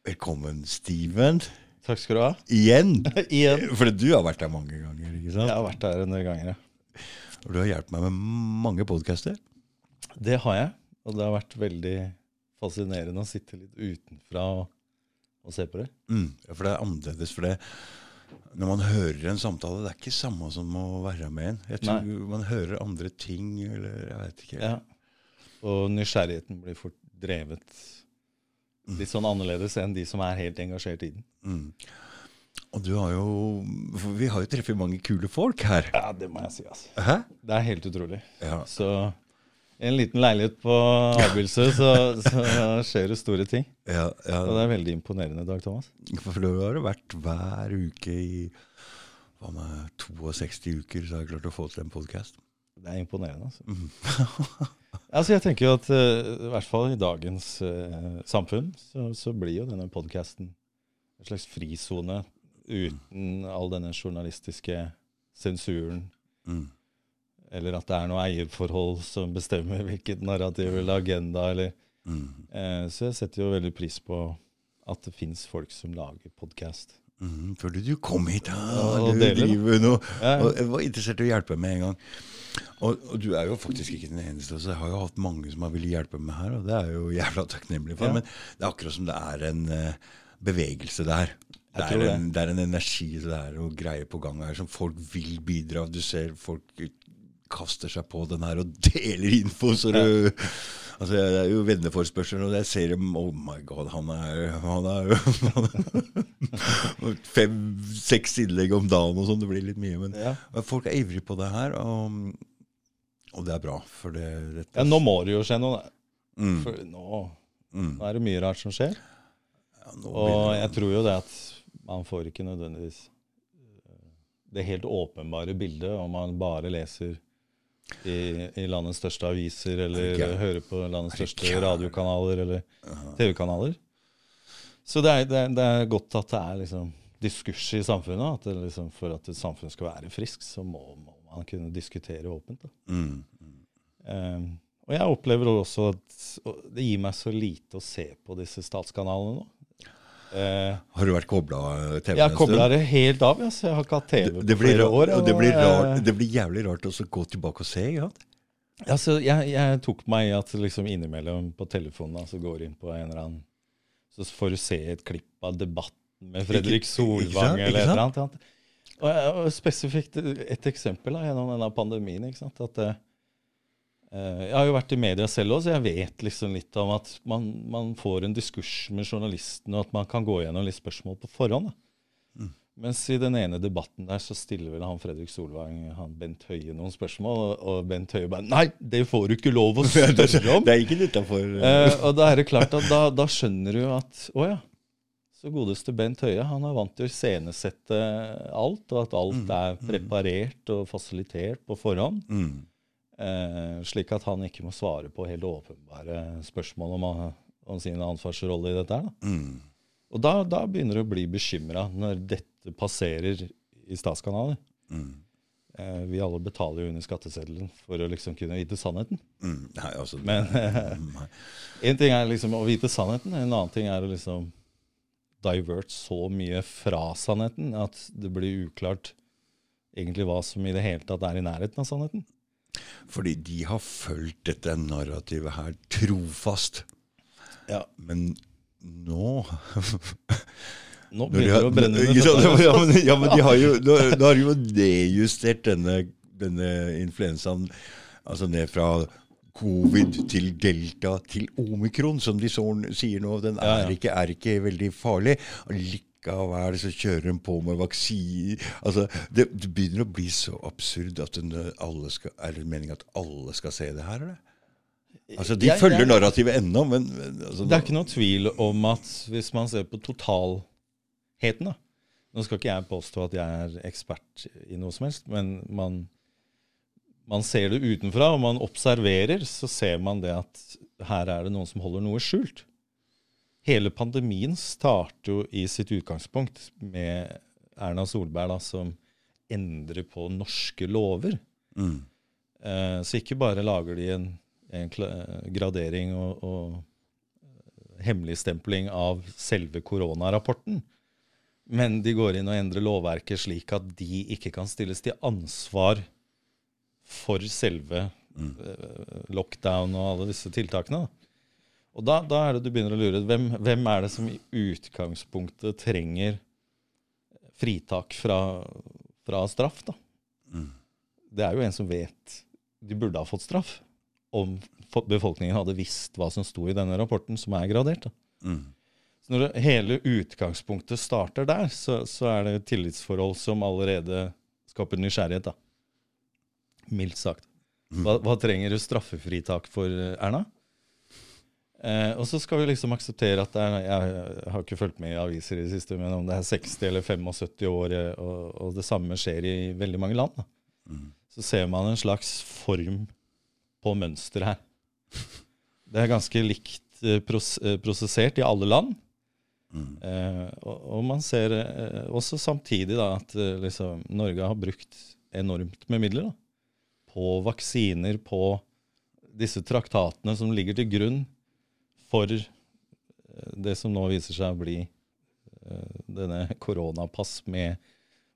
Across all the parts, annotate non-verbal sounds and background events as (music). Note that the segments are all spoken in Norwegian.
Velkommen, Steven. Takk skal du ha. Igjen. (laughs) Igjen. For du har vært der mange ganger, ikke sant? Jeg har vært der en del ganger, ja. Og du har hjulpet meg med mange podkaster. Det har jeg. Og det har vært veldig fascinerende å sitte litt utenfra og, og se på det. Mm. Ja, for det er annerledes. For det, når man hører en samtale, det er ikke samme som å være med en. Jeg tror Nei. man hører andre ting, eller jeg vet ikke. Ja. Og nysgjerrigheten blir fort drevet litt sånn annerledes enn de som er helt engasjert i den. Mm. Og du har jo Vi har jo treffet mange kule folk her. Ja, det må jeg si, altså. Hæ? Det er helt utrolig. Ja. Så en liten leilighet på Abildsø så, så skjer det store ting. Ja, ja. Og det er veldig imponerende, Dag Thomas. For du har jo vært hver uke i hva med 62 uker, så har jeg klart å få til en podkast. Det er imponerende, altså. (laughs) altså jeg tenker jo at uh, i hvert fall i dagens uh, samfunn, så, så blir jo denne podkasten en slags frisone uten all denne journalistiske sensuren. Mm. Eller at det er noe eierforhold som bestemmer hvilket narrativ eller agenda. Eller, Mm. uh, så jeg setter jo veldig pris på at det fins folk som lager podkast. Mm, fordi du kom hit, da. Ja, du driver Og jeg var interessert i å hjelpe med en gang. Og, og du er jo faktisk ikke den eneste. Så jeg har jo hatt mange som har villet hjelpe meg her, og det er jo jævla takknemlig for. Ja. Men det er akkurat som det er en uh, bevegelse der. Det er, en, det er en energi, det er noe greier på gang her som folk vil bidra. Du ser folk kaster seg på den her og deler info. så du... Altså, Det er jo venneforespørsler, og jeg ser dem Oh my god, han er, han er jo (laughs) Fem-seks innlegg om dagen og sånn. Det blir litt mye. Men, Ja. men folk er ivrige på det her, og, og det er bra. For det, dette, Ja, nå må det jo skje noe. mm, For nå, mm, nå er det mye rart som skjer. ja, Og jeg det- tror jo det at man får ikke nødvendigvis eh, det helt åpenbare bildet om man bare leser i, i landets største aviser eller høre på landets største radiokanaler eller TV-kanaler. Så det er, det, er, det er godt at det er liksom diskurs i samfunnet. At liksom, for at et samfunn skal være friskt, så må, må man kunne diskutere åpent. Mm, Um, og jeg opplever også at det gir meg så lite å se på disse statskanalene nå. Eh, Har du vært kobla TV jeg kobla det helt av. Altså. Jeg har ikke hatt TV Det, på flere år. og det, blir rart, eh, det blir jævlig rart å gå tilbake og se. Ja? altså, jeg, jeg tok meg i at liksom innimellom på telefonen altså, så går inn på en eller annen Så får du se et klipp av debatten med Fredrik Ikke- ikke sant? Solvang eller et eller annet. Og, og spesifikt et eksempel da, gjennom denne pandemien. ikke sant? At eh, eh, Jeg har jo vært i media selv òg, så jeg vet liksom litt om at man, man får en diskurs med journalistene, og at man kan gå gjennom litt spørsmål på forhånd. Mm. Mens i den ene debatten der så stiller vel han Fredrik Solvang han Bent Høie noen spørsmål, og, og Bent Høie bare Nei, det får du ikke lov å (laughs) spørre om! Det er ikke utafor Eh, og da er det klart at da, da skjønner du at Å ja. Så godeste Bent Høie han er vant til å iscenesette alt, og at alt Mm, er mm. preparert og fasilitert på forhånd. mm. Eh, slik at han ikke må svare på helt åpenbare spørsmål om, om sin ansvarsrolle i dette. Da. Mm. Og da, da begynner du å bli bekymra når dette passerer i statskanaler. Mm. Eh, vi alle betaler jo under skatteseddelen for å liksom kunne vite sannheten. Mm. Nei, altså Men én En ting er liksom å vite sannheten, en annen ting er å liksom divert så mye fra sannheten at det blir uklart egentlig hva som i det hele tatt er i nærheten av sannheten. Fordi de har fulgt dette narrativet her trofast. Ja. Men nå (laughs) Nå begynner det å brenne under ja, men, ja, men de har jo, nå, nå har de jo nedjustert denne, denne influensaen altså ned fra covid til delta til omikron, som de så, sier nå. Den er, ikke, er ikke veldig farlig. Og det så kjører de på med vaksiner. Altså, det, det begynner å bli så absurd at den, skal, er det meningen at alle skal se det her, eller? Altså, De Jeg- følger jeg- narrativet ennå, men men, altså, Det er ikke noe tvil om at hvis man ser på totalheten da. Nå skal ikke jeg påstå at jeg er ekspert i noe som helst, men man, man ser det utenfra, og man observerer, så ser man det at her er det noen som holder noe skjult. Hele pandemien starter jo i sitt utgangspunkt med Erna Solberg da, som endrer på norske lover. mm, Eh, så ikke bare lager de en, en gradering og, og hemmeligstempling av selve koronarapporten. Men de går inn og endrer lovverket slik at de ikke kan stilles til ansvar for selve eh, lockdown og alle disse tiltakene. Da. Og da, da er det du begynner å lure. Hvem, hvem er det som i utgangspunktet trenger fritak fra, fra straff? da? Det er jo en som vet de burde ha fått straff, om befolkningen hadde visst hva som sto i denne rapporten, som er gradert. Mm. Så når det, hele utgangspunktet starter der, så, så er det et tillitsforhold som allerede skaper nysgjerrighet. da. Mildt sagt. Hva, hva trenger du straffefritak for, Erna? Eh, og så skal vi liksom akseptere at er Jeg har ikke fulgt med i aviser i det siste, men om det er 60 eller 75 år, eh, og, og det samme skjer i veldig mange land, da. så ser man en slags form på mønster her. Det er ganske likt eh, pros eh, prosessert i alle land. Eh, og, og man ser eh, også samtidig da at liksom, Norge har brukt enormt med midler da, på vaksiner, på disse traktatene som ligger til grunn for eh, det som nå viser seg å bli eh, denne koronapass med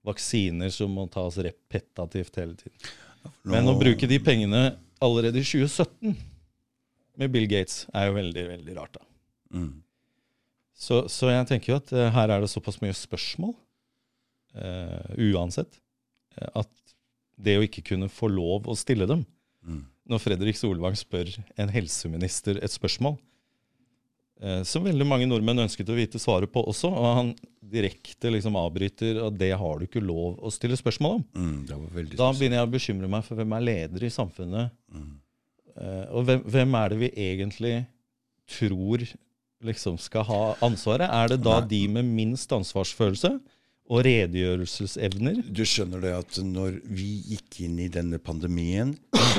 vaksiner som må tas repetativt hele tiden. Men å bruke de pengene allerede i 2017 med Bill Gates er jo veldig, veldig rart, da. Mm. Så, så jeg tenker jo at eh, her er det såpass mye spørsmål, uh, uansett, at det å ikke kunne få lov å stille dem Mm. Når Fredrik Solvang spør en helseminister et spørsmål, som veldig mange nordmenn ønsket å vite svaret på også, og han direkte liksom avbryter at det har du ikke lov å stille spørsmål om. Mm. Det var veldig Da begynner jeg å bekymre meg for hvem er leder i samfunnet. Mm. Eh, og hvem, hvem er det vi egentlig tror liksom skal ha ansvaret? Er det da Nei. de med minst ansvarsfølelse og redegjørelsesevner? Du skjønner det at når vi gikk inn i denne pandemien,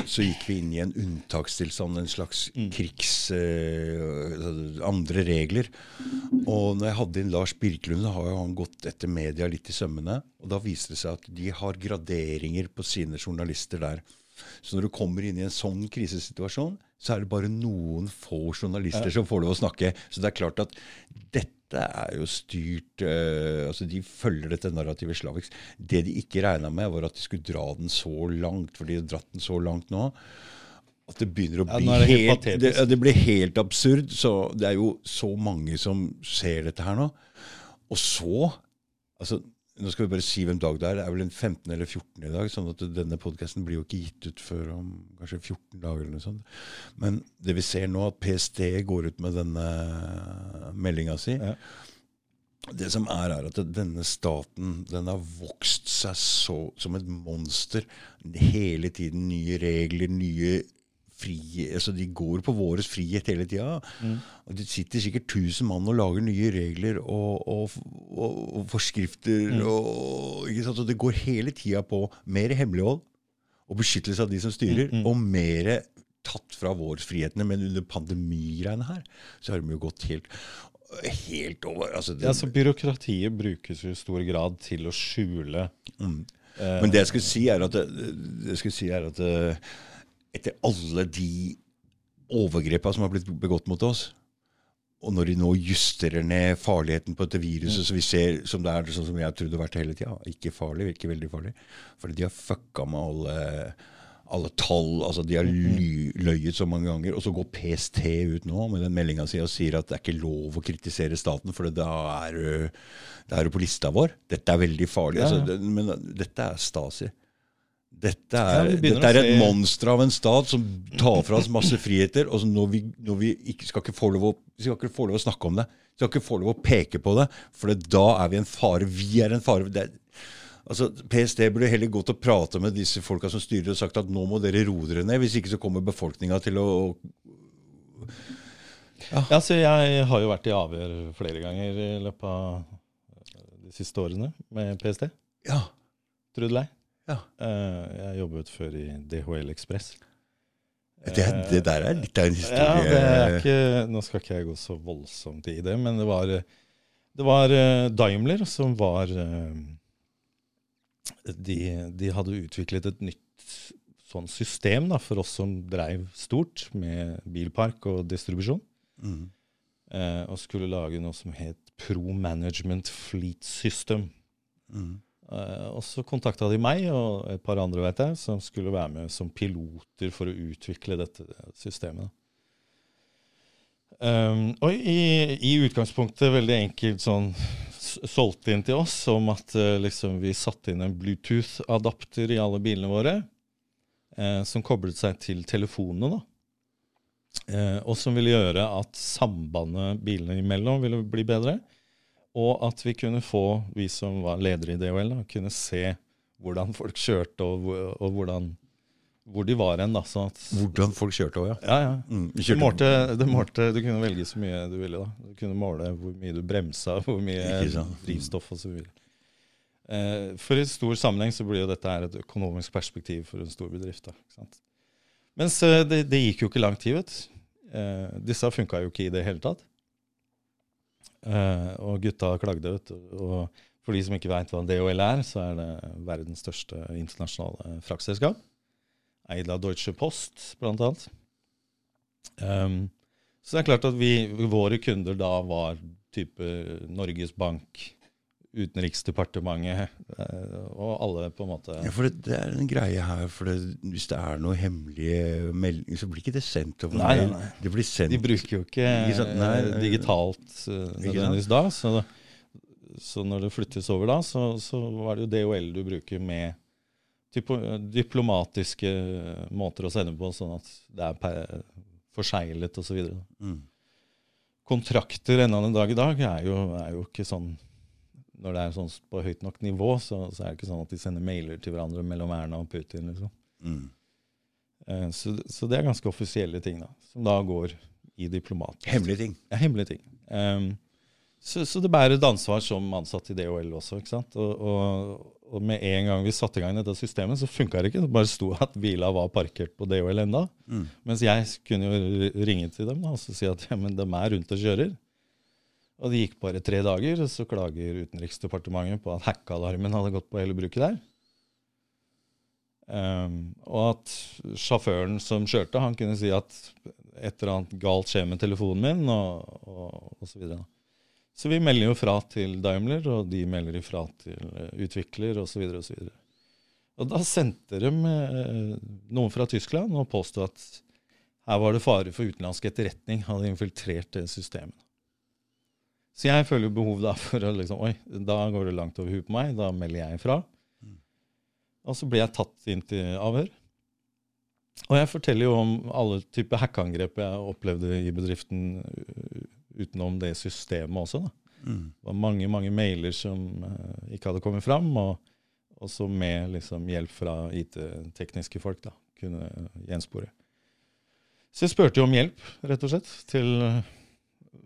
så gikk vi inn i en unntakstilstand, en slags krigs... eh, andre regler. Og når jeg hadde inn Lars Birkelund, har jo han gått etter media litt i sømmene. Og da viser det seg at de har graderinger på sine journalister der. Så når du kommer inn i en sånn krisesituasjon, så er det bare noen få journalister som får lov å snakke. Så det er klart at dette er jo styrt uh, altså De følger dette narrativet slavisk. Det de ikke regna med, var at de skulle dra den så langt, for de har dratt den så langt nå. At det begynner å bli er det helt helt, det, ja, det blir helt absurd. Så det er jo så mange som ser dette her nå. Og så altså, Nå skal vi bare si hvem dag det er. Det er vel en 15 eller 14 i dag. sånn at denne podkasten blir jo ikke gitt ut før om kanskje 14 dager. eller noe sånt. Men det vi ser nå, at PST går ut med denne meldinga si Ja. Det som er, er at denne staten den har vokst seg så, som et monster. Hele tiden nye regler, nye frie altså De går på vår frihet hele tida. Og Det sitter sikkert 1000 mann og lager nye regler og, og, og, og forskrifter. Sant? og det går hele tida på mer hemmelighold og beskyttelse av de som styrer, og mer tatt fra vår frihetene. Men under pandemigreiene her, så har de jo gått helt Helt over altså det, Ja, så Byråkratiet brukes jo i stor grad til å skjule Mm. eh, Men det jeg skulle si, er at, jeg skulle si er at eh, etter alle de overgrepene som har blitt begått mot oss, og når de nå justerer ned farligheten på dette viruset, så vi ser som det er sånn som jeg trodde det har vært hele tida, ikke farlig, virker veldig farlig, fordi de har fucka med alle, alle tall, altså de har ly, løyet så mange ganger, og så går PST ut nå med den meldinga si og sier at det er ikke lov å kritisere staten, for da er du på lista vår. Dette er veldig farlig. Ja, ja. Altså, det, men dette er Stasi. Dette er, ja, dette er et monster av en stat som tar fra oss masse friheter. og så når vi, når vi ikke, skal, ikke få lov å, skal ikke få lov å snakke om det. Vi skal ikke få lov å peke på det, for det, da er vi en fare. Vi er en fare. Det, altså, PST burde heller gått og prate med disse folka som styrer og sagt at nå må dere roe dere ned. Hvis ikke så kommer befolkninga til å Ja, så Jeg har jo vært i avhør flere ganger i løpet av de siste årene med PST. Ja. Trude Lei. Ja. Eh, Jeg jobbet før i DHL Ekspress. Det, det der er litt av en Ja, historie. det er ikke, Nå skal ikke jeg gå så voldsomt i det, men det var, det var eh, Daimler som var eh, de, de hadde utviklet et nytt sånn system da, for oss som dreiv stort med bilpark og distribusjon. Mm. eh, og skulle lage noe som het Pro Management Fleet System. Mm. Eh, og så kontakta de meg og et par andre vet jeg, som skulle være med som piloter for å utvikle dette systemet. Um, og i, i utgangspunktet veldig enkelt sånn solgt inn til oss om at uh, liksom, vi satte inn en Bluetooth-adapter i alle bilene våre, uh, som koblet seg til telefonene. Eh, og som ville gjøre at sambandet bilene imellom ville bli bedre. Og at vi kunne få, vi som var ledere i DHL, da, kunne se hvordan folk kjørte, og, og hvordan, hvor de var hen. Hvordan folk kjørte òg, ja. ja, ja. Mm, kjørte. Du, målte, du, målte, du kunne velge så mye du ville. da. Du kunne måle hvor mye du bremsa, hvor mye drivstoff osv. Eh, for i stor sammenheng så blir jo dette her et økonomisk perspektiv for en stor bedrift. da? Mens det, det gikk jo ikke lang tid. vet. Eh, disse funka jo ikke i det hele tatt. Eh, og gutta klagde. vet. Og for de som ikke veit hva DHL er, så er det verdens største internasjonale fraktselskap. Eid av Deutsche Post, blant annet. Um, så det er klart at vi, våre kunder da var type Norges Bank, Utenriksdepartementet eh, og alle på en måte Ja, for det, det er en greie her, for det, hvis det er noen hemmelige meldinger, så blir ikke det sendt over Nei, mail. nei. Det blir sendt De bruker jo ikke Ikke? Nei, eh, digitalt eh, nødvendigvis da. Så, så når det flyttes over da, så, så var det jo DHL du bruker med diplomatiske måter å sende på, sånn at det er forseglet osv. mm. Kontrakter ennå en dag i dag er jo, er jo ikke sånn Når det er sånn på høyt nok nivå, så, så er det ikke sånn at de sender mailer til hverandre mellom Erna og Putin. liksom. Mm. Eh, Så, så det er ganske offisielle ting, da, som da går i diplomat. Hemmelige ting. Ja, hemmelige ting. Um, så, så det bærer et ansvar som ansatt i DHL også. ikke sant? Og, og, og med en gang vi satte i gang dette systemet, så funka det ikke. Det bare sto at bila var parkert på DHL enda. Mm. Mens jeg kunne jo ringe til dem da, og så si at ja, men de er rundt og kjører. Og det gikk bare tre dager, og så klager Utenriksdepartementet på at hackalarmen hadde gått på hele bruket der. Um, og at sjåføren som kjørte, han kunne si at et eller annet galt skjer med telefonen min, og, og, og så videre. Så vi melder jo fra til Daimler, og de melder ifra til eh, utvikler, osv. Og, så videre. og da sendte de eh, noen fra Tyskland og påstod at her var det fare for utenlandsk etterretning hadde infiltrert det systemet. Så jeg føler jo behov da for å liksom Oi, da går det langt over huet på meg. Da melder jeg ifra. Og så blir jeg tatt inn til avhør. Og jeg forteller jo om alle typer hackeangrep jeg opplevde i bedriften uh, utenom det systemet også. da. Mm. Det var mange mange mailer som uh, ikke hadde kommet fram, og også med liksom, hjelp fra IT-tekniske folk da, kunne gjenspore. Så jeg spurte jo om hjelp, rett og slett, til eh,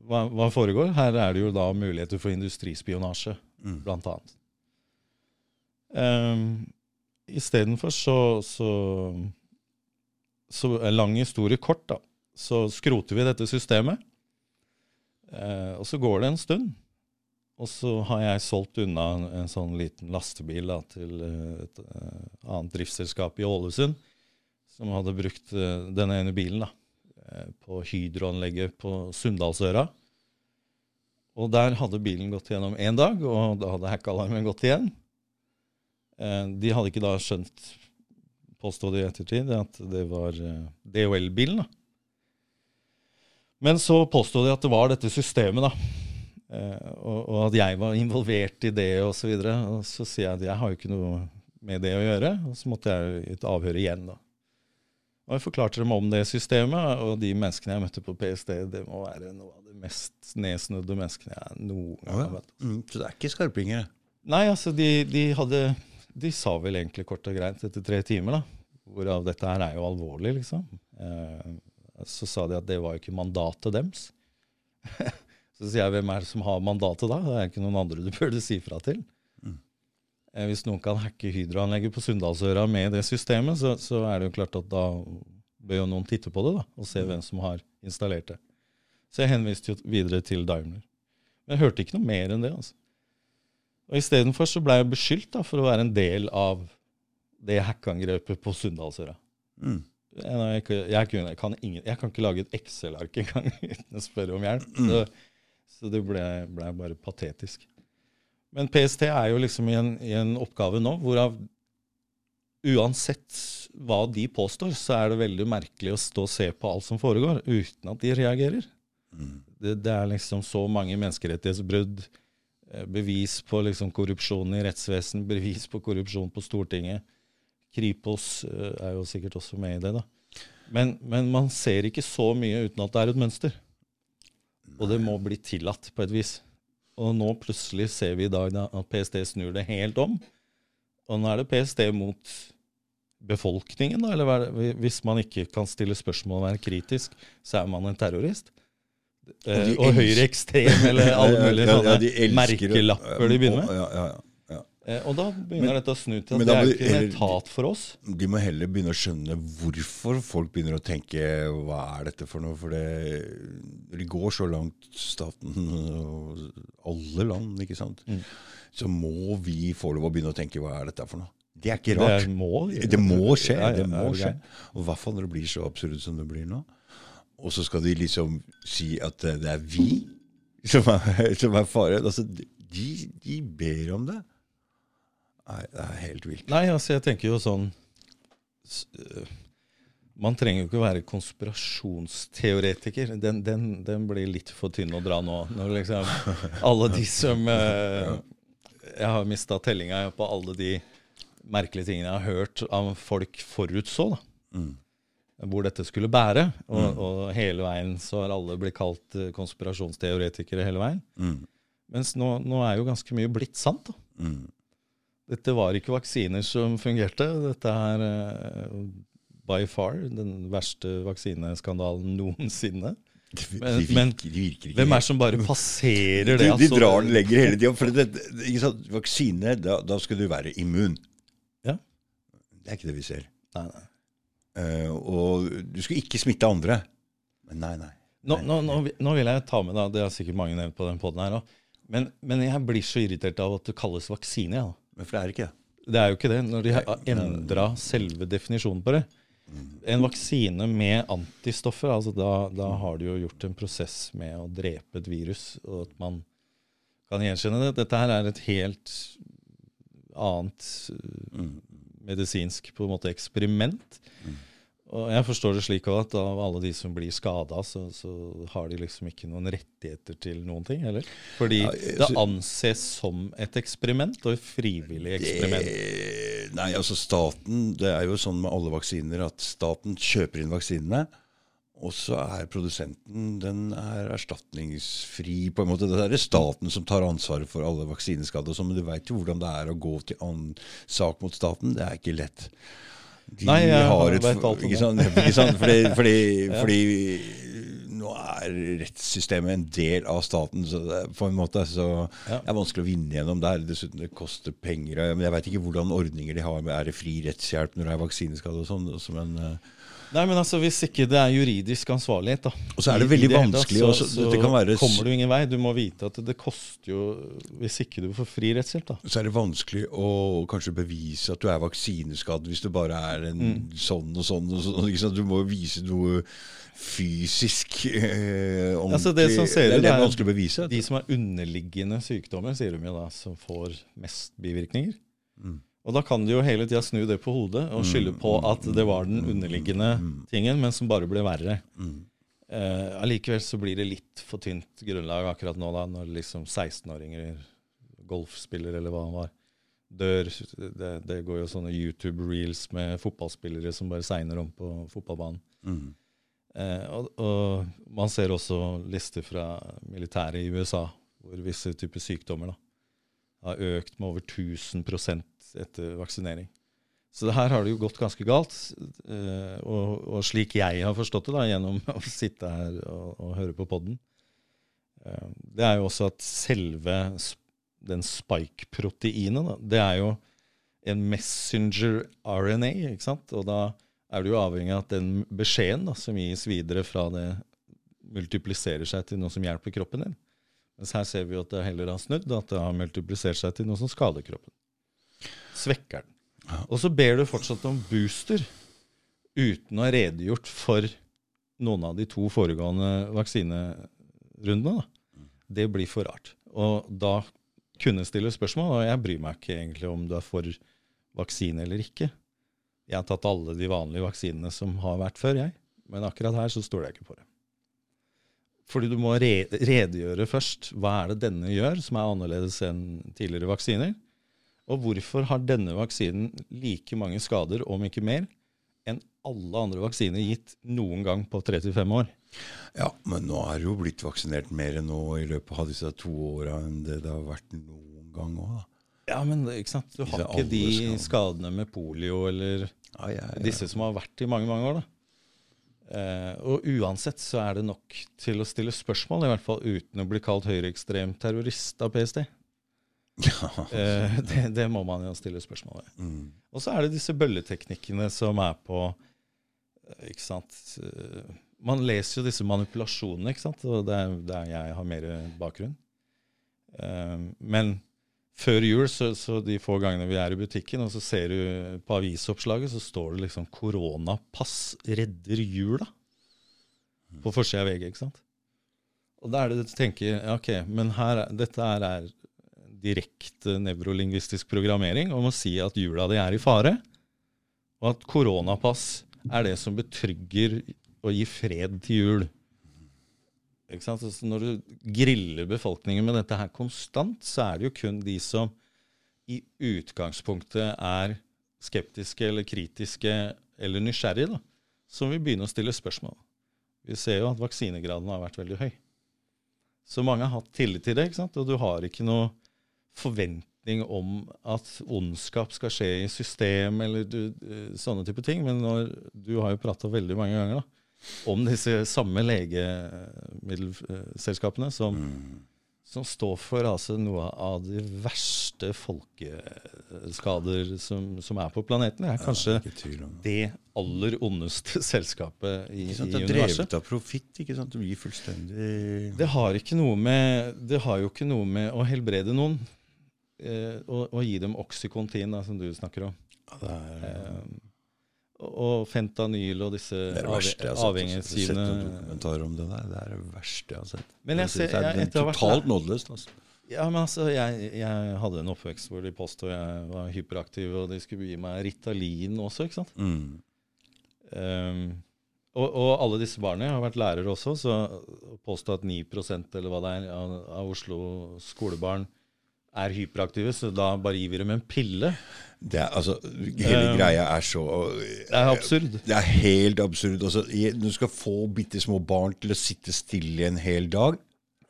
hva, hva foregår. Her er det jo da muligheter for industrispionasje, Mm. blant annet. Um, Istedenfor så, så Så en lang historie kort, da. Så skroter vi dette systemet. Uh, og så går det en stund. Og så har jeg solgt unna en, en sånn liten lastebil da, til eh, et eh, annet driftsselskap i Ålesund, som hadde brukt uh, denne ene bilen da, på hydroanlegget på Sunndalsøra. Og der hadde bilen gått gjennom én dag, og da hadde hackalarmen gått igjen. Eh, de hadde ikke da skjønt, påstod de i ettertid, at det var eh, DHL-bilen. da. Men så påstod de at det var dette systemet, da. Eh, og, at jeg var involvert i det, og så. Og så sier jeg at jeg har jo ikke noe med det å gjøre. Og så måtte jeg i et avhør igjen, da. Og jeg forklarte dem om det systemet, og de menneskene jeg møtte på PST, det må være noe av de mest nedsnudde menneskene jeg noen gang har møtt. Mm. Så det er ikke skarpinger? Nei, altså, de, de hadde De sa vel egentlig kort og greit etter tre timer, da. Hvorav dette her er jo alvorlig, liksom. Eh, så sa de at det var jo ikke mandatet deres. (laughs) så sier jeg hvem er det som har mandatet da? Det er ikke noen andre du burde si fra til. Eh, hvis noen kan hacke hydroanlegget på Sunndalsøra med det systemet, så, så er det jo klart at da bør jo noen titte på det da, og se hvem som har installert det. Så jeg henviste jo videre til Daimler. Men jeg hørte ikke noe mer enn det. altså. Og Istedenfor så ble jeg beskyldt da, for å være en del av det hackeangrepet på Sunndalsøra. Mm. Jeg, jeg, kan- jeg, kan ingen, jeg kan ikke lage et Excel-ark engang (laughs) uten å spørre om hjelp. (clears throat) Så, så det ble, ble bare patetisk. Men PST er jo liksom i en, i en oppgave nå hvorav uansett hva de påstår, så er det veldig merkelig å stå og se på alt som foregår, uten at de reagerer. Mm. Det, det er liksom så mange menneskerettighetsbrudd, eh, bevis på liksom korrupsjon i rettsvesen, bevis på korrupsjon på Stortinget. Kripos eh, er jo sikkert også med i det, da. Men, men man ser ikke så mye uten at det er et mønster. Og det må bli tillatt på et vis. Og nå plutselig ser vi i dag da, at PST snur det helt om. Og nå er det PST mot befolkningen, da? Eller er hvis man ikke kan stille spørsmål og være kritisk, så er man en terrorist? Og, og elsker- høyreekstrem, eller alle (laughs) mulige Ja, ja, sånne de merkelapper de begynner med. Ja, ja, ja. Eh, og da begynner dette å snu til at det er ikke en etat for oss. De må heller begynne å skjønne hvorfor folk begynner å tenke hva er dette for noe? For det det går så langt, staten og alle land, ikke sant. Mm. Så må vi få lov å begynne å tenke hva er dette for noe? Det er ikke rart. Det må, Det må skje. Det må skje. Og i hvert fall når det blir så absurd som det blir nå. Og så skal de liksom si at det er vi som er, (laughs) som er faren. Altså, de, de ber om det. Nei, det er helt vilt. Nei, altså jeg tenker jo sånn øh, Man trenger jo ikke være konspirasjonsteoretiker. Den, den, den blir litt for tynn å dra nå. Når liksom alle de som øh, Jeg har mista tellinga på alle de merkelige tingene jeg har hørt av folk forutså. da Mm. hvor dette skulle bære. Og, og hele veien så har alle blitt kalt eh, konspirasjonsteoretikere hele veien. Mm. Mens nå, nå er jo ganske mye blitt sant. da. Mm. Dette var ikke vaksiner som fungerte. Dette er eh, by far den verste vaksineskandalen (laughs) noensinne. De, Men- virker, men de virker ikke Hvem er det som bare passerer (laughs) det? de de drar den lenger hele tida. For det, det, vaksine, da, da skal du være immun. Ja. Det er ikke det vi ser. Nei, nei. Uh, og du skal ikke smitte andre. Men nei, nei. Nå, nå, nå, nå vil jeg ta med, da, det har sikkert mange nevnt på den poden her òg, men, men jeg blir så irritert av at det kalles vaksine. Ja. Men for det er ikke det. Det er jo ikke det, når de har endra selve definisjonen på det. En vaksine med antistoffer, altså da, da har de jo gjort en prosess med å drepe et virus, og at man kan gjenkjenne det. Dette her er et helt annet uh, Mm. medisinsk på en måte eksperiment. Og jeg forstår det slik at av alle de som blir skada, så, så har de liksom ikke noen rettigheter til noen ting, heller? Fordi Ja, jeg- det anses som et eksperiment, og et frivillig eksperiment. Det, nei, altså staten Det er jo sånn med alle vaksiner at staten kjøper inn vaksinene. Og så er produsenten den er erstatningsfri. på en måte. Det er staten som tar ansvaret for alle vaksineskader. sånn, Men du veit jo hvordan det er å gå til sak mot staten. Det er ikke lett. De Nei, jeg har et, vet alt om ikke sant, ikke sant? Fordi, (laughs) fordi, Ja. fordi nå er rettssystemet en del av staten, så det, på en måte så Ja. det er vanskelig å vinne gjennom der. Dessuten det koster penger. Men Jeg veit ikke hvordan ordninger de har. med Er det fri rettshjelp når det er vaksineskade og sånn? Men, Nei, men altså, hvis ikke det er juridisk ansvarlighet, da og så er det veldig tatt, vanskelig. så, så det kan være, kommer du ingen vei. Du må vite at det koster jo Hvis ikke du får fri rettshjelp, da. så er det vanskelig å kanskje bevise at du er vaksineskadd hvis du bare er en Mm. sånn og sånn. og sånn liksom. Du må vise noe fysisk eh, ordentlig. Altså, det som ser det, det er vanskelig å bevise. De som er underliggende sykdommer, sier de jo da, som får mest bivirkninger. Mm. Og da kan de jo hele tida snu det på hodet og skylde på at det var den underliggende tingen, men som bare ble verre. Allikevel Eh, så blir det litt for tynt grunnlag akkurat nå, da, når liksom 16-åringer, golfspiller eller hva han var, dør. Det, det går jo sånne YouTube-reels med fotballspillere som bare segner om på fotballbanen. Mm. Eh, og, og man ser også lister fra militæret i USA hvor visse typer sykdommer da, har økt med over 1000 etter vaksinering. Så det her har det jo gått ganske galt. eh, og, og slik jeg har forstått det da, gjennom (laughs) å sitte her og, og høre på podden, eh, det er jo også at selve den spike-proteinet, det er jo en messenger RNA, ikke sant? Og da er du jo avhengig av at den beskjeden da, som gis videre fra det, multipliserer seg til noe som hjelper kroppen din. Mens her ser vi jo at det heller har snudd, at det har multiplisert seg til noe som skader kroppen. Svekker den. Og så ber du fortsatt om booster. uten å ha redegjort for noen av de to foregående vaksinerundene. Da. Det blir for rart. Og da kunne stille spørsmål, og jeg bryr meg ikke egentlig om du er for vaksine eller ikke. Jeg har tatt alle de vanlige vaksinene som har vært før, jeg. Men akkurat her så stoler jeg ikke på det. Fordi du må redegjøre først. Hva er det denne gjør som er annerledes enn tidligere vaksiner? Og hvorfor har denne vaksinen like mange skader, om ikke mer, enn alle andre vaksiner gitt noen gang på 35 år? Ja, men nå er det jo blitt vaksinert mer enn nå i løpet av disse to åra enn det det har vært noen gang òg, da. Ja, men ikke sant? du har ikke de skadene med polio eller ja, ja, ja. disse som har vært i mange, mange år. da. Uh, og uansett så er det nok til å stille spørsmål, i hvert fall uten å bli kalt høyreekstrem terrorist av PST. Eh, det, det, må man jo stille spørsmål ved. Mm. Og så er det disse bølleteknikkene som er på eh, Ikke sant eh, Man leser jo disse manipulasjonene, ikke sant, og det er der jeg har mer bakgrunn. Men før jul, så, så, de få gangene vi er i butikken, og så ser du på avisoppslaget, så står det liksom 'Koronapass redder jula' på forsida av VG. ikke sant? Og da er det du tenker ok, men her, dette er direkte nevrolingvistisk programmering om å si at jula di er i fare, og at koronapass er det som betrygger og gir fred til jul. Når du griller befolkningen med dette her konstant, så er det jo kun de som i utgangspunktet er skeptiske eller kritiske eller nysgjerrige, da, som vil begynne å stille spørsmål. Vi ser jo at vaksinegraden har vært veldig høy. Så mange har hatt tillit til det, og du har ikke noe forventning om at ondskap skal skje i system eller du, sånne type ting. Men når, du har jo prata veldig mange ganger da, om disse samme legemiddelselskapene som, mm. som står for altså, noe av de verste folkeskader som, som er på planeten. Det er kanskje ja, det aller ondeste (laughs) selskapet i, i universet. Det er drevet av profitt. ikke sant? Det blir fullstendig det har, ikke noe med, det har jo ikke noe med å helbrede noen og, og, gi dem oksykontin, da, som du snakker om. Ja, det er... Eh, og fentanyl og disse avhengighetsgivende Jeg har sett noen dokumentarer om det der. Det er det verste jeg har sett. Men jeg ser, jeg, det er totalt nådeløst. Altså. Ja, men altså, jeg, jeg, hadde en oppvekst hvor de påstod jeg var hyperaktiv, og de skulle gi meg Ritalin også, ikke sant? Mm. Um, og, og, alle disse barna jeg har vært lærer også, så påstå at 9% eller hva det er, av, av Oslo skolebarn er hyperaktive, så da bare gir vi dem en pille. Det er, altså, hele um, greia er så Det er absurd. Det er helt absurd. Altså, du skal få bitte små barn til å sitte stille en hel dag.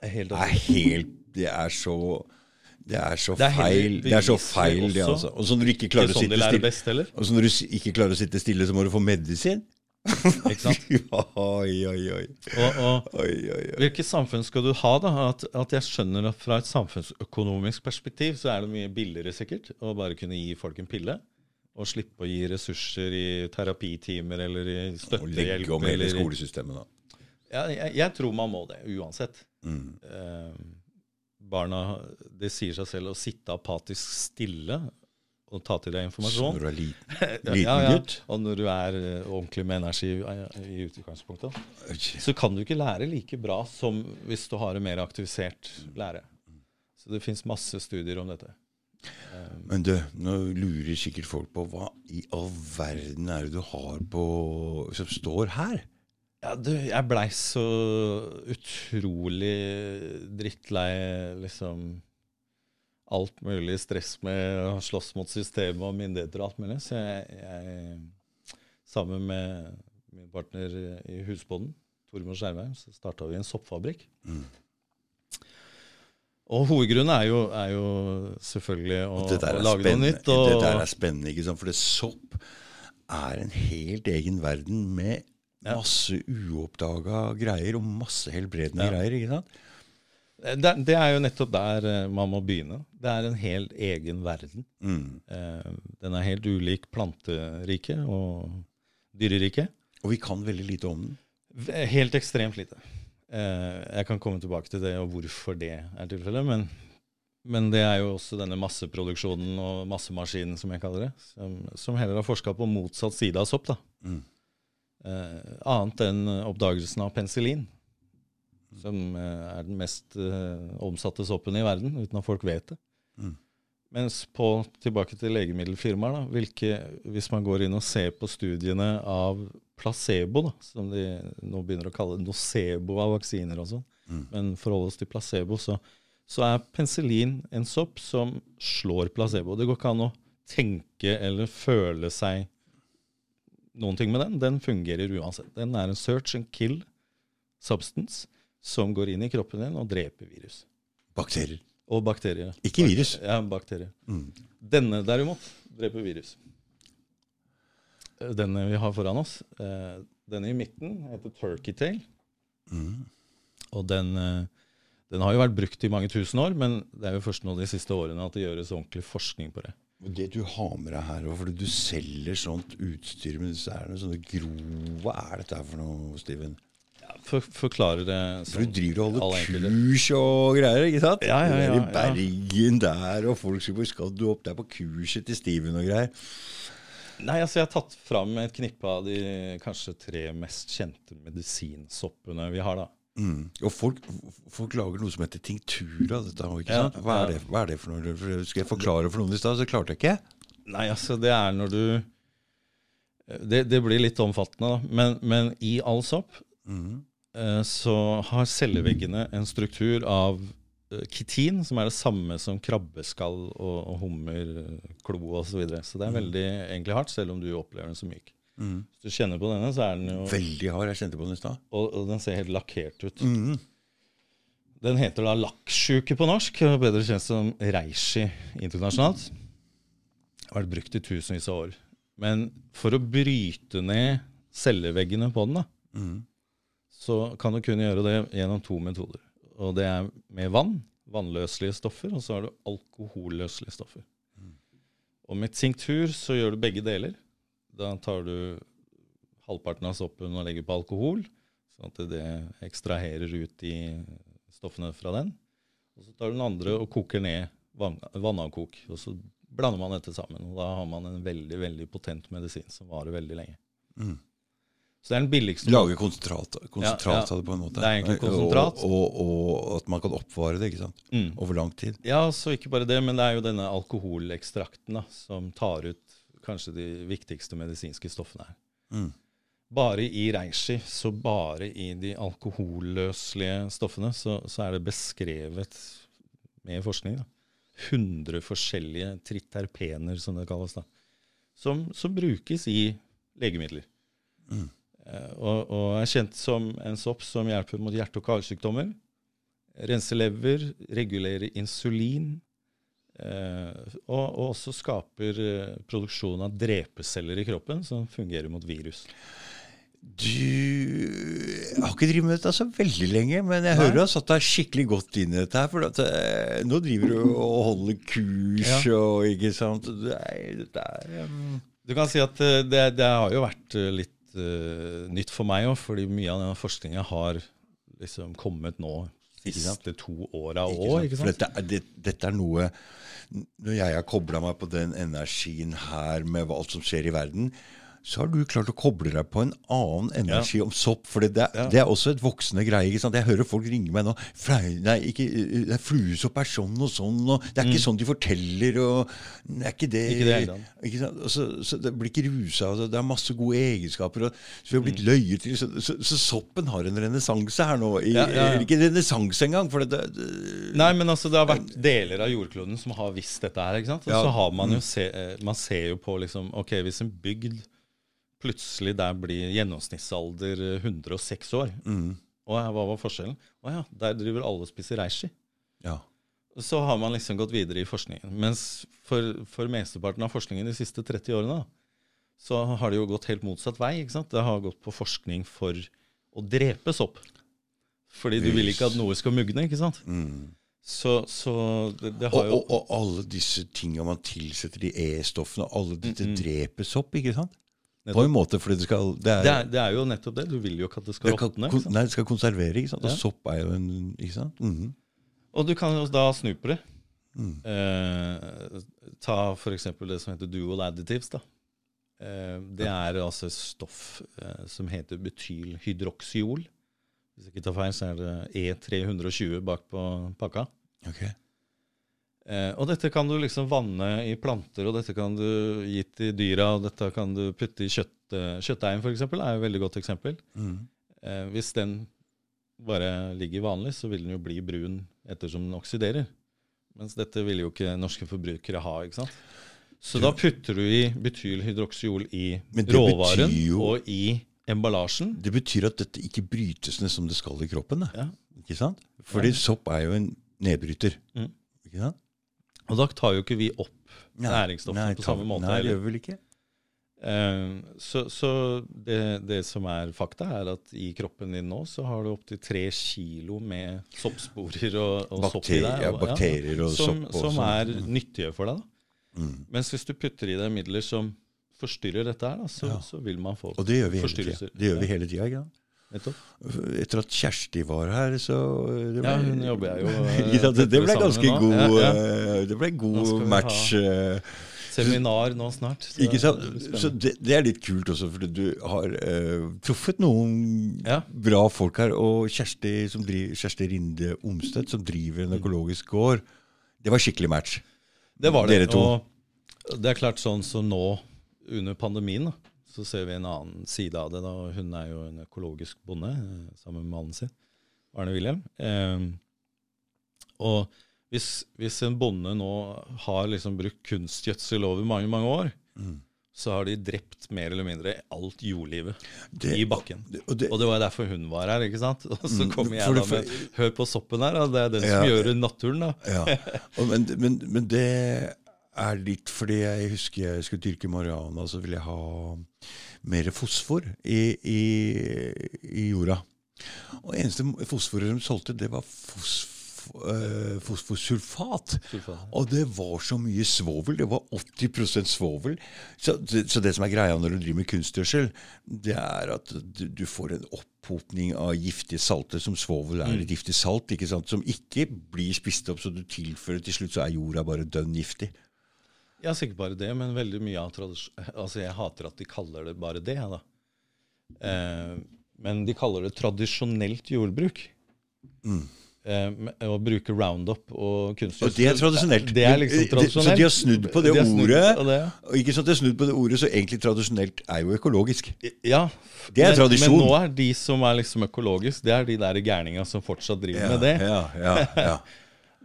Det er helt, er helt Det er så det er så det er feil. Det er så feil, det, altså. Og så når du ikke klarer å sitte stille, og så når du ikke klarer å sitte stille, så må du få medisin. Ikke sant? (laughs) oi, oi, oi. Og, og oi, oi, oi. Hvilket samfunn skal du ha? da? At, at, jeg skjønner at fra et samfunnsøkonomisk perspektiv så er det mye billigere sikkert å bare kunne gi folk en pille. Og slippe å gi ressurser i terapitimer eller i støttehjelp. Og legge om hele skolesystemet, da. Ja, jeg, jeg, tror man må det, uansett. Mm. Eh, barna Det sier seg selv å sitte apatisk stille å ta til deg informasjon. Når du er liten, liten (laughs) ja, ja, gutt? Og når du er uh, ordentlig med energi i utgangspunktet. Så kan du ikke lære like bra som hvis du har en mer aktivisert lære. Så det fins masse studier om dette. Um, Men du, nå lurer sikkert folk på hva i all verden er det du har på som står her? Ja, du, jeg blei så utrolig drittlei, liksom alt mulig stress med å slåss mot systemet og myndigheter og alt mulig. Så jeg, jeg sammen med min partner i husbonden, Tormod Skjervheim, så starta vi en soppfabrikk. Mm. Og hovedgrunnen er jo, er jo selvfølgelig å, å lage noe nytt. Og, det der er spennende, ikke sant? for det sopp er en helt egen verden med masse uoppdaga greier og masse helbredende ja. greier. ikke sant? Det, det, er jo nettopp der eh, man må begynne. Det er en helt egen verden. Mm. Eh, den er helt ulik planteriket og dyreriket. Og vi kan veldig lite om den? Helt ekstremt lite. Eh, jeg kan komme tilbake til det og hvorfor det er tilfellet. Men, men, det er jo også denne masseproduksjonen og massemaskinen, som jeg kaller det, som, som heller har forska på motsatt side av sopp. da. Mm. Eh, annet enn oppdagelsen av penicillin, som eh, er den mest eh, omsatte soppen i verden, uten at folk vet det. Mm. Mens på, tilbake til legemiddelfirmaer, da, hvilke, hvis man går inn og ser på studiene av placebo, da, som de nå begynner å kalle nocebo av vaksiner og sånn, Mm. men forholde oss til placebo, så, så er penicillin en sopp som slår placebo. Det går ikke an å tenke eller føle seg noen ting med den. Den fungerer uansett. Den er en search and kill substance som går inn i kroppen din og dreper virus. Bakterier. Og bakterier. Ikke virus. Ja, bakterier. Mm. Denne derimot dreper virus. Denne vi har foran oss, eh, denne i midten heter turkey tail. Mm. Og den, eh, den har jo vært brukt i mange tusen år, men det er jo først nå de siste årene at det gjøres ordentlig forskning på det. Det du har med deg her, fordi du selger sånt utstyr med disse her, sånne gro Hva er dette her for noe, Steven? For, forklare det For du driver og holder kurs og greier, ikke sant? Ja, ja, ja, I. Bergen der, og folk sier 'hvor skal du opp?' der på kurset til Steven og greier. Nei, altså jeg har tatt fram et knippe av de kanskje tre mest kjente medisinsoppene vi har, da. Mm. Og folk, folk lager noe som heter tinktura. dette. Ikke Ja, sant? Hva, er det, hva er det for noe? Skal jeg forklare for noen i stad, så klarte jeg ikke. Nei, altså det er når du Det, det blir litt omfattende, da. Men, men i all sopp Mm. eh, så har celleveggene en struktur av eh, kitin, som er det samme som krabbeskall og, og hummer, eh, klo osv. Så, videre. så det er veldig egentlig hardt, selv om du opplever den så myk. Mm. Hvis du kjenner på denne, så er den jo Veldig hard. Jeg kjente på den i stad. og, og den ser helt lakkert ut. Mm. Den heter da lakksjuke på norsk, og bedre kjent som reishi internasjonalt. Har vært brukt i tusenvis av år. Men for å bryte ned celleveggene på den, da, Mm. Så kan du kun gjøre det gjennom to metoder. Og det er med vann, vannløselige stoffer, og så har du alkoholløselige stoffer. Og med tinktur så gjør du begge deler. Da tar du halvparten av soppen og legger på alkohol, sånn at det ekstraherer ut de stoffene fra den. Og så tar du den andre og koker ned vann, vannavkok, og så blander man dette sammen. Og da har man en veldig, veldig potent medisin som varer veldig lenge. Mm. Så det er den billigste Lage konsentrat, konsentrat Ja, ja. av det på en måte. Det er egentlig konsentrat. Og, og, og at man kan oppvare det ikke sant? Mm. over lang tid. Ja, så ikke bare det, men det er jo denne alkoholekstrakten da, som tar ut kanskje de viktigste medisinske stoffene her. Mm. Bare i reishi, så bare i de alkoholløselige stoffene, så, så er det beskrevet med forskning da, 100 forskjellige triterpener, som det kalles, da, som, som brukes i legemidler. Mm. Eh, og, og er kjent som en sopp som hjelper mot hjerte- og karsykdommer. Renser lever, regulerer insulin. Eh, og, og også skaper eh, produksjon av drepeceller i kroppen som fungerer mot virus. Du har ikke drevet med dette så veldig lenge, men jeg Nei. hører du har satt deg skikkelig godt inn i dette her. For at, eh, nå driver du og holder kurs og ikke sant. Det er, er um, Du kan si at det, det har jo vært eh, litt eh, nytt for meg òg, fordi mye av den forskninga har liksom kommet nå siste to åra òg. dette, det, dette er noe Når jeg har kobla meg på den energien her med alt som skjer i verden, så har du klart å koble deg på en annen energi om sopp. For det, Ja. det er også et voksende greie. ikke sant? Jeg hører folk ringe meg nå. Nei, ikke, det er Fluesopp er sånn og sånn, og det er ikke sånn de forteller. og Det er ikke det. Mm. Ikke det ikke sant? Og Så, så det blir ikke rusa. og Det er masse gode egenskaper. Og, så vi har Mm. blitt løyet til. Så, så, så soppen har en renessanse her nå. I, Ja, ja, ja. Ikke renessanse engang. for det, det, Nei, men altså, det har vært deler av jordkloden som har visst dette her. ikke sant? Og Ja. så har man jo se, eh, man ser jo på liksom Ok, hvis en bygd plutselig der blir gjennomsnittsalder eh, 106 år, mm, og hva var forskjellen? Å ja, der driver alle og spiser reishi. ja. Så har man liksom gått videre i forskningen. Mens for, for mesteparten av forskningen de siste 30 årene, så har det jo gått helt motsatt vei. ikke sant? Det har gått på forskning for å drepe sopp. Fordi du vil ikke at noe skal mugne, ikke sant? Mm. Så, så det, det Og, og, og alle disse tinga man tilsetter i E-stoffene, alle dette Mm, mm. dreper sopp, ikke sant? På en måte, fordi det skal Det er, det er, det er jo nettopp det. Du vil jo ikke at det skal råtne. nei, det skal konservere, ikke sant? Og Ja. sopp er jo en Ikke sant? Mhm. Og du kan jo da snu på det. Mm. Eh, ta f.eks. det som heter dual additives. da. Eh, det er altså et stoff eh, som heter betylhydroksiol. Hvis jeg ikke tar feil, så er det E320 bak på pakka. Ok. Eh, og dette kan du liksom vanne i planter, og dette kan du gi til dyra, og dette kan du putte i kjøtt, eh, kjøttdeigen, f.eks. er et veldig godt eksempel. Mm. Eh, hvis den bare ligger vanlig, så vil den jo bli brun ettersom den oksiderer. Mens dette vil jo ikke norske forbrukere ha. ikke sant? Så da putter du i betylhydroksiol i råvaren jo- og i emballasjen. Det betyr at dette ikke brytes ned som det skal i kroppen. Da. Ja. Ikke sant? Fordi sopp er jo en nedbryter. Mm. Ikke sant? Og da tar jo ikke vi opp næringsstoffene på samme måte. Nei, det gjør vi vel ikke. Eh, så så det, det som er fakta, er at i kroppen din nå så har du opptil tre kilo med soppsporer og, og sopp i deg. Og, ja, bakterier og som, sopp Som sånn. er nyttige for deg. da. Mm. Mens hvis du putter i deg midler som forstyrrer dette her, da, så, Ja. så vil man få forstyrrelser. Og Det gjør vi hele tida. Etter at Kjersti var her, så det Ja, hun jobber jeg jo? (laughs) Det, det ble ganske god, ja. Ja, eh, Det ble god match. eh, Seminar nå snart. så Ikke sant? det Så det, det er litt kult også, for du har uh, truffet noen Ja. bra folk her. Og Kjersti, som driver, Kjersti Rinde Omstedt, som driver Mm. en økologisk gård, det var skikkelig match. Det var det. Dere to. Og det er klart sånn som nå, under pandemien, da, så ser vi en annen side av det. da. Hun er jo en økologisk bonde eh, sammen med mannen sin, Arne Wilhelm. Eh, og hvis, hvis en bonde nå har liksom brukt kunstgjødsel over mange, mange år, Mm. så har de drept mer eller mindre alt jordlivet Det- i bakken. det- og det- Og det var derfor hun var her, ikke sant? (laughs) Og så Mm, kommer jeg da med Hør på soppen her, det er den Ja. som gjør naturen, da. Ja. Og, men, men, men det er litt fordi jeg husker jeg skulle dyrke marihuana, så ville jeg ha mer fosfor i, i, i jorda. Og eneste fosforet de solgte, det var fosf, eh, fosforsulfat. Sulfat. Og det var så mye svovel. Det var 80% svovel. Så, det- så det som er greia når du driver med kunstgjødsel, det er at du, du får en opphopning av giftige salter, som svovel er et giftig salt, ikke som ikke blir spist opp, så du tilfører til slutt, så er jorda bare dønn giftig. Ja, sikkert bare det, men veldig mye av tradisjon... (laughs) Altså, jeg hater at de kaller det bare det, da. Eh, men de kaller det tradisjonelt jordbruk. Eh, med- å bruke Roundup og kunstgjødsel. Og det er tradisjonelt. Det er liksom tradisjonelt. Så de har snudd på det De ordet. på det, Og ikke sant, de har snudd på det ordet, så egentlig tradisjonelt er jo økologisk. ja. Det er men, tradisjon. Men nå er de som er liksom økologisk, det er de der gærninga som fortsatt driver med det. Ja, ja, ja. (laughs)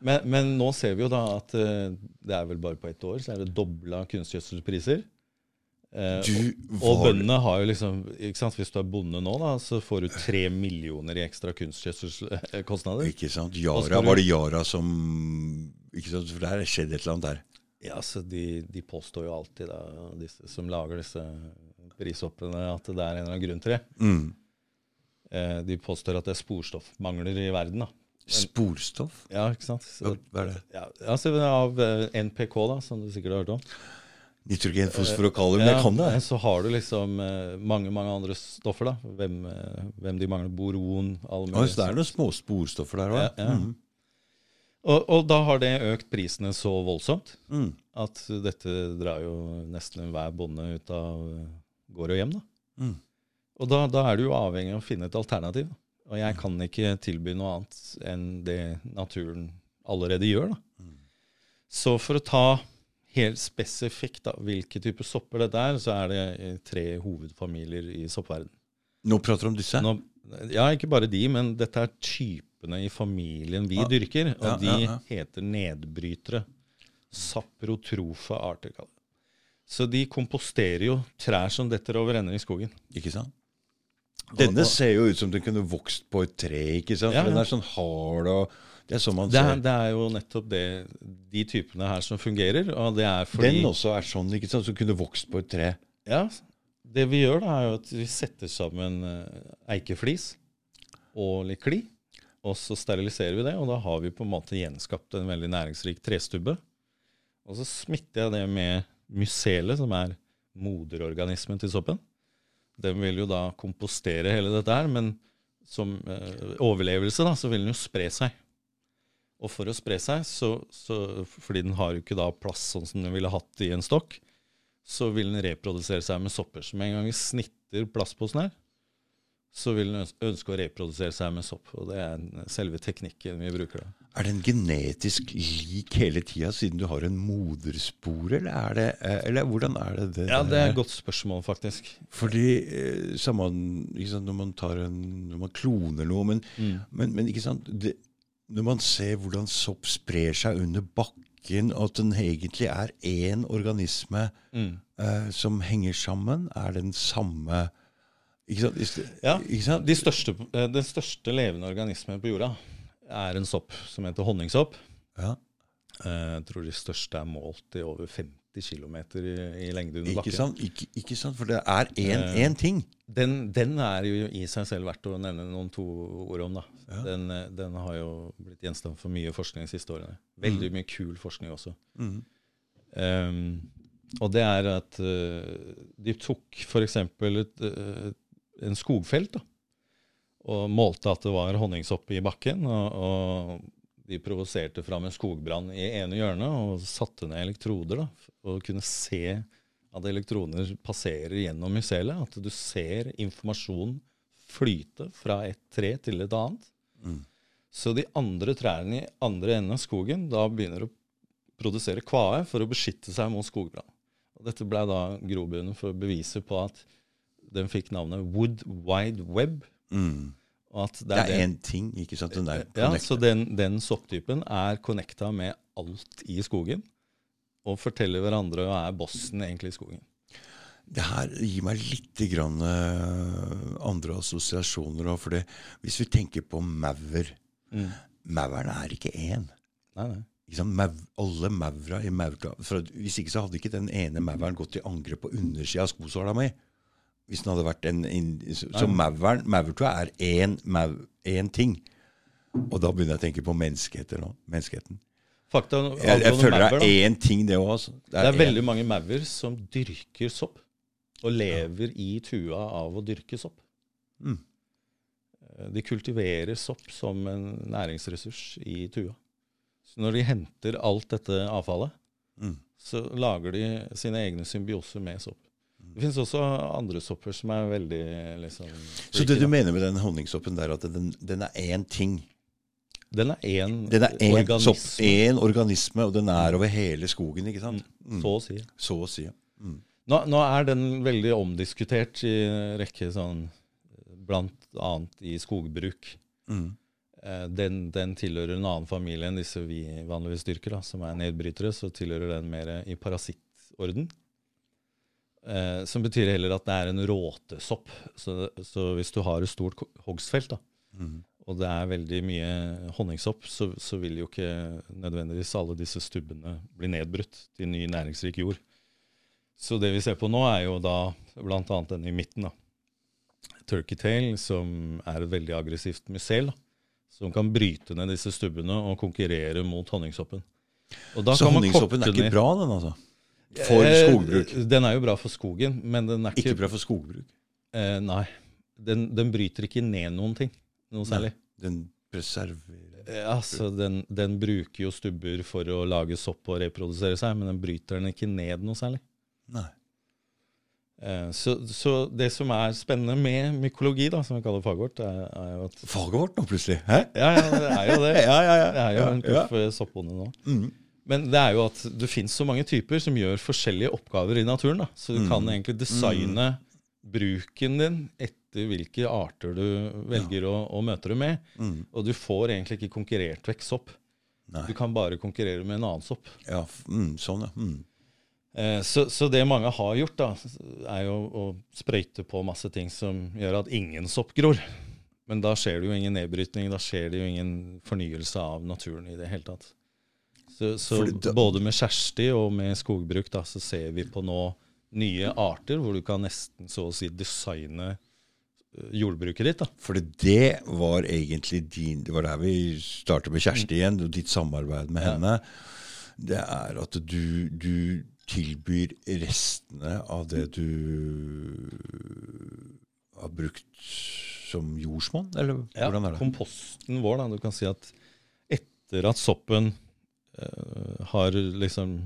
Men, men nå ser vi jo da at eh, det er vel bare på ett år så er det dobla kunstgjødselpriser. Eh, og, og bøndene har jo liksom ikke sant? Hvis du er bonde nå, da, så får du tre millioner i ekstra kunstgjødselkostnader. Ikke sant? Yara, var det Yara som ikke sant? For der skjedde et eller annet der. Ja, så de, de påstår jo alltid, da, disse som lager disse prishoppene, at det er en eller annen grunn til det. Mm. Eh, de påstår at det er sporstoffmangler i verden. da. Sporstoff? Ja, ikke sant? Så, hva er det? ja, altså Av eh, NPK, da, som du sikkert har hørt om. Nitrogen, fosfor og kalium? Jeg kan det. men Så har du liksom eh, mange mange andre stoffer. da. Hvem, eh, hvem de mangler. Boron, aluminium mulige. så det er noen små sporstoffer der òg? Ja, ja. og, og da har det økt prisene så voldsomt Mm. at dette drar jo nesten enhver bonde ut av eh, gård og hjem. da. Mm. Og da, da er du jo avhengig av å finne et alternativ. da. Og jeg kan ikke tilby noe annet enn det naturen allerede gjør. da. Mm. Så for å ta helt spesifikt da, hvilke typer sopper dette er, så er det eh, tre hovedfamilier i soppverden. Nå prater du om disse? Nå, ja, ikke bare de, men dette er typene i familien vi Ja. dyrker. Og Ja, de ja, ja. heter nedbrytere. Saprotrofa arter. Så de komposterer jo trær som detter over ende i skogen. Ikke sant? Denne ser jo ut som den kunne vokst på et tre. ikke sant? Ja, ja. Den er sånn hard og Det er sånn man Det er, ser. det er jo nettopp det, de typene her som fungerer. Og det er fordi Den også er sånn, ikke sant? Som kunne vokst på et tre. Ja, det vi gjør da er jo at vi setter sammen eh, eikeflis og litt kli, og så steriliserer vi det, og da har vi på en måte gjenskapt en veldig næringsrik trestubbe. Og så smitter jeg det med mycele, som er moderorganismen til soppen. Den vil jo da kompostere hele dette her, men som eh, overlevelse da, så vil den jo spre seg. Og for å spre seg, så, så, fordi den har jo ikke da plass sånn som den ville hatt i en stokk, så vil den reprodusere seg med sopper. Så med en gang vi snitter plastposen her, så vil den ønske å reprodusere seg med sopp. Og det er selve teknikken vi bruker da. Er den genetisk lik hele tida, siden du har en moderspore, eller er det eh, Eller hvordan er det det Ja, det er et godt spørsmål, faktisk. Fordi eh, ikke sant, når man tar en Når man kloner noe Men, Mm. men, men ikke sant det, Når man ser hvordan sopp sprer seg under bakken, og at den egentlig er én organisme Mm. eh, som henger sammen, er den samme Ikke sant? Ja, ikke sant? De største, eh, den største levende organismen på jorda er en sopp som heter honningsopp. Ja, Eh, Jeg tror de største er målt i over 50 km i, i lengde under ikke bakken. sant? Ikke, ikke sant? For det er én Eh, ting. Den, den er jo i seg selv verdt å nevne noen to ord om. da. Ja. Den, den har jo blitt gjenstand for mye forskning de siste årene. Veldig mye kul forskning også. Mm. Um, og det er at uh, de tok f.eks. Uh, en skogfelt da, og målte at det var honningsopp i bakken. Og, og de provoserte fram en skogbrann i ene hjørnet og satte ned elektroder. da, Og kunne se at elektroner passerer gjennom mycelet. At du ser informasjon flyte fra et tre til et annet. Mm. Så de andre trærne i andre enden av skogen da begynner å produsere kvae for å beskytte seg mot skogbrann. Dette ble da grobunnen for beviset på at den fikk navnet Wood Wide Web. Mm. Det er én ting, ikke sant? Den er ja, så den, den sopptypen er connecta med alt i skogen. Og forteller hverandre og er bossen egentlig i skogen. Det her gir meg litt grann, uh, andre assosiasjoner òg. For hvis vi tenker på maur Mm. Mauren er ikke én. Nei, nei. Liksom, sant? Alle maura i maurka Hvis ikke så hadde ikke den ene mauren gått i angrep på undersida av skosåla mi. Hvis den hadde vært en, en Så, Maurtua er én mau- én ting. Og da begynner jeg å tenke på menneskeheter nå. Menneskeheten. Fakta Jeg, jeg føler det er én ting, det òg. Altså. Det er en- veldig mange maur som dyrker sopp. Og lever i tua av å dyrke sopp. Mm. Eh, De kultiverer sopp som en næringsressurs i tua. Så når de henter alt dette avfallet, Mm. så lager de sine egne symbioser med sopp. Det finnes også andre sopper som er veldig liksom Så det du da. mener med den honningsoppen der, at den, den er én ting? Den er én Den er én sopp, organisme, én organisme, og den er over hele skogen, ikke sant? Mm. så å si. Så å si. ja. Mm. Nå, nå er den veldig omdiskutert i rekke sånn Blant annet i skogbruk. Mm. Eh, Den, den tilhører en annen familie enn disse vi vanligvis dyrker, da, som er nedbrytere. Så tilhører den mer i parasittorden. Eh, som betyr heller at det er en råtesopp. Så, så hvis du har et stort hogstfelt, da, Mm. og det er veldig mye honningsopp, så, så vil jo ikke nødvendigvis alle disse stubbene bli nedbrutt til ny næringsrik jord. Så det vi ser på nå, er jo da bl.a. den i midten. da. Turkey tail, som er et veldig aggressivt mycel, som kan bryte ned disse stubbene og konkurrere mot honningsoppen. Og da Så honningsoppen er ikke ned- bra, den altså? For Eh, skogbruk? Den er jo bra for skogen, men den er ikke, Ikke bra for skogbruk? Eh, nei. Den, den bryter ikke ned noen ting noe særlig. Den preserverer Eh, altså, den, den bruker jo stubber for å lage sopp og reprodusere seg, men den bryter den ikke ned noe særlig. Nei. Eh, så, så det som er spennende med mykologi, da, som vi kaller faget vårt, er, er jo at Faget vårt nå, plutselig? Hæ? Ja, ja, det er jo det. (laughs) Ja, ja, ja. Det er jo en proff ja. soppbonde nå. Mm. Men det er jo at det fins så mange typer som gjør forskjellige oppgaver i naturen. da. Så du Mm. kan egentlig designe bruken din etter hvilke arter du velger å, å møte dem med. Mm. Og du får egentlig ikke konkurrert vekk sopp. Nei. Du kan bare konkurrere med en annen sopp. Ja, mm, sånn, ja. Mm. Eh, så, så det mange har gjort, da, er jo å sprøyte på masse ting som gjør at ingen sopp gror. Men da skjer det jo ingen nedbrytning, da skjer det jo ingen fornyelse av naturen i det hele tatt. Så, så da- både med Kjersti og med skogbruk da, så ser vi på nå nye arter hvor du kan nesten så å si designe eh, jordbruket ditt. da. For det var egentlig din Det var der vi startet med Kjersti igjen, og ditt samarbeid med henne. Det er at du, du tilbyr restene av det du har brukt som jordsmonn, eller Ja, hvordan er det? komposten vår, da. Du kan si at etter at soppen har liksom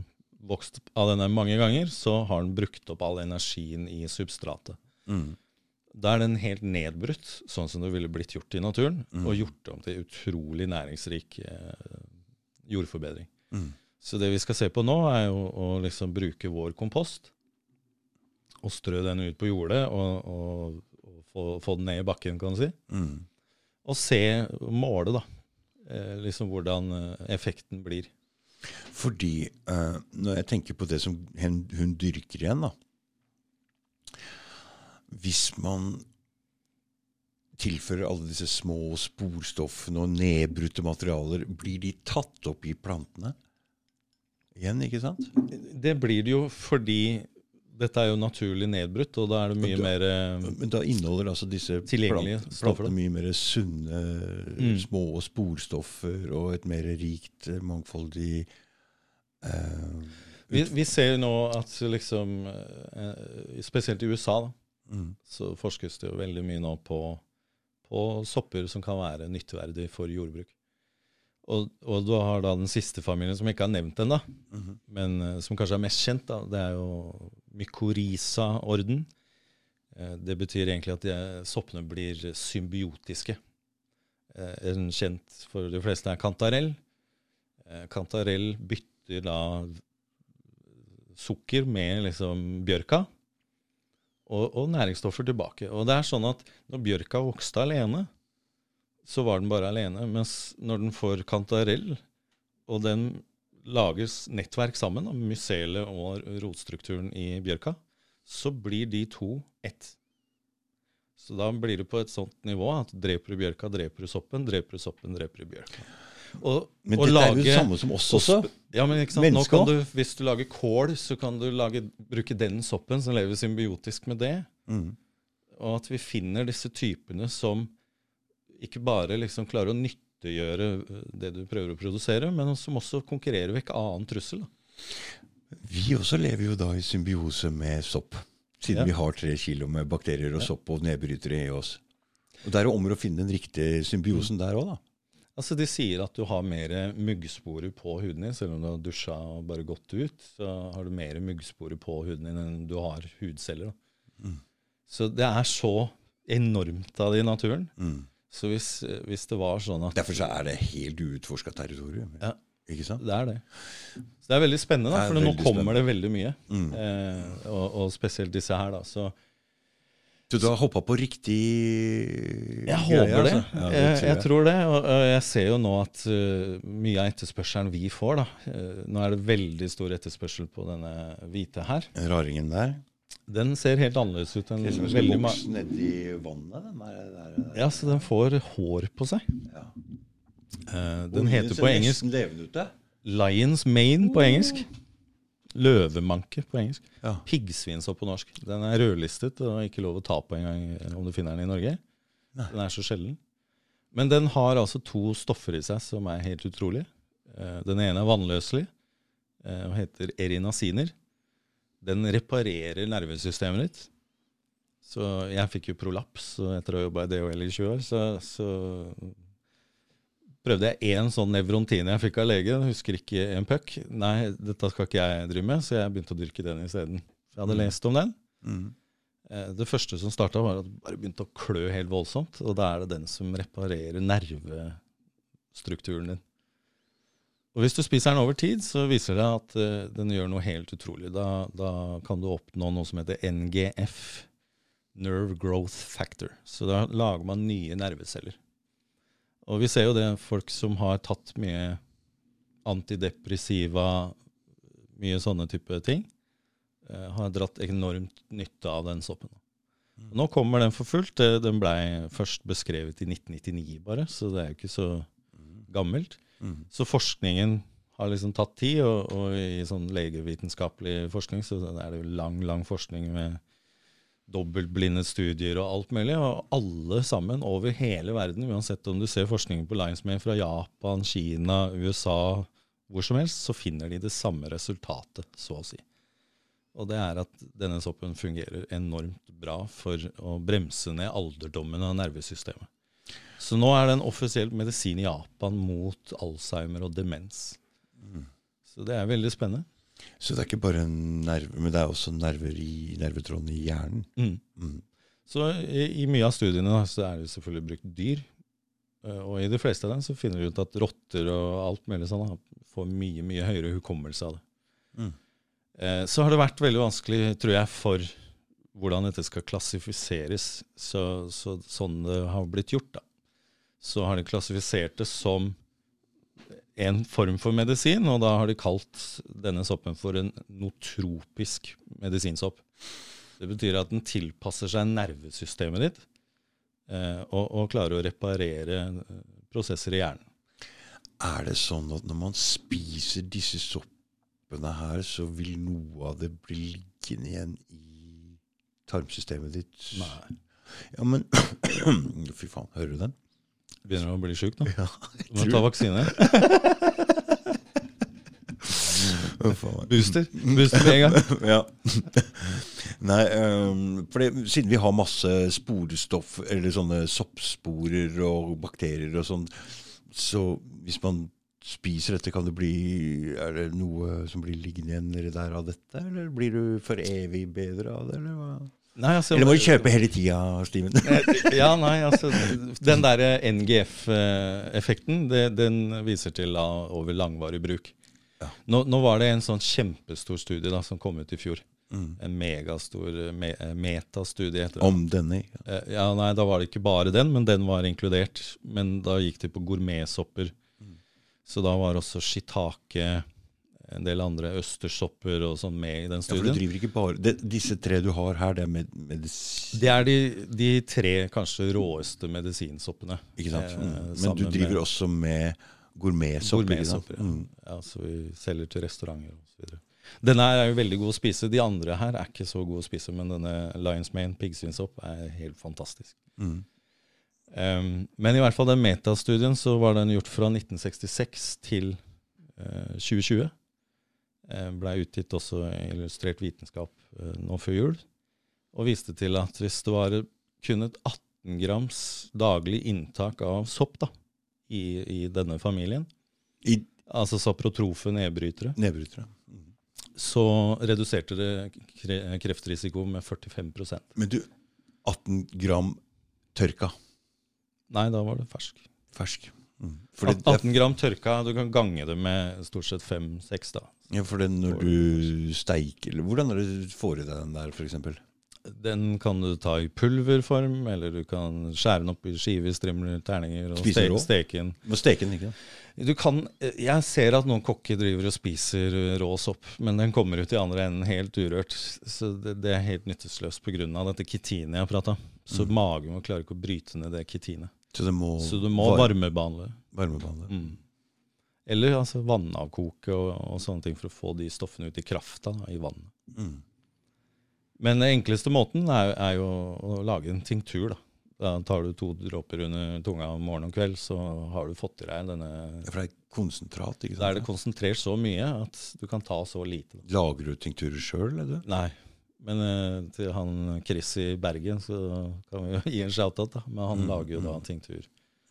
vokst av denne mange ganger, så har den brukt opp all energien i substratet. Mm. Da er den helt nedbrutt, sånn som det ville blitt gjort i naturen, Mm. og gjort om til utrolig næringsrik eh, jordforbedring. Mm. Så det vi skal se på nå, er jo å liksom bruke vår kompost og strø den ut på jordet og, og, og få, få den ned i bakken, kan du si. Mm. Og se, måle, da, eh, liksom hvordan eh, effekten blir. Fordi uh, når jeg tenker på det som hun, hun dyrker igjen, da Hvis man tilfører alle disse små sporstoffene og nedbrutte materialer, blir de tatt opp i plantene igjen, ikke sant? Det blir det jo fordi dette er jo naturlig nedbrutt, og da er det mye da- mer eh, Men da inneholder altså disse plantene mye mer sunne, Mm. små sporstoffer og et mer rikt, eh, mangfoldig uh, vi, vi ser jo nå at liksom Spesielt i USA da, mm, så forskes det jo veldig mye nå på, på sopper som kan være nytteverdig for jordbruk. Og, og du har da den siste familien som jeg ikke har nevnt ennå, mhm. men eh, som kanskje er mest kjent. da, Det er jo mykorrhiza-orden. Eh, Det betyr egentlig at de, soppene blir symbiotiske. Eh, En kjent for de fleste er kantarell. Eh, Kantarell bytter da sukker med liksom bjørka, og, og næringsstoffer tilbake. Og det er sånn at når bjørka vokste alene, så var den bare alene. Mens når den får kantarell, og den lages nettverk sammen, da, mycelet og rotstrukturen i bjørka, så blir de to ett. Så da blir det på et sånt nivå at dreper du bjørka, dreper du soppen, dreper du soppen, dreper du bjørka. Og, Men det er jo det samme som oss også. Ja, men ikke sant? Nå kan du, hvis du lager kål, så kan du lage, bruke den soppen som lever symbiotisk med det. Mm. Og at vi finner disse typene som ikke bare liksom klarer å nyttiggjøre øh, det du prøver å produsere, men som også konkurrerer vekk annen trussel. Da. Vi også lever jo da i symbiose med sopp, siden Ja. vi har tre kilo med bakterier og sopp og nedbrytere i oss. Og Det er jo om å finne den riktige symbiosen der òg, da. Altså De sier at du har mer muggsporer på huden din, selv om du har dusja og bare gått ut. Så har du mer muggsporer på huden din enn du har hudceller. Mm. Så det er så enormt av det i naturen. Mm. Så hvis, hvis det var sånn at Derfor så er det helt uutforska territorium. Ja. Ikke sant? Det er det. Så det er veldig spennende, da, for nå kommer spennende. det veldig mye. Mm. Eh, og, og spesielt disse her, da. Så Så du har hoppa på riktig jeg håper det. altså? Ja, jeg, tror jeg tror det. Og, og jeg ser jo nå at uh, mye av etterspørselen vi får, da uh, Nå er det veldig stor etterspørsel på denne hvite her. Raringen der. Den ser helt annerledes ut enn Det som en veldig vokse nedi vannet. Den der, der, der. Ja, så den får hår på seg. Ja. Uh, den Ungen heter på engelsk ut. Lions mane på engelsk. Løvemanke på engelsk. Ja. Piggsvinsopp på norsk. Den er rødlistet og ikke lov å ta på engang om du finner den i Norge. Nei. Den er så sjelden. Men den har altså to stoffer i seg som er helt utrolig. Uh, Den ene er vannløselig uh, og heter erinasiner. Den reparerer nervesystemet ditt. Så jeg fikk jo prolaps etter å ha jobba i DHL i 20 år, så, så prøvde jeg én sånn nevrontine jeg fikk av legen. Husker ikke en puck. Nei, dette skal ikke jeg drive med, så jeg begynte å dyrke den isteden. Jeg hadde Mm. lest om den. Mm. Eh, Det første som starta, var at det bare begynte å klø helt voldsomt. Og da er det den som reparerer nervestrukturen din. Og hvis du spiser den over tid, så viser det at uh, den gjør noe helt utrolig. Da, da kan du oppnå noe som heter NGF, Nerve Growth Factor. Så da lager man nye nerveceller. Og vi ser jo det, folk som har tatt mye antidepressiva, mye sånne type ting, uh, har dratt enormt nytte av den soppen. Nå kommer den for fullt. Den blei først beskrevet i 1999 bare, så det er jo ikke så gammelt. Mm. Så forskningen har liksom tatt tid, og, og i sånn legevitenskapelig forskning så er det jo lang, lang forskning med dobbeltblinde studier og alt mulig. Og alle sammen over hele verden, uansett om du ser forskningen på Linesmane fra Japan, Kina, USA, hvor som helst, så finner de det samme resultatet, så å si. Og det er at denne soppen fungerer enormt bra for å bremse ned alderdommen av nervesystemet. Så nå er det en offisiell medisin i Japan mot Alzheimer og demens. Mm. Så det er veldig spennende. Så det er ikke bare nerver, men det er også nerver i nervetrådene i hjernen. Mm. Mm. Så i, i mye av studiene da, så er det selvfølgelig brukt dyr. Eh, Og i de fleste av dem så finner du ut at rotter og alt mulig sånn da, får mye mye høyere hukommelse av det. Mm. Eh, Så har det vært veldig vanskelig, tror jeg, for hvordan dette skal klassifiseres. Så, så, sånn det har blitt gjort, da. Så har de klassifisert det som en form for medisin, og da har de kalt denne soppen for en notropisk medisinsopp. Det betyr at den tilpasser seg nervesystemet ditt, eh, og, og klarer å reparere eh, prosesser i hjernen. Er det sånn at når man spiser disse soppene her, så vil noe av det bli liggende igjen i tarmsystemet ditt? Nei. Ja, men (clears throat) Fy faen, hører du den? Begynner å bli sjuk nå. (laughs) Ja, Du må ta vaksine. (laughs) Booster. Booster med en gang. (laughs) ja. Nei, um, for det, siden vi har masse sporestoff, eller sånne soppsporer og bakterier og sånn, så hvis man spiser dette, kan det bli Er det noe som blir liggende igjen der av dette, eller blir du for evig bedre av det, eller hva? Nei, altså, Eller må du kjøpe hele tida, Steven? (laughs) ja, nei, altså Den der NGF-effekten, den viser til da, over langvarig bruk. Ja. Nå, nå var det en sånn kjempestor studie da, som kom ut i fjor. Mm. En megastor eh, me, eh, metastudie. heter det. Om denne? ja. Eh, Ja, nei, Da var det ikke bare den, men den var inkludert. Men da gikk de på gourmetsopper. Så da var også shiitake, en del andre østerssopper og sånn med i den studien. Ja, for du driver ikke bare det, Disse tre du har her, det er med, medisin... Det er de, de tre kanskje råeste medisinsoppene. Ikke sant? eh, Mm. Men du driver med også med gourmetsopp? ikke sant? Gourmetsopper, ja. Mm. ja. Så vi selger til restauranter osv. Denne her er jo veldig god å spise. De andre her er ikke så gode å spise, men denne Lions Mane piggsvinsopp er helt fantastisk. Mm. Um, men i hvert fall den metastudien så var den gjort fra 1966 til uh, 2020. Uh, Blei utgitt også Illustrert vitenskap eh, nå før jul. Og viste til at hvis det var kun et 18 grams daglig inntak av sopp da, i, i denne familien, I altså saprotrofe nedbrytere, nedbrytere. Mm. så reduserte det kre kreftrisiko med 45% Men du, 18 gram tørka Nei, da var det fersk. fersk. For, det, det, 18 gram tørka, du kan gange det med stort sett 5-6 da. ja, for det når du steiker Hvordan er det du får i deg den der, f.eks.? Den kan du ta i pulverform, eller du kan skjære den opp i skiver, strimler, terninger og Spise rå? steke den. Må steke den, ikke? Du kan, jeg ser at noen kokker driver og spiser rå sopp, men den kommer ut i andre enden helt urørt. Så det, det er helt nytteløst pga. dette kitinet jeg prata om. Så Mm. magen klarer ikke å bryte ned det kitinet. Så du må, Så du må var- varmebehandle. varmebehandle. Mm. Eller altså vannavkoke og, og sånne ting for å få de stoffene ut i krafta i vannet. Mm. Men den enkleste måten er, er jo å lage en tinktur. Da. da tar du to dråper under tunga om morgen og kveld, så har du fått i deg denne Ja, For det er konsentrat, ikke sant? Da er det konsentrert så mye at du kan ta så lite. Da. Lager du tinkturer sjøl, eller? Nei. Men eh, til han Chris i Bergen så kan vi jo (laughs) gi en shout-out, da. Men han Mm, lager jo da en tinktur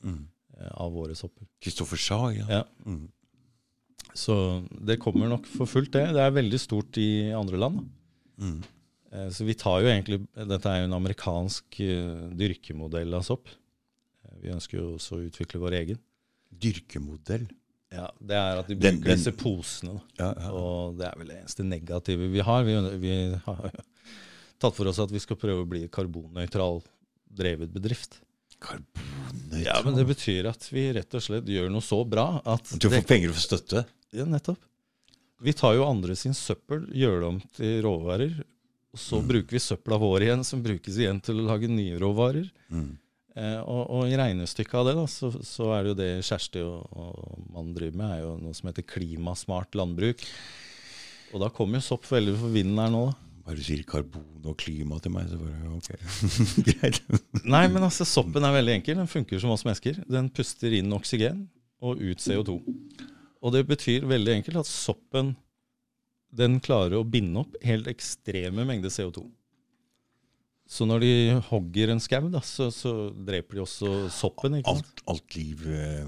Mm. eh, av våre sopper. Kristoffer Sja, ja. Ja. Mm. Så det kommer nok for fullt, det. Det er veldig stort i andre land. Da. Mm. Eh, Så vi tar jo egentlig Dette er jo en amerikansk eh, dyrkemodell av sopp. Eh, Vi ønsker jo også å utvikle vår egen. Dyrkemodell. Ja, Det er at de bruker den- disse posene. Ja, ja. Og det er vel det eneste negative vi har. Vi, vi har (laughs) tatt for oss at vi skal prøve å bli karbonnøytral drevet bedrift. Karbonnøytral. Ja, men Det betyr at vi rett og slett gjør noe så bra at Du får det, penger for støtte. ja, nettopp. Vi tar jo andre sin søppel, gjør det om til råvarer. Og så Mm. bruker vi søpla vår igjen, som brukes igjen til å lage nye råvarer. Mm. Eh, og, og i regnestykket av det, da, så, så er det jo det Kjersti og, og man driver med, er jo noe som heter klimasmart landbruk. Og da kommer jo sopp veldig for vinden her nå. da. Bare du sier karbon og klima til meg, så bare ok. (laughs) Greit. Nei, men altså, soppen er veldig enkel. Den funker som oss mennesker. Den puster inn oksygen og ut CO2. Og det betyr veldig enkelt at soppen den klarer å binde opp helt ekstreme mengder CO2. Så når de hogger en skau, så, så dreper de også soppen. ikke sant? Alt, alt liv eh,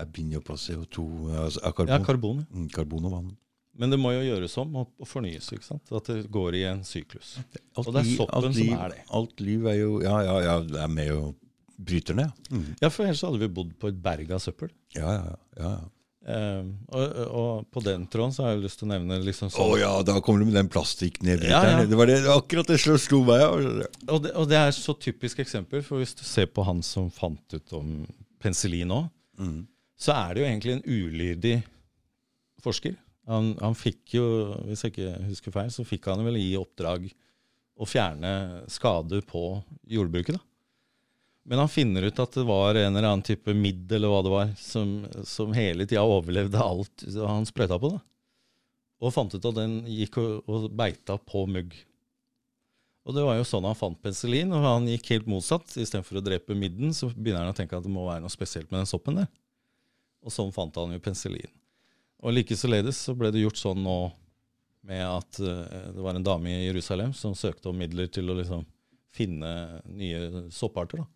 er opp av CO2, altså karbon. Ja, karbon. ja. Mm, karbon og vann. Men det må jo gjøres om og, og fornyes. ikke sant? At det går i en syklus. Alt Og det er soppen alt som liv, er det. Alt liv er jo Ja, ja, ja, det er med og bryter ned. Mm. Ja, for ellers hadde vi bodd på et berg av søppel. Ja, ja, ja. Eh, og, og på den tråden så har jeg lyst til å nevne liksom Å oh, ja, da kommer du med den plastikknedbryteren. Ja, ja. Det var det, akkurat det som slo meg. og, det, og det er så typisk eksempel, for hvis du ser på han som fant ut om penicillin nå, Mm. så er det jo egentlig en ulydig forsker. Han, han fikk jo, hvis jeg ikke husker feil, så fikk han vel i oppdrag å fjerne skader på jordbruket. da. Men han finner ut at det var en eller annen type midd eller hva det var, som, som hele tida overlevde alt han sprøyta på. da. Og fant ut at den gikk og, og beita på mugg. Og det var jo sånn han fant penicillin, og han gikk helt motsatt. Istedenfor å drepe midden, så begynner han å tenke at det må være noe spesielt med den soppen der. Og sånn fant han jo penicillin. Og like således så ble det gjort sånn nå med at uh, det var en dame i Jerusalem som søkte om midler til å liksom finne nye sopparter. da.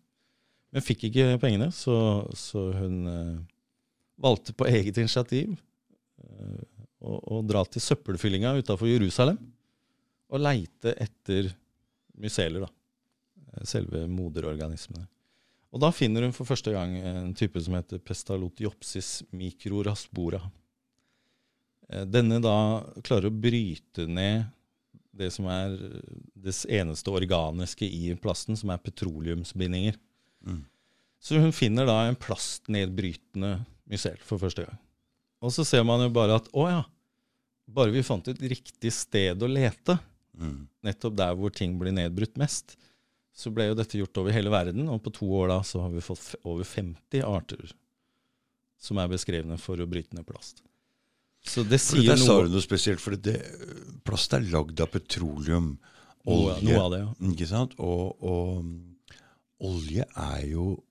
Men fikk ikke pengene, så, så hun eh, valgte på eget initiativ eh, å, å dra til søppelfyllinga utafor Jerusalem og leite etter myseler, da. Eh, Selve moderorganismene. Og da finner hun for første gang en type som heter pestalotiopsis microraspora. Denne da klarer å bryte ned det som er det eneste organiske i plasten, som er petroleumsbindinger. Mm. Så hun finner da en plastnedbrytende mycel for første gang. Og så ser man jo bare at å ja, bare vi fant et riktig sted å lete, Mm. nettopp der hvor ting blir nedbrutt mest, så ble jo dette gjort over hele verden, og på to år da så har vi fått over 50 arter som er beskrevne for å bryte ned plast. Så det For sier der sa noe, du noe spesielt, for det, plast er lagd av petroleum. noe, Olje. noe av det. ja. Ikke sant? Og, og olje er jo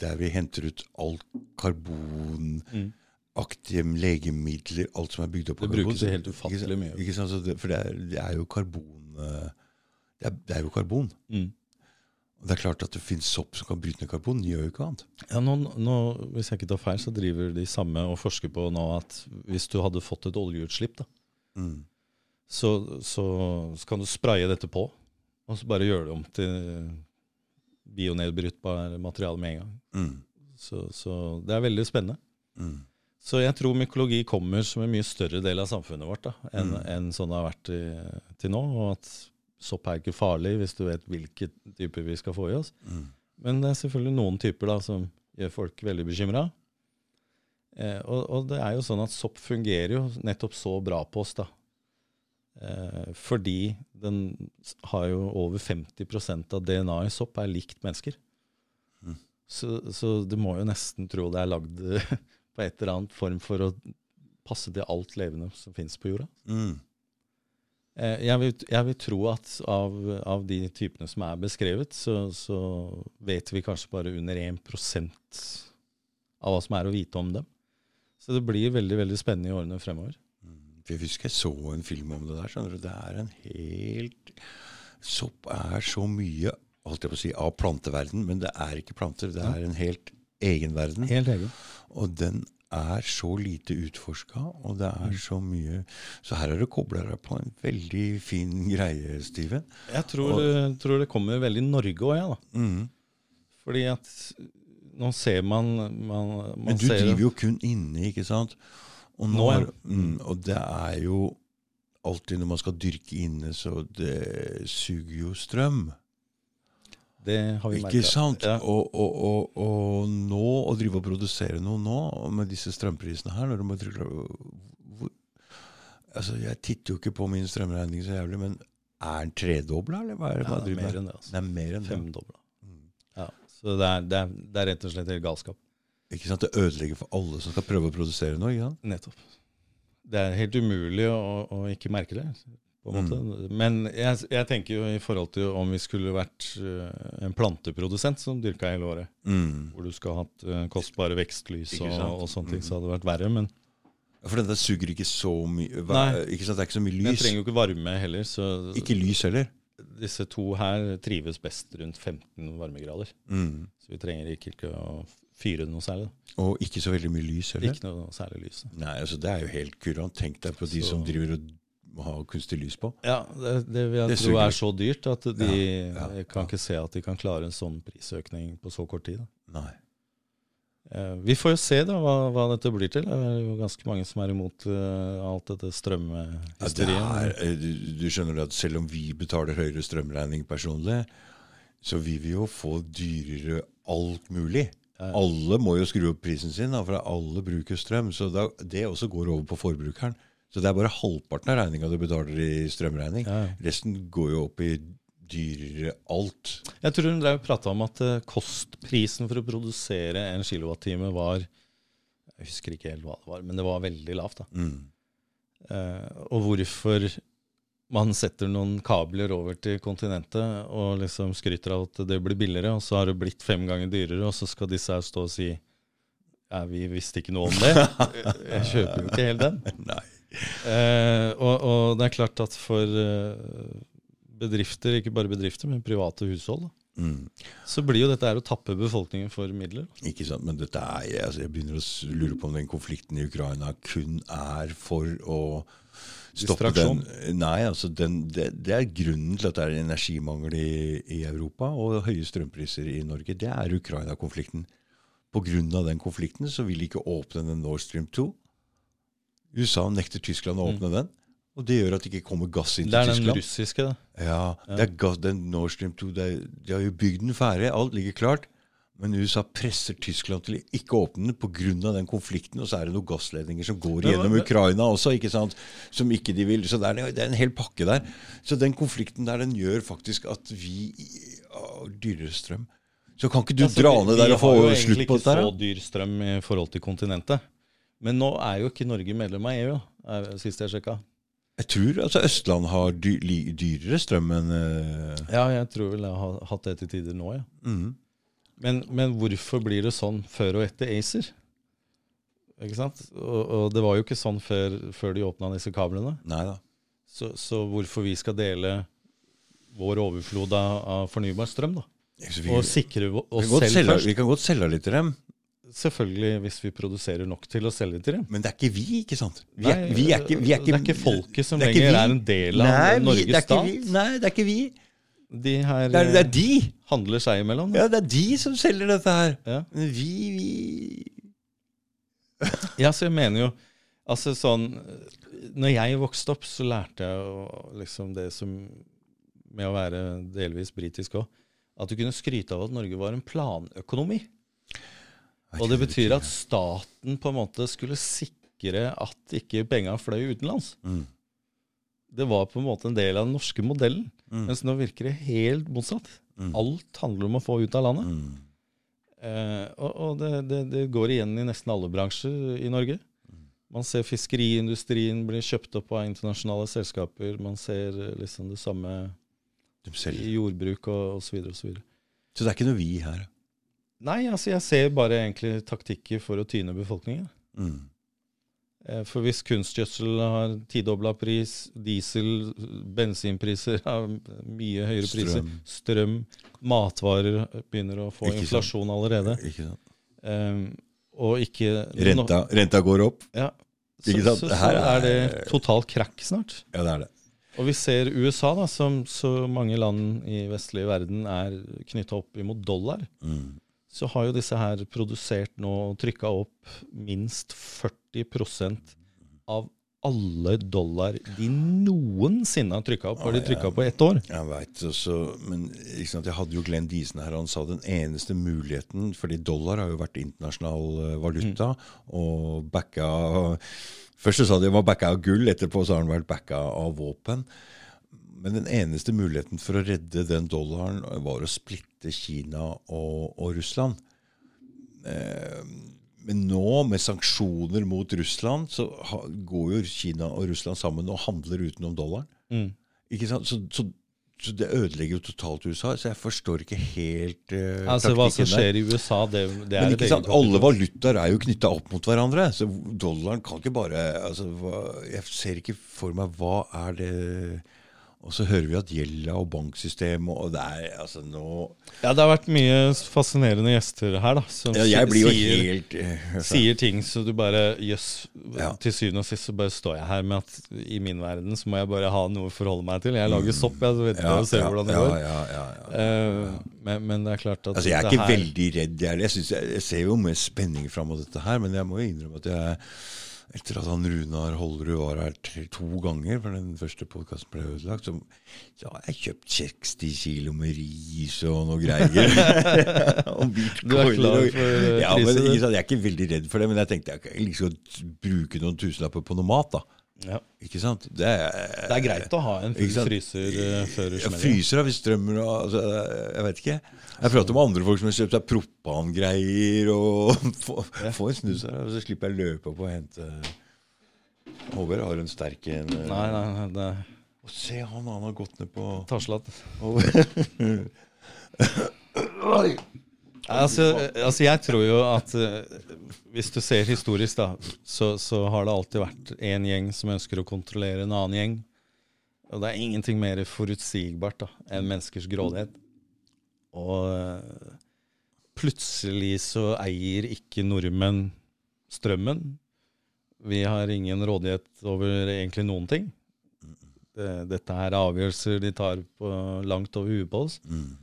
der vi henter ut alt karbonaktige Mm. legemidler, alt som er bygd opp av Det brukes helt ufattelig mye. Ikke sant? Det, for det er, det er jo karbon eh, det er, det er jo karbon. Mm. Og det er klart at det finnes sopp som kan bryte ned karbon. De gjør jo ikke annet. Ja, nå, nå, hvis jeg ikke tar feil, så driver de samme og forsker på nå at hvis du hadde fått et oljeutslipp, da, Mm. så, så, så kan du spraye dette på, og så bare gjøre det om til bionedbrytbar materiale med en gang. Mm. Så, så det er veldig spennende. Mm. Så jeg tror mykologi kommer som en mye større del av samfunnet vårt da, enn Mm. en sånn det har vært til, til nå. Og at sopp er ikke farlig hvis du vet hvilke typer vi skal få i oss. Mm. Men det er selvfølgelig noen typer da, som gjør folk veldig bekymra. Eh, og, og det er jo sånn at sopp fungerer jo nettopp så bra på oss, da. Eh, fordi den har jo over 50% av DNA i sopp er likt mennesker. Mm. Så, så du må jo nesten tro det er lagd (laughs) på et eller annet form for å passe til alt levende som finnes på jorda. Mm. Eh, Jeg vil, jeg vil tro at av, av de typene som er beskrevet, så, så vet vi kanskje bare under 1 av hva som er å vite om dem. Så det blir veldig veldig spennende i årene fremover. Jeg husker jeg så en film om det der. skjønner du. Det er en helt Sopp er så mye holdt jeg på å si, av planteverden, men det er ikke planter. Det er en helt egen verden. Helt egen. Og den er så lite utforska, og det er så mye Så her er det kobla deg på en veldig fin greie, Steven. Jeg tror, og, tror det kommer veldig Norge òg, jeg. da. Mm. Fordi at nå ser man, man, man Men du driver jo kun inne, ikke sant? Og, nå, er, mm, og det er jo alltid når man skal dyrke inne, så det suger jo strøm. Det har vi Ikke merket. sant? Ja. Og, og, og, og nå å drive og produsere noe nå, med disse strømprisene her når du må hvor, altså Jeg titter jo ikke på min strømregning så jævlig, men er den tredobla, eller hva er det Ja, man det er mer enn det. altså. Det er mer enn. Femdobla. Mm. Ja, så det er, det, er, det er rett og slett helt galskap. Ikke sant? Det ødelegger for alle som skal prøve å produsere noe. Ikke sant? Nettopp. Det er helt umulig å, å ikke merke det. på en måte. Mm. Men jeg, jeg tenker jo i forhold til om vi skulle vært øh, en planteprodusent som dyrka hele året, Mm. hvor du skulle ha hatt øh, kostbare vekstlys og, og sånne ting, Mm. så hadde det vært verre. Men For denne suger ikke så mye. Ikke sant? Det er ikke så mye lys. den trenger jo ikke varme heller, så Ikke lys heller. disse to her trives best rundt 15 varmegrader. Mm. Så vi trenger ikke, ikke å fyre det noe særlig. Og ikke så veldig mye lys heller. Ikke noe særlig lys. Nei, altså Det er jo helt kurant. Tenk deg på de Så- som driver og har kunstig lys på. Ja, det, det vil jeg Det tro er så dyrt at de Ja, ja, jeg kan ja. ikke se at de kan klare en sånn prisøkning på så kort tid. Da. Nei. Eh, vi får jo se da hva, hva dette blir til. Det er jo ganske mange som er imot uh, alt dette Ja, det er, eh, du, du skjønner at selv om vi betaler høyere strømregning personlig, så vil vi jo få dyrere alt mulig. Alle må jo skru opp prisen sin, da, for alle bruker strøm. Så da, det også går over på forbrukeren. Så det er bare halvparten av regninga du betaler i strømregning. Ja. Resten går jo opp i dyrere alt. Jeg tror hun drev og prata om at eh, kostprisen for å produsere en kilowattime var Jeg husker ikke helt hva det var, men det var veldig lavt. da. Mm. Uh, og hvorfor man setter noen kabler over til kontinentet og liksom skryter av at det blir billigere, og så har det blitt fem ganger dyrere, og så skal disse her stå og si ja, vi visste ikke noe om det. (laughs) Jeg kjøper jo ikke helt den. Eh, og, og det er klart at for eh, bedrifter, ikke bare bedrifter, men private hushold, da, Mm. så blir jo dette her å tappe befolkningen for midler. Ikke sant, men dette er, altså jeg begynner å lure på om den konflikten i Ukraina kun er for å stoppe den. Nei, altså den, det, det er grunnen til at det er energimangel i, i Europa og høye strømpriser i Norge. Det er Ukraina-konflikten. Av den konflikten så vil de ikke åpne den Nord Stream 2. USA nekter Tyskland å åpne den. Og det gjør at det ikke kommer gass inn til Tyskland. Det er den Tyskland. russiske, da. Ja, det er gass, den Nord Stream 2, det er, de har jo bygd den ferdig, alt ligger klart. Men USA presser Tyskland til å ikke åpne den pga. den konflikten. Og så er det noen gassledninger som går gjennom Ukraina også, ikke sant? som ikke de vil. Så det er, det er en hel pakke der. Så den konflikten der, den gjør faktisk at vi har dyrere strøm. Så kan ikke du Altså, dra ned der og få slutt på dette? Vi har jo egentlig ikke så dyr strøm i forhold til kontinentet. Men nå er jo ikke Norge medlem av EU, er- sist jeg sjekka. Jeg tror altså Østland har dy, dyrere strøm enn uh... Ja, jeg tror vel jeg har hatt det til tider nå, ja. mhm. Men, men hvorfor blir det sånn før og etter ACER? Ikke sant? Og, og det var jo ikke sånn før, før de åpna disse kablene. Neida. Så, så hvorfor vi skal dele vår overflod av, av fornybar strøm, da? Vi, Og sikre oss selv selge, først. vi kan godt selge litt til dem, Selvfølgelig hvis vi produserer nok til å selge til dem. men det er ikke vi, ikke sant? Vi er, Nei, vi er ikke, vi er ikke, det er ikke folket som er lenger vi. er en del av Nei, Norges er stat. Nei, det er ikke vi. De her Det er, det er de. handler seg imellom. Ja, det er de som selger dette her. Ja. Men vi, vi (laughs) Ja, så jeg mener jo Altså sånn Når jeg vokste opp, så lærte jeg jo liksom det som Med å være delvis britisk òg. At du kunne skryte av at Norge var en planøkonomi. Og det betyr at staten på en måte skulle sikre at ikke penga fløy utenlands. Mm. Det var på en måte en del av den norske modellen. Mm. Mens nå virker det helt motsatt. Mm. Alt handler om å få ut av landet. Mm. Eh, og og det, det, det går igjen i nesten alle bransjer i Norge. Man ser fiskeriindustrien bli kjøpt opp av internasjonale selskaper. Man ser eh, liksom det samme i jordbruk og osv. videre. Så det er ikke noe vi her. Nei, altså jeg ser bare egentlig taktikker for å tyne befolkningen. Mm. Eh, For hvis kunstgjødsel har tidobla pris, diesel, bensinpriser har mye høyere priser, Strøm. strøm, matvarer begynner å få Ikke sant. inflasjon allerede, Ikke sant? eh, og ikke Renta, renta går opp. Ja. Så, sant? så, Det så er det total krakk snart. Ja, det er det. Og vi ser USA, da, som så mange land i vestlige verden er knytta opp imot dollar. Mm. Så har jo disse her produsert nå og trykka opp minst 40% av alle dollar de noensinne har trykka opp, har de Å, opp trykka på ett år. Jeg veit også, men sant, jeg hadde jo Glenn Diesen her, han sa den eneste muligheten fordi dollar har jo vært internasjonal valuta, valuta, og backa (laughs) Først så sa de var backa av gull, etterpå så har han vært backa av våpen. Men den eneste muligheten for å redde den dollaren var å splitte Kina og, og Russland. Eh, men nå, med sanksjoner mot Russland, så ha, går jo Kina og Russland sammen og handler utenom dollaren. Mm. Ikke sant? Så, så, så det ødelegger jo totalt USA. Så jeg forstår ikke helt uh, Altså Hva som skjer i USA, det, det er Men ikke sant? alle valutaer er jo knytta opp mot hverandre. Så dollaren kan ikke bare altså, hva, Jeg ser ikke for meg hva er det Og så hører vi at gjelda og banksystemet og det er altså nå Ja, det har vært mye fascinerende gjester her, da. Som ja, Jeg blir jo sier, helt eh, sier ting så du bare Jøss. Ja. Til syvende og sist så bare står jeg her med at i min verden så må jeg bare ha noe å forholde meg til. Jeg lager sopp, jeg, så vet jeg og ser hvordan det ja, går. ja, ja, ja. Eh, men, men det er klart at Altså, Jeg er ikke her, veldig redd. Jeg, jeg, jeg, jeg ser jo med spenning fram mot dette her, men jeg må jo innrømme at jeg etter at han Runar Hollerud var her to ganger, for den første podkasten ble ødelagt, så så har jeg kjøpt 60 kilo med ris og noe greier. (laughs) (laughs) og bitcoin Du er klar og- eh, ja, men, Jeg er ikke veldig redd for det, men jeg tenkte jeg kan liksom bruke noen tusenlapper på noe mat. da. Ja. Ikke sant? Det er, Det er greit å ha en full fryser eh, før du smeller. fryser da hvis strømmer og altså, Jeg vet ikke. Jeg prater med andre folk som har kjøpt seg propangreier og (laughs) får får en snus her, og så slipper jeg løpe opp og hente Håvard har en sterk en. eh, Nei, nei, nei, det Og se, han, han har gått ned på Tarslatt. (laughs) Oi. Altså, altså, jeg tror jo at eh, hvis du ser historisk, da, så, så har det alltid vært én gjeng som ønsker å kontrollere en annen gjeng. Og det er ingenting mer forutsigbart da, enn menneskers grådighet. Og eh, plutselig så eier ikke nordmenn strømmen. Vi har ingen rådighet over egentlig noen ting. Det, dette er avgjørelser de tar på langt over huet på oss. Mm.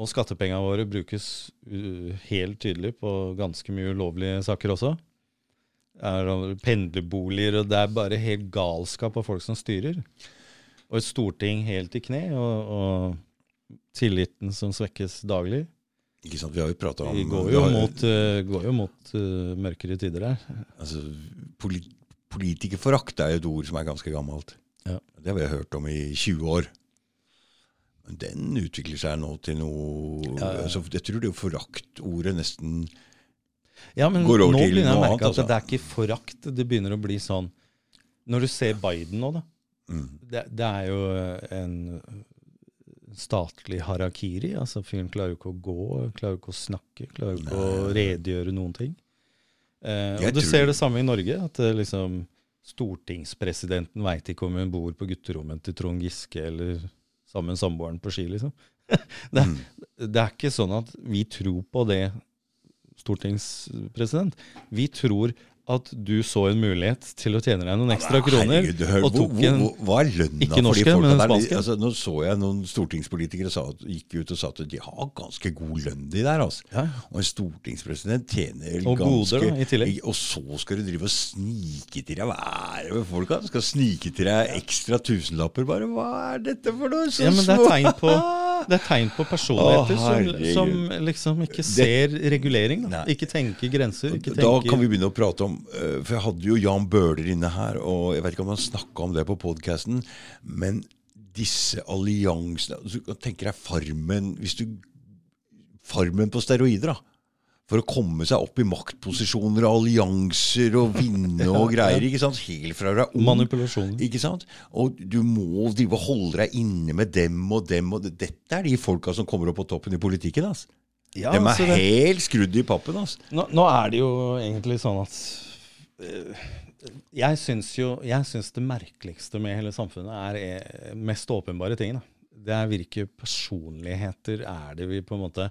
Og skattepengene våre brukes uh, helt tydelig på ganske mye ulovlige saker også. Er pendlerboliger, og det er bare helt galskap av folk som styrer. Og et storting helt i kne, og, og tilliten som svekkes daglig. Ikke sant, Vi har jo prata om Vi går jo har- mot, uh, går jo mot uh, mørkere tider der. altså, polit, Politikerforakt er jo et ord som er ganske gammelt. Ja. Det har vi hørt om i 20 år. Den utvikler seg nå til noe Ja, ja. Altså, Jeg tror det foraktordet nesten Ja, men Går nå over til begynner jeg å noe annet, at altså. det er ikke forakt. Det begynner å bli sånn Når du ser Biden nå, da. mm, Det, det er jo en statlig harakiri. altså Fyren klarer jo ikke å gå, klarer jo ikke å snakke, klarer jo ikke å redegjøre noen ting. Eh, og du tror- ser det samme i Norge. at eh, liksom Stortingspresidenten veit ikke om hun bor på gutterommet til Trond Giske eller sammen med samboeren på ski, liksom. (laughs) det, mm. det er ikke sånn at vi tror på det, stortingspresident. Vi tror at du så en mulighet til å tjene deg noen ekstra kroner. Herregud, hør, og tok en hvor, hva er lønna ikke for de folka men der? Altså, nå så jeg noen stortingspolitikere sa, gikk ut og sa at de har ganske god lønn, de der. altså. Ja. Og en stortingspresident tjener Og ganske goder, da, i tillegg. Og så skal du drive og snike til deg Hva er det med folka? Skal snike til deg ekstra tusenlapper, bare? Hva er dette for noe? Så Ja, men det er tegn på, (laughs) det er tegn på personligheter som, som liksom ikke ser regulering. Da. Ikke tenker grenser. Ikke Da kan vi begynne å prate om eh, For jeg hadde jo Jan Bøhler inne her, og jeg vet ikke om han snakka om det på podkasten, men disse alliansene altså, Du kan tenke deg Farmen hvis du, Farmen på steroider, da. For å komme seg opp i maktposisjoner og allianser og vinne (laughs) og greier. ikke sant? Helt fra du er ung. Manipulasjon. Ikke sant? Og du må drive og holde deg inne med dem og dem. og Dette er de folka som kommer opp på toppen i politikken. ass. Ja, de er altså det- helt skrudd i pappen. Altså. nå, nå er det jo egentlig sånn at eh, Jeg syns jo jeg syns det merkeligste med hele samfunnet er eh, mest åpenbare ting. Da. Det er hvilke personligheter er det vi på en måte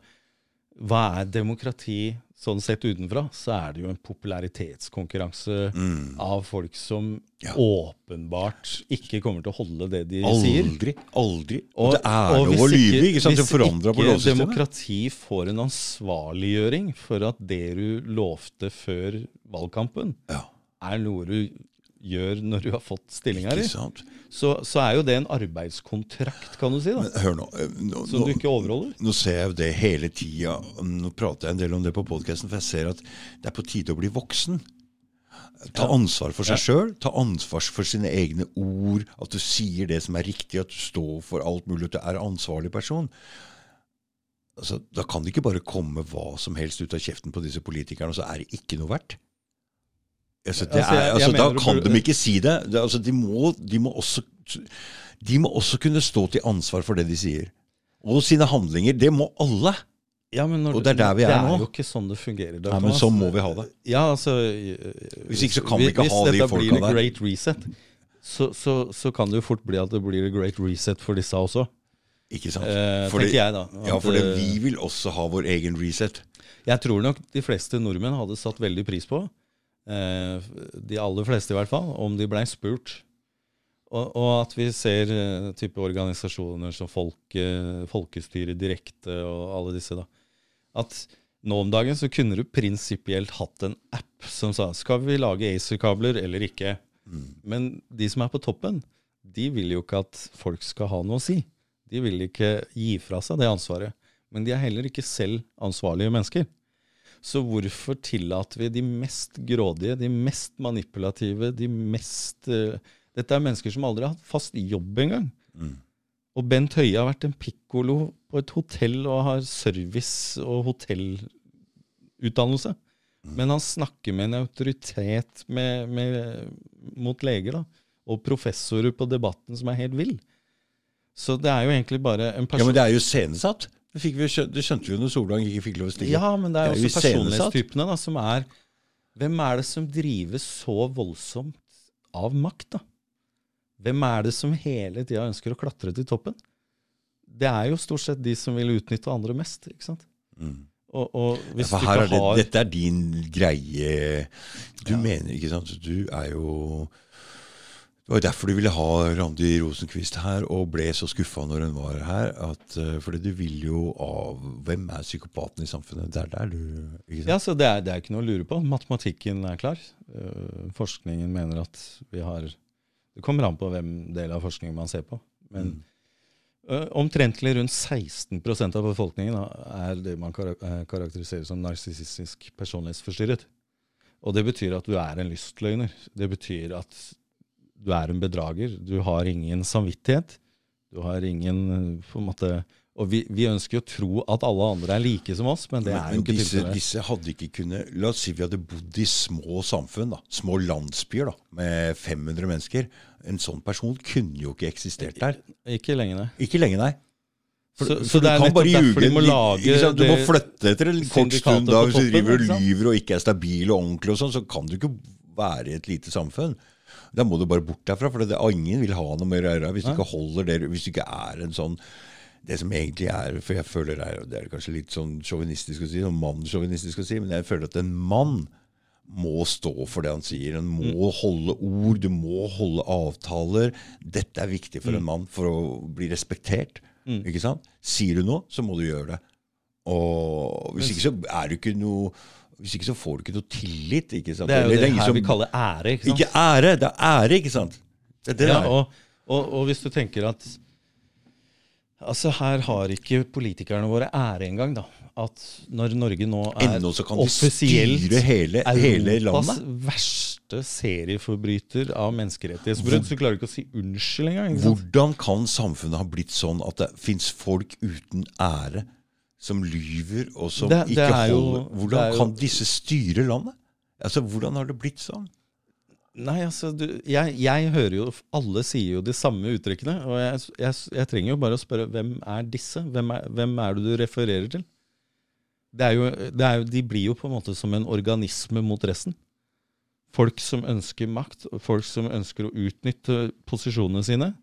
Hva er demokrati sånn sett utenfra? Så er det jo en popularitetskonkurranse Mm. av folk som Ja. åpenbart ikke kommer til å holde det de sier. Aldri. Aldri. Og, Og- det er og lov å lyve. ikke- sant? Hvis ikke demokrati får en ansvarliggjøring for at det du lovte før valgkampen, Ja, er noe du gjør når du har fått stillinga di, så, så er jo det en arbeidskontrakt, kan du si, da, Men hør nå. eh, nå, som du ikke overholder. nå ser jeg jo det hele tida. Nå prater jeg en del om det på podkasten, for jeg ser at det er på tide å bli voksen. Ta ansvar for seg sjøl. Ta ansvar for sine egne ord. At du sier det som er riktig, at du står for alt mulig. At du er ansvarlig person. Altså, da kan det ikke bare komme hva som helst ut av kjeften på disse politikerne, og så er det ikke noe verdt. Altså, det Altså, er, altså, da du kan de ikke si det. det altså, de, må, de, må også, de må også kunne stå til ansvar for det de sier. Og sine handlinger. Det må alle. Ja, men når Og det er der vi er det nå. er jo ikke sånn det fungerer. Dag Nei, men sånn må vi ha det. Ja, altså Hvis ikke så kan vi ikke ha de dette folka blir der. the great reset, så, så, så kan det jo fort bli at det blir a great reset for disse også. Ikke sant? Eh, Fordi- tenker jeg, da. ja, for eh, vi vil også ha vår egen reset. Jeg tror nok de fleste nordmenn hadde satt veldig pris på, eh, de aller fleste i hvert fall, om de blei spurt. Og, og at vi ser eh, type organisasjoner som Folke, Folkestyret Direkte og alle disse, da. At nå om dagen så kunne du prinsipielt hatt en app som sa skal vi lage ACER-kabler eller ikke. Men de som er på toppen, de vil jo ikke at folk skal ha noe å si. De vil ikke gi fra seg det ansvaret. Men de er heller ikke selv ansvarlige mennesker. Så hvorfor tillater vi de mest grådige, de mest manipulative, de mest uh, Dette er mennesker som aldri har hatt fast jobb engang. Og Bent Høie har vært en pikkolo på et hotell og har service- og hotellutdannelse. Men han snakker med en autoritet med, med, mot leger, da. Og professorer på Debatten som er helt vill. Så det er jo egentlig bare en person Ja, Men det er jo scenesatt. Det, vi, det skjønte vi jo når Solvang ikke fikk lov å stikke. Ja, men det er, Det er jo også personlighetstypene da, som er Hvem er det som drives så voldsomt av makt, da? Hvem er det som hele tida ønsker å klatre til toppen? Det er jo stort sett de som vil utnytte andre mest, ikke sant? Mm. Og, og Ja, er det, har dette er din greie. Du Ja. mener, ikke sant Du er jo Det var derfor du ville ha Randi Rosenquist her, og ble så skuffa når hun var her. At, eh, fordi du vil jo av Hvem er psykopaten i samfunnet? Det er der du ikke sant? Ja, så det er, det er ikke noe å lure på. Matematikken er klar. Øh, forskningen mener at vi har Det kommer an på hvem del av forskningen man ser på. Men øh, omtrentlig rundt 16% av befolkningen er det man kara- eh, karakteriserer som narsissistisk personlighetsforstyrret. Og det betyr at du er en lystløgner. Det betyr at du er en bedrager. Du har ingen samvittighet. Du har ingen øh, på en måte Og vi, vi ønsker jo å tro at alle andre er like som oss, men det er jo ikke disse, tilfellet. disse hadde ikke kunnet La oss si vi hadde bodd i små samfunn, da, små landsbyer da, med 500 mennesker. En sånn person kunne jo ikke eksistert der. Ikke lenge, nei. Ikke lenge, nei. For, Så- for så du det er kan bare derfor de må lage? Du må flytte etter en kort stund. da, Hvis du driver og lyver og ikke er stabil og ordentlig, og sånn, så kan du ikke være i et lite samfunn. Da må du bare bort derfra, for det, ingen vil ha noe med gjøre hvis du ikke holder det, hvis du ikke er en sånn det som egentlig er For jeg føler det er, det er kanskje litt sånn sjåvinistisk å si, sånn mannssjåvinistisk å si, men jeg føler at en mann må stå for det han sier. Han må Mm. holde ord, du må holde avtaler. Dette er viktig Mm. for en mann for å bli respektert. Ikke sant? Sier du noe, så må du gjøre det. Og hvis ikke så er du ikke noe Hvis ikke så får du ikke noe tillit. ikke sant? Det er jo det, det her som- vi kaller ære. ikke sant? Ikke ære, det er ære, ikke sant? Det er det ja, og, og, og hvis du tenker at Altså, her har ikke politikerne våre ære engang, da. At når Norge nå er Ennå så kan de offisielt styre hele, hele Europas landet. verste serieforbryter av menneskerettighetsbrudd, så klarer du ikke å si unnskyld engang. Hvordan kan samfunnet ha blitt sånn at det fins folk uten ære som lyver, og som Det- det ikke jo- holder det Hvordan jo- kan disse styre landet? Altså, Hvordan har det blitt sånn? Nei, altså, du, jeg, jeg hører jo Alle sier jo de samme uttrykkene. Og jeg, jeg, jeg trenger jo bare å spørre hvem er disse? Hvem er, hvem er det du refererer til? Det er jo, det er jo, de blir jo på en måte som en organisme mot resten. Folk som ønsker makt, folk som ønsker å utnytte posisjonene sine,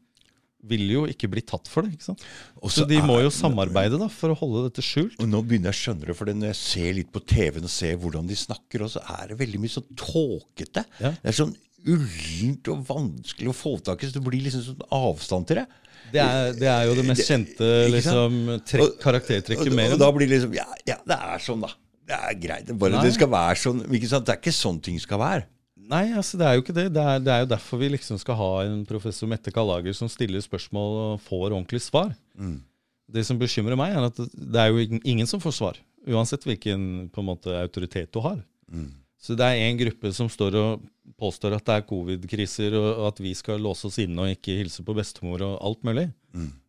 vil jo ikke bli tatt for det. ikke sant? Også Så de må jo samarbeide da, for å holde dette skjult. Og Nå begynner jeg å skjønne det, for når jeg ser litt på TV-en og ser hvordan de snakker, og så er det veldig mye sånn tåkete. Ja. Det er sånn ullent og vanskelig å få tak i, så det blir liksom sånn avstand til det. Det er, det er jo det mest kjente liksom, trekk, karaktertrekket og, det. og da blir det liksom ja, ja, det er sånn, da. Det er greit. Bare, Nei. det skal være sånn. Ikke sant? Det er ikke sånn ting skal være. Nei, altså det er jo ikke det. Det er, det er jo derfor vi liksom skal ha en professor Mette Kallager som stiller spørsmål og får ordentlig svar. Det som bekymrer meg, er at det er jo ingen- som får svar. Uansett hvilken på en måte, autoritet du har. Så det er en gruppe som står og påstår at det er covid-kriser, og at vi skal låse oss inne og ikke hilse på bestemor og alt mulig.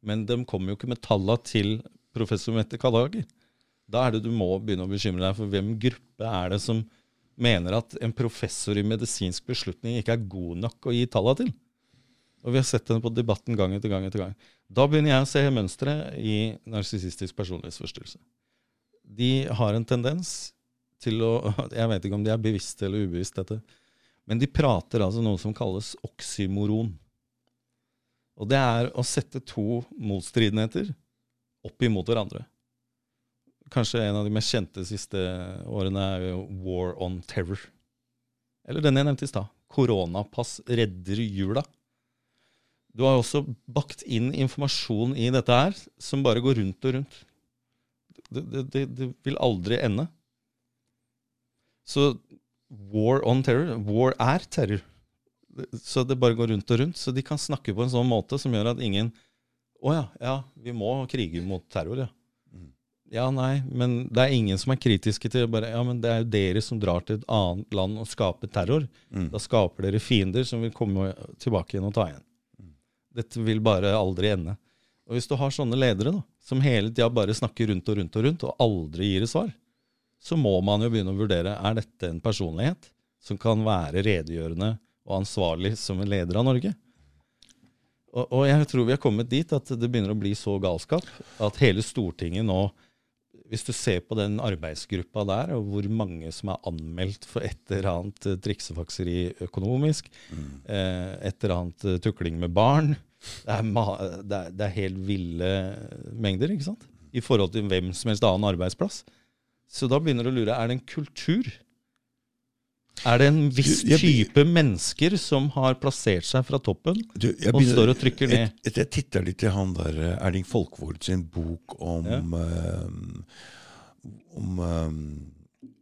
Men de kommer jo ikke med talla til professor Mette Kallager. Da er det du må begynne å bekymre deg for hvem gruppe er det som mener at en professor i medisinsk beslutning ikke er god nok å gi talla til. Og vi har sett den på debatten gang etter gang etter gang. Da begynner jeg å se mønstre i narsissistisk personlighetsforstyrrelse. De har en tendens til å (laughs) Jeg vet ikke om de er bevisste eller ubevisste dette, Men de prater altså noe som kalles oksymoron. Og det er å sette to motstridenheter opp imot hverandre. Kanskje en av de mest kjente siste årene er jo War on Terror. Eller den jeg nevnte i stad. Koronapass redder jula. Du har også bakt inn informasjon i dette her som bare går rundt og rundt. Det, det, det, det vil aldri ende. Så war on terror War er terror. Så det bare går rundt og rundt. Så de kan snakke på en sånn måte som gjør at ingen Å ja, ja, vi må krige mot terror, ja. Ja, nei, men det er ingen som er kritiske til bare, Ja, men det er jo dere som drar til et annet land og skaper terror. Mm. Da skaper dere fiender som vil komme tilbake igjen og ta igjen. Dette vil bare aldri ende. Og hvis du har sånne ledere da, som hele tida bare snakker rundt og rundt og rundt, og aldri gir et svar, så må man jo begynne å vurdere er dette en personlighet som kan være redegjørende og ansvarlig som en leder av Norge. Og, og jeg tror vi har kommet dit at det begynner å bli så galskap at hele Stortinget nå hvis du ser på den arbeidsgruppa der, og hvor mange som er anmeldt for et eller annet eh, triksefakseri økonomisk, eh, et eller annet eh, tukling med barn det er, det, er, det er helt ville mengder, ikke sant? I forhold til hvem som helst annen arbeidsplass. Så da begynner du å lure er det en kultur. Er det en viss Du, jeg- type mennesker som har plassert seg fra toppen Du, jeg og står og trykker ned? Jeg, jeg titter litt i han der eh, Erling Folkvord sin bok om eh, Om um,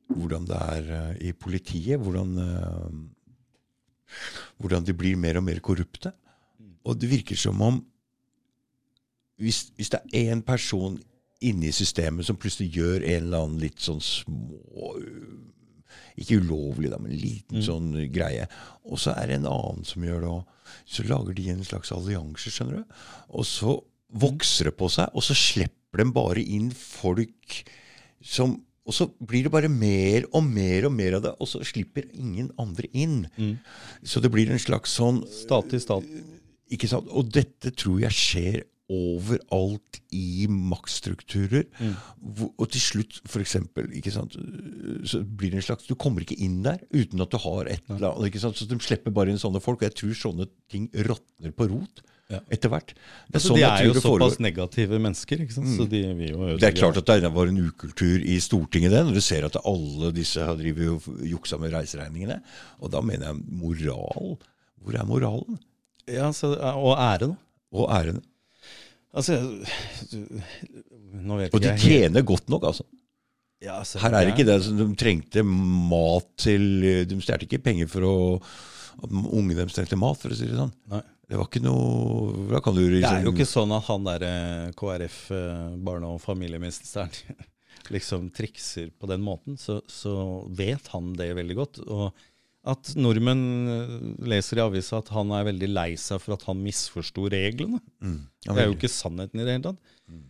hvordan det er i politiet. Hvordan, eh, hvordan de blir mer og mer korrupte. Og det virker som om hvis, hvis det er én person inne i systemet som plutselig gjør en eller annen litt sånn små Ikke ulovlig, da, men en liten sånn greie. Og så er det en annen som gjør det òg. Så lager de en slags allianse, skjønner du. Og så vokser det på seg, og så slipper de bare inn folk som Og så blir det bare mer og mer og mer av det, og så slipper ingen andre inn. Så det blir en slags sånn Stat til stat. ikke sant? Og dette tror jeg skjer overalt i maktstrukturer. Hvor- Og til slutt, for eksempel, ikke sant? så blir det en slags Du kommer ikke inn der uten at du har et eller annet. Så de slipper bare inn sånne folk. Og jeg tror sånne ting råtner på rot Ja. etter hvert. Det Altså, sånn de er jo såpass negative mennesker, ikke sant? så de vil jo Det er klart at det var en ukultur i Stortinget, det, når du ser at alle disse har juksa med reiseregningene. Og da mener jeg moral. Hvor er moralen? Ja, så, Og æren. Og æren? Altså, du- nå vet Og de jeg helt- tjener godt nok, altså. Ja, altså, Her er det ikke det. som De trengte mat til De stjal ikke penger for å at unge dem trengte mat, for å si det sånn. Nei. Det var ikke noe Da kan du Det er jo liksom- ikke sånn at han derre KrF, eh, barne- og familieministeren, (laughs) liksom trikser på den måten. Så, så vet han det veldig godt. Og at nordmenn eh, leser i avisa at han er veldig lei seg for at han misforsto reglene. Mm. Ja, Det er jo ikke sannheten i det hele tatt. Mm.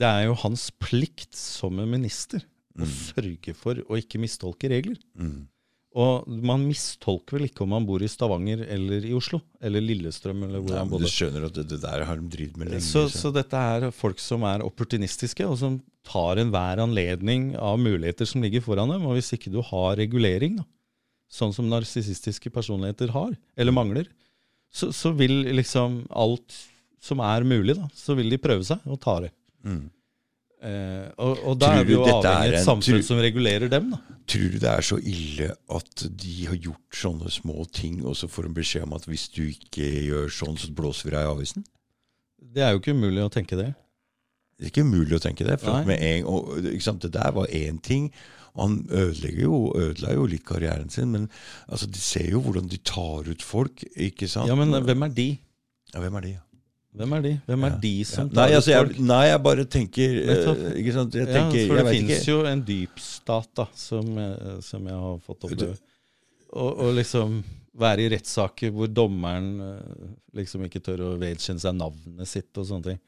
Det er jo hans plikt som en minister å sørge for å ikke mistolke regler. Mm. Og man mistolker vel ikke om man bor i Stavanger eller i Oslo, eller Lillestrøm, eller hvor Ja, han bodde. du skjønner at det, det der har de drevet med lenge. Så, så- så dette er folk som er opportunistiske, og som tar enhver anledning av muligheter som ligger foran dem. Og hvis ikke du har regulering, da, sånn som narsissistiske personligheter har, eller mangler, så, så vil liksom alt som er mulig, da, så vil de prøve seg og ta det. Mm. Eh, og, og da er vi jo avhengig av et samfunn som regulerer dem. da. Tror du det er så ille at de har gjort sånne små ting, og så får de beskjed om at hvis du ikke gjør sånn, så blåser vi deg i avisen? Det er jo ikke umulig å tenke det. Det er ikke umulig å tenke det. For med en, og, det der var én ting. Og Han ødelegger jo, ødela jo litt karrieren sin, men altså, de ser jo hvordan de tar ut folk. ikke sant? Ja, Men hvem er de? Ja, hvem er de? Hvem er de Hvem er Ja. de som Ja. tar Nei, ut altså, folk? jeg, nei, jeg bare tenker eh, Ikke sant? Jeg Ja, for det fins jo en dypstat da, som, eh, som jeg har fått oppleve. Og, og liksom være i rettssaker hvor dommeren eh, liksom ikke tør å vedkjenne seg navnet sitt og sånne ting.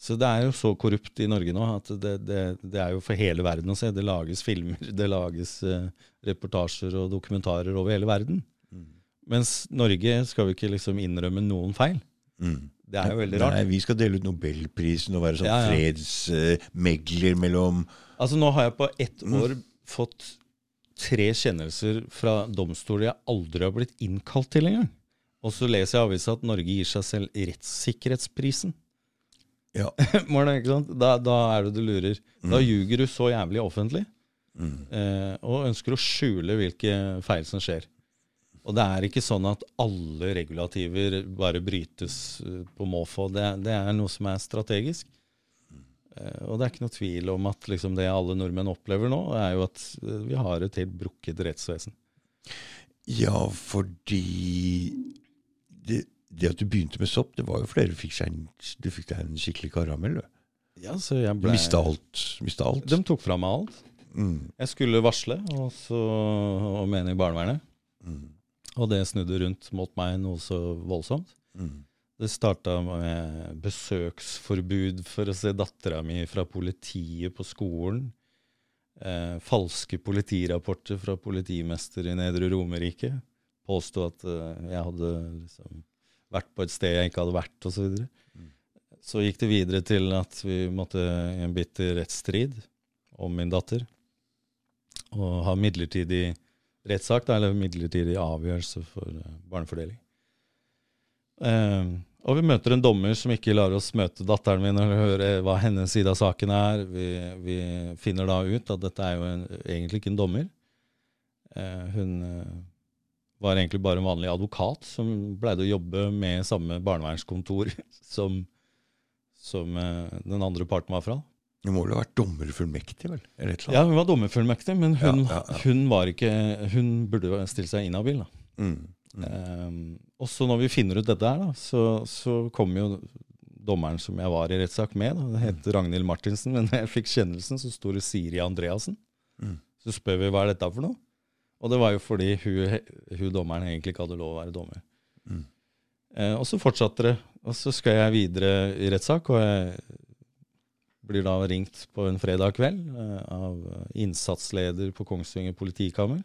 Så det er jo så korrupt i Norge nå at det, det, det er jo for hele verden å se. Det lages filmer, det lages uh, reportasjer og dokumentarer over hele verden. Mens Norge skal jo ikke liksom innrømme noen feil. Mm. Det er jo veldig rart. Nei, vi skal dele ut Nobelprisen og være sånn Ja, ja. fredsmegler mellom Altså Nå har jeg på ett Mm. år fått tre kjennelser fra domstoler jeg aldri har blitt innkalt til engang. Og så leser jeg i avisa at Norge gir seg selv rettssikkerhetsprisen. Ja. (laughs) Da, da er det du lurer. Da ljuger du så jævlig offentlig, eh, og ønsker å skjule hvilke feil som skjer. Og det er ikke sånn at alle regulativer bare brytes eh, på måfå. Det, det er noe som er strategisk. Eh, og det er ikke noe tvil om at liksom, det alle nordmenn opplever nå, er jo at eh, vi har et helt brukket rettsvesen. Ja, fordi det, det at du begynte med sopp, det var jo flere du fikk, seg en, du fikk deg en skikkelig karamell. Ja, så jeg du mista alt. Mista alt. De tok fra meg alt. Mm. Jeg skulle varsle, og så og mene i barnevernet. Mm. Og det snudde rundt mot meg noe så voldsomt. Mm. Det starta med besøksforbud for å se dattera mi fra politiet på skolen. Eh, falske politirapporter fra politimester i Nedre Romerike. Påsto at eh, jeg hadde liksom vært på et sted jeg ikke hadde vært, osv. Så, videre. så gikk det videre til at vi måtte i en bitter rettsstrid om min datter. Og ha midlertidig rettssak, eller midlertidig avgjørelse for eh, barnefordeling. Um, og vi møter en dommer som ikke lar oss møte datteren min eller høre hva hennes side av saken er. Vi, vi finner da ut at dette er jo en, egentlig ikke en dommer. Uh, hun eh, var egentlig bare en vanlig advokat som pleide å jobbe med samme barnevernskontor (laughs) som, som eh, den andre parten var fra. Du må vel ha vært dommerfullmektig, vel? Ja, hun var dommerfullmektig, men hun, Ja, ja, hun var ikke Hun burde stille seg inhabil. Mm. Mm. Um, og så når vi finner ut dette her, da, så, så kommer jo dommeren som jeg var i rettssak med. Da. Det het Ragnhild Martinsen, men (laughs) jeg fikk kjennelsen, så sto det Siri Andreassen. Mm. Så spør vi hva er dette for noe. Og det var jo fordi hun, hun dommeren egentlig ikke hadde lov å være dommer. Mm. Eh, og så fortsatte det. Og så skal jeg videre i rettssak, og jeg blir da ringt på en fredag kveld eh, av innsatsleder på Kongsvinger politikammer.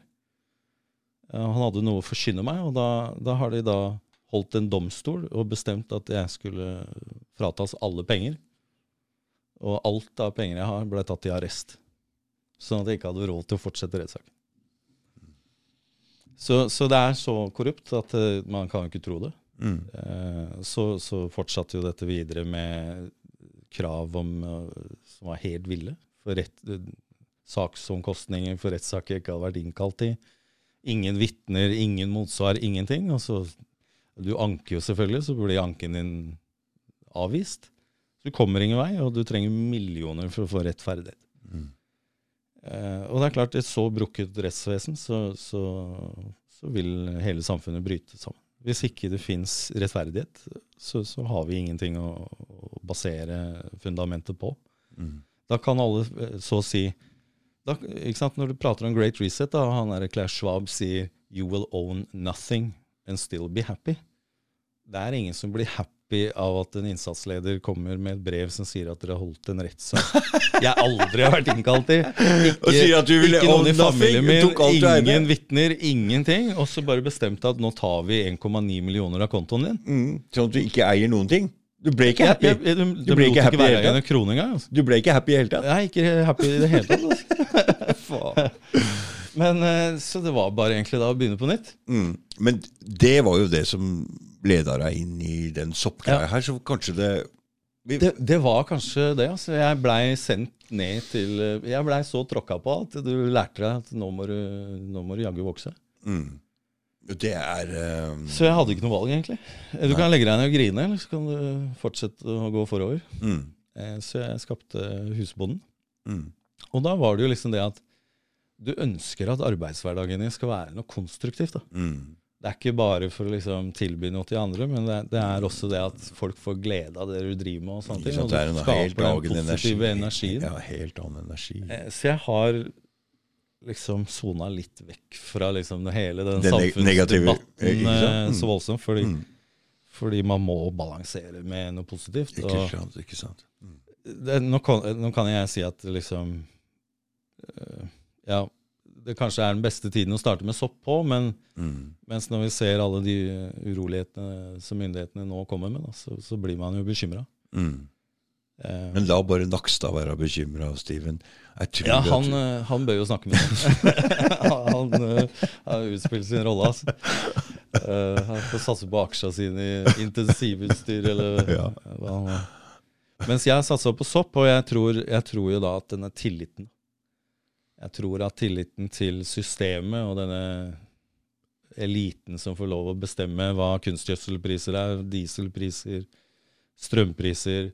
Eh, Han hadde noe å forkynne meg, og da, da har de da holdt en domstol og bestemt at jeg skulle fratas alle penger. Og alt av penger jeg har, ble tatt i arrest. Sånn at jeg ikke hadde råd til å fortsette rettssaken. Så, så det er så korrupt at uh, man kan jo ikke tro det. Mm. Uh, så, så fortsatte jo dette videre med krav om, uh, som var helt ville. For rett, saksomkostninger for rettssaker ikke hadde vært innkalt i. Ingen vitner, ingen motsvar, ingenting. Og så, du anker jo selvfølgelig, så blir anken din avvist. Så du kommer ingen vei, og du trenger millioner for å få rettferdighet. Mm. Eh, og det er klart, et så brukket rettsvesen, så, så, så vil hele samfunnet bryte sammen. Hvis ikke det fins rettferdighet, så, så har vi ingenting å, å basere fundamentet på. Mm. Da kan alle eh, så si da, Når du prater om Great Reset, da, han der Claire Schwab sier 'you will own nothing and still be happy'. Det er ingen som blir happy av at en innsatsleder kommer med et brev som sier at dere har holdt en rettssak jeg aldri har vært innkalt i. Ikke, Og at du ville ikke noen i familien min, ingen vitner, ingenting. Og så bare bestemte at nå tar vi 1,9 millioner av kontoen din. Mm. Sånn at du ikke eier noen ting. Du ble ikke happy. Jeg, jeg, du, Du ble ikke ikke happy i være hele en krone engang. Altså. Du ble ikke happy i hele tatt. Er ikke happy i det hele tatt. Altså. (laughs) Men eh, Så det var bare egentlig da å begynne på nytt. Mm. Men det var jo det som leda deg inn i den soppgreia Ja. her, så kanskje det Det, det var kanskje det. altså. Jeg blei sendt ned til eh, Jeg blei så tråkka på at du lærte deg at nå må du, nå må du jaggu vokse. mm. Det er um... Så jeg hadde ikke noe valg, egentlig. Du kan legge deg ned og grine, eller så kan du fortsette å gå forover. mm. Så jeg skapte Husbonden. Mm. Og da var det jo liksom det at du ønsker at arbeidshverdagen din skal være noe konstruktivt. Mm. Det er ikke bare for å liksom tilby noe til andre, men det det er også det at folk får glede av det du driver med. og sånne ting, og det du skaper helt den positive energi. energien. Ja, helt annen energi. Eh, Så jeg har liksom sona litt vekk fra liksom det hele den, Den samfunnsdebatten sant? eh, Mm. så voldsomt. Fordi, Mm. fordi man må balansere med noe positivt. Ikke sant, ikke sant. Mm. det, nå, kan, nå kan jeg si at liksom eh, Ja, det kanskje er den beste tiden å starte med sopp på, men Mm. mens når vi ser alle de urolighetene som myndighetene nå kommer med, da, så, så blir man jo bekymra. Mm. Eh, Men la bare Nakstad være bekymra, Steven. Ja, han, eh, han bør jo snakke med ham. (laughs) (laughs) han eh, har utspilt sin rolle, altså. Uh, han får satse på aksja sine i intensivutstyr, eller (laughs) Ja. hva han har. Mens jeg satsa på sopp, og jeg tror, jeg tror jo da at denne tilliten Jeg tror at tilliten til systemet og denne eliten som får lov å bestemme hva kunstgjødselpriser er, dieselpriser, strømpriser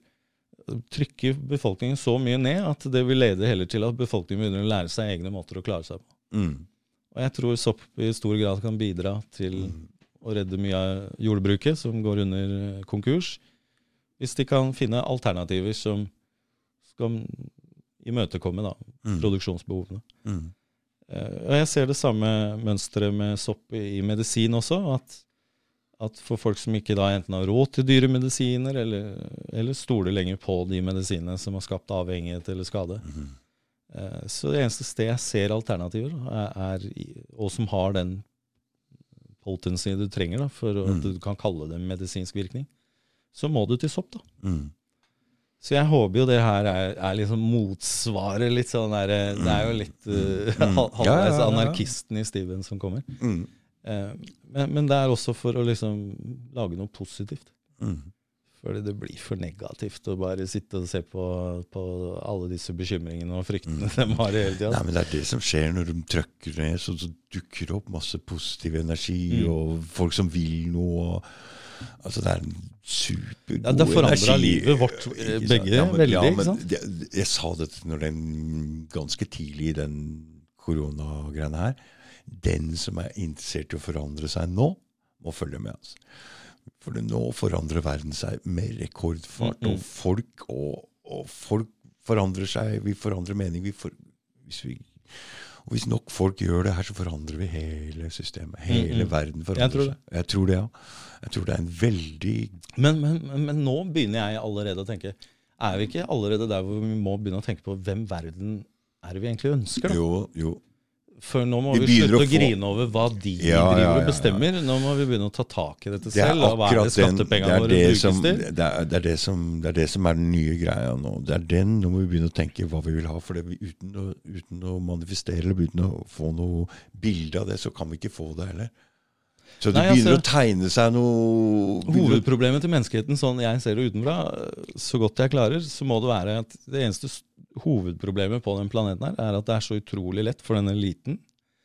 Trykker befolkningen så mye ned at det vil lede heller til at befolkningen begynner å lære seg egne måter å klare seg på. mm. Og jeg tror sopp i stor grad kan bidra til å redde mye av jordbruket, som går under eh, konkurs, hvis de kan finne alternativer som skal imøtekomme da, Mm. produksjonsbehovene. Mm. Eh, Og jeg ser det samme mønsteret med sopp i medisin også. At, at for folk som ikke da enten har råd til dyre medisiner, eller, eller stoler lenger på de medisinene som har skapt avhengighet eller skade. Mhm. Eh, Så det eneste sted jeg ser alternativer, er, er og som har den potency du trenger da, for at Mm. du kan kalle det medisinsk virkning, så må du til sopp. da. Mm. Så jeg håper jo det her er, er liksom motsvaret. litt sånn der, Det er jo litt uh, Mm. (laughs) Ja, ja, ja, ja. anarkisten i Steven som kommer. Mm. Eh, men, men det er også for å liksom lage noe positivt. Mm. Fordi det blir for negativt å bare sitte og se på, på alle disse bekymringene og fryktene de har hele tida. Mm. Nei, men Det er det som skjer når de trykker ned. Så, så dukker det opp masse positiv energi, Mm. og folk som vil noe. og- Altså Det er en supergod Ja, det forandra livet vårt, eh, begge, ja, men, veldig, Ja, men det, jeg sa dette når den, ganske tidlig i den koronagreiene her. Den som er interessert i å forandre seg nå, må følge med. altså. For nå forandrer verden seg med rekordfart. Mm, mm. Og folk og, og folk forandrer seg. Vi forandrer mening. Vi for, hvis vi, og hvis nok folk gjør det her, så forandrer vi hele systemet. Hele Mm, mm. verden forandrer Jeg tror det. seg. Jeg tror det, ja. Jeg tror det er en veldig Men, men, men, nå begynner jeg allerede å tenke Er vi ikke allerede der hvor vi må begynne å tenke på hvem verden er det vi egentlig ønsker? da? Jo, jo. For nå må Vi vi, slutte å, få- grine over hva de Ja, ja, driver ja, og bestemmer. Nå må vi begynne å ta tak i dette Det selv. og Hva er det skattepengene våre det, brukes som, til? det, er, det, er det, som, det er det som er den nye greia nå. Det er den, Nå må vi begynne å tenke hva vi vil ha. For det, vi- uten, å, uten å manifestere eller uten å få noe bilde av det, så kan vi ikke få det heller. Så det Nei, begynner altså, å tegne seg noe Hovedproblemet til menneskeheten, sånn jeg ser det utenfra, så godt jeg klarer, så må det være at det eneste hovedproblemet på den planeten her, er at det er så utrolig lett for denne eliten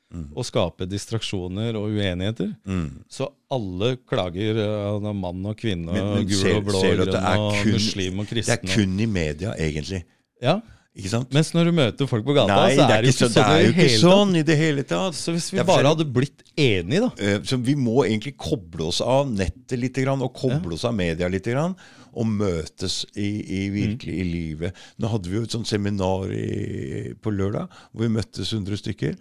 Mm. å skape distraksjoner og uenigheter. Mm. Så alle klager av mann og kvinne Men- gul og blå grønn og muslim og Det er kun i media, egentlig. Ja, Ikke sant? Mens når du møter folk på gata, Nei, så er det ikke så- det er jo ikke sånn i det hele tatt. Så hvis vi bare er hadde blitt enige, da Eh, Så vi må egentlig koble oss av nettet litt, og koble oss av media litt, og møtes i, i virkelig i livet. Nå hadde vi jo et sånt seminar i, på lørdag hvor vi møttes 100 stykker.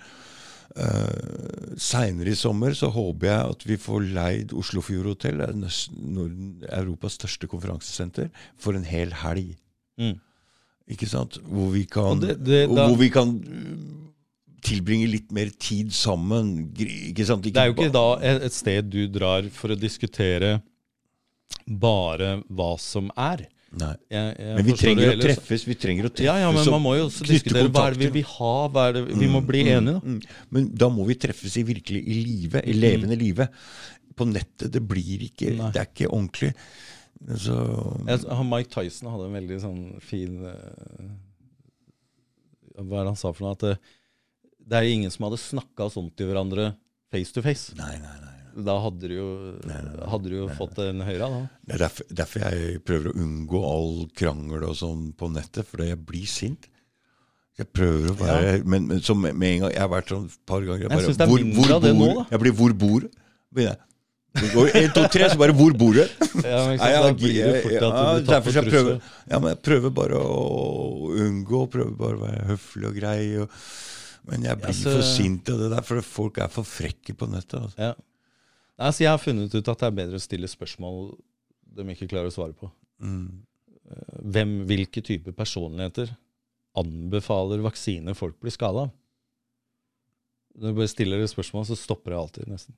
Uh, Seinere i sommer så håper jeg at vi får leid Oslofjord hotell, Norden, Europas største konferansesenter, for en hel helg. Mm. Ikke sant? Hvor vi kan, det- det- da- hvor vi kan uh, tilbringe litt mer tid sammen. Ikke sant? Det er jo ikke da et sted du drar for å diskutere bare hva som er. Jeg, jeg Men vi trenger å treffes. Vi trenger å treffes Ja, ja, men man må jo også diskutere hva er det vi vil ha, hva er det vi må bli Mm, enige, da. mm. Men da må vi treffes i virkelig i live, i levende live. På nettet, det blir ikke Nei. Det er ikke ordentlig. Så Jeg, han Mike Tyson hadde en veldig sånn fin eh, Hva er det han sa for noe? At det, det er ingen som hadde snakka sånn til hverandre face to face. Nei, nei, nei. Da hadde du jo, Nei, nei, hadde du jo fått en høyre, da. Det er derfor, derfor jeg prøver å unngå all krangel og sånn på nettet, fordi jeg blir sint. Jeg prøver å være Men, men så med, en gang Jeg har vært sånn et par ganger Jeg bare, synes det er mindre av det nå, da. Jeg blir 'hvor bor?' begynner jeg. Det går én, to, tre, så bare 'hvor bor du?' Ja, men Nei, sant, jeg- jeg- ja, derfor jeg prøver, ja, men jeg prøver bare å unngå, prøver bare å være høflig og grei. Og, men jeg blir så- for sint av det der, for folk er for frekke på nettet. Altså. Ja. Nei, så jeg har funnet ut at det er bedre å stille spørsmål de ikke klarer å svare på. Mm. Hvem, hvilke typer personligheter anbefaler vaksine folk blir skada av? Når du bare stiller det spørsmålet, så stopper det alltid, nesten.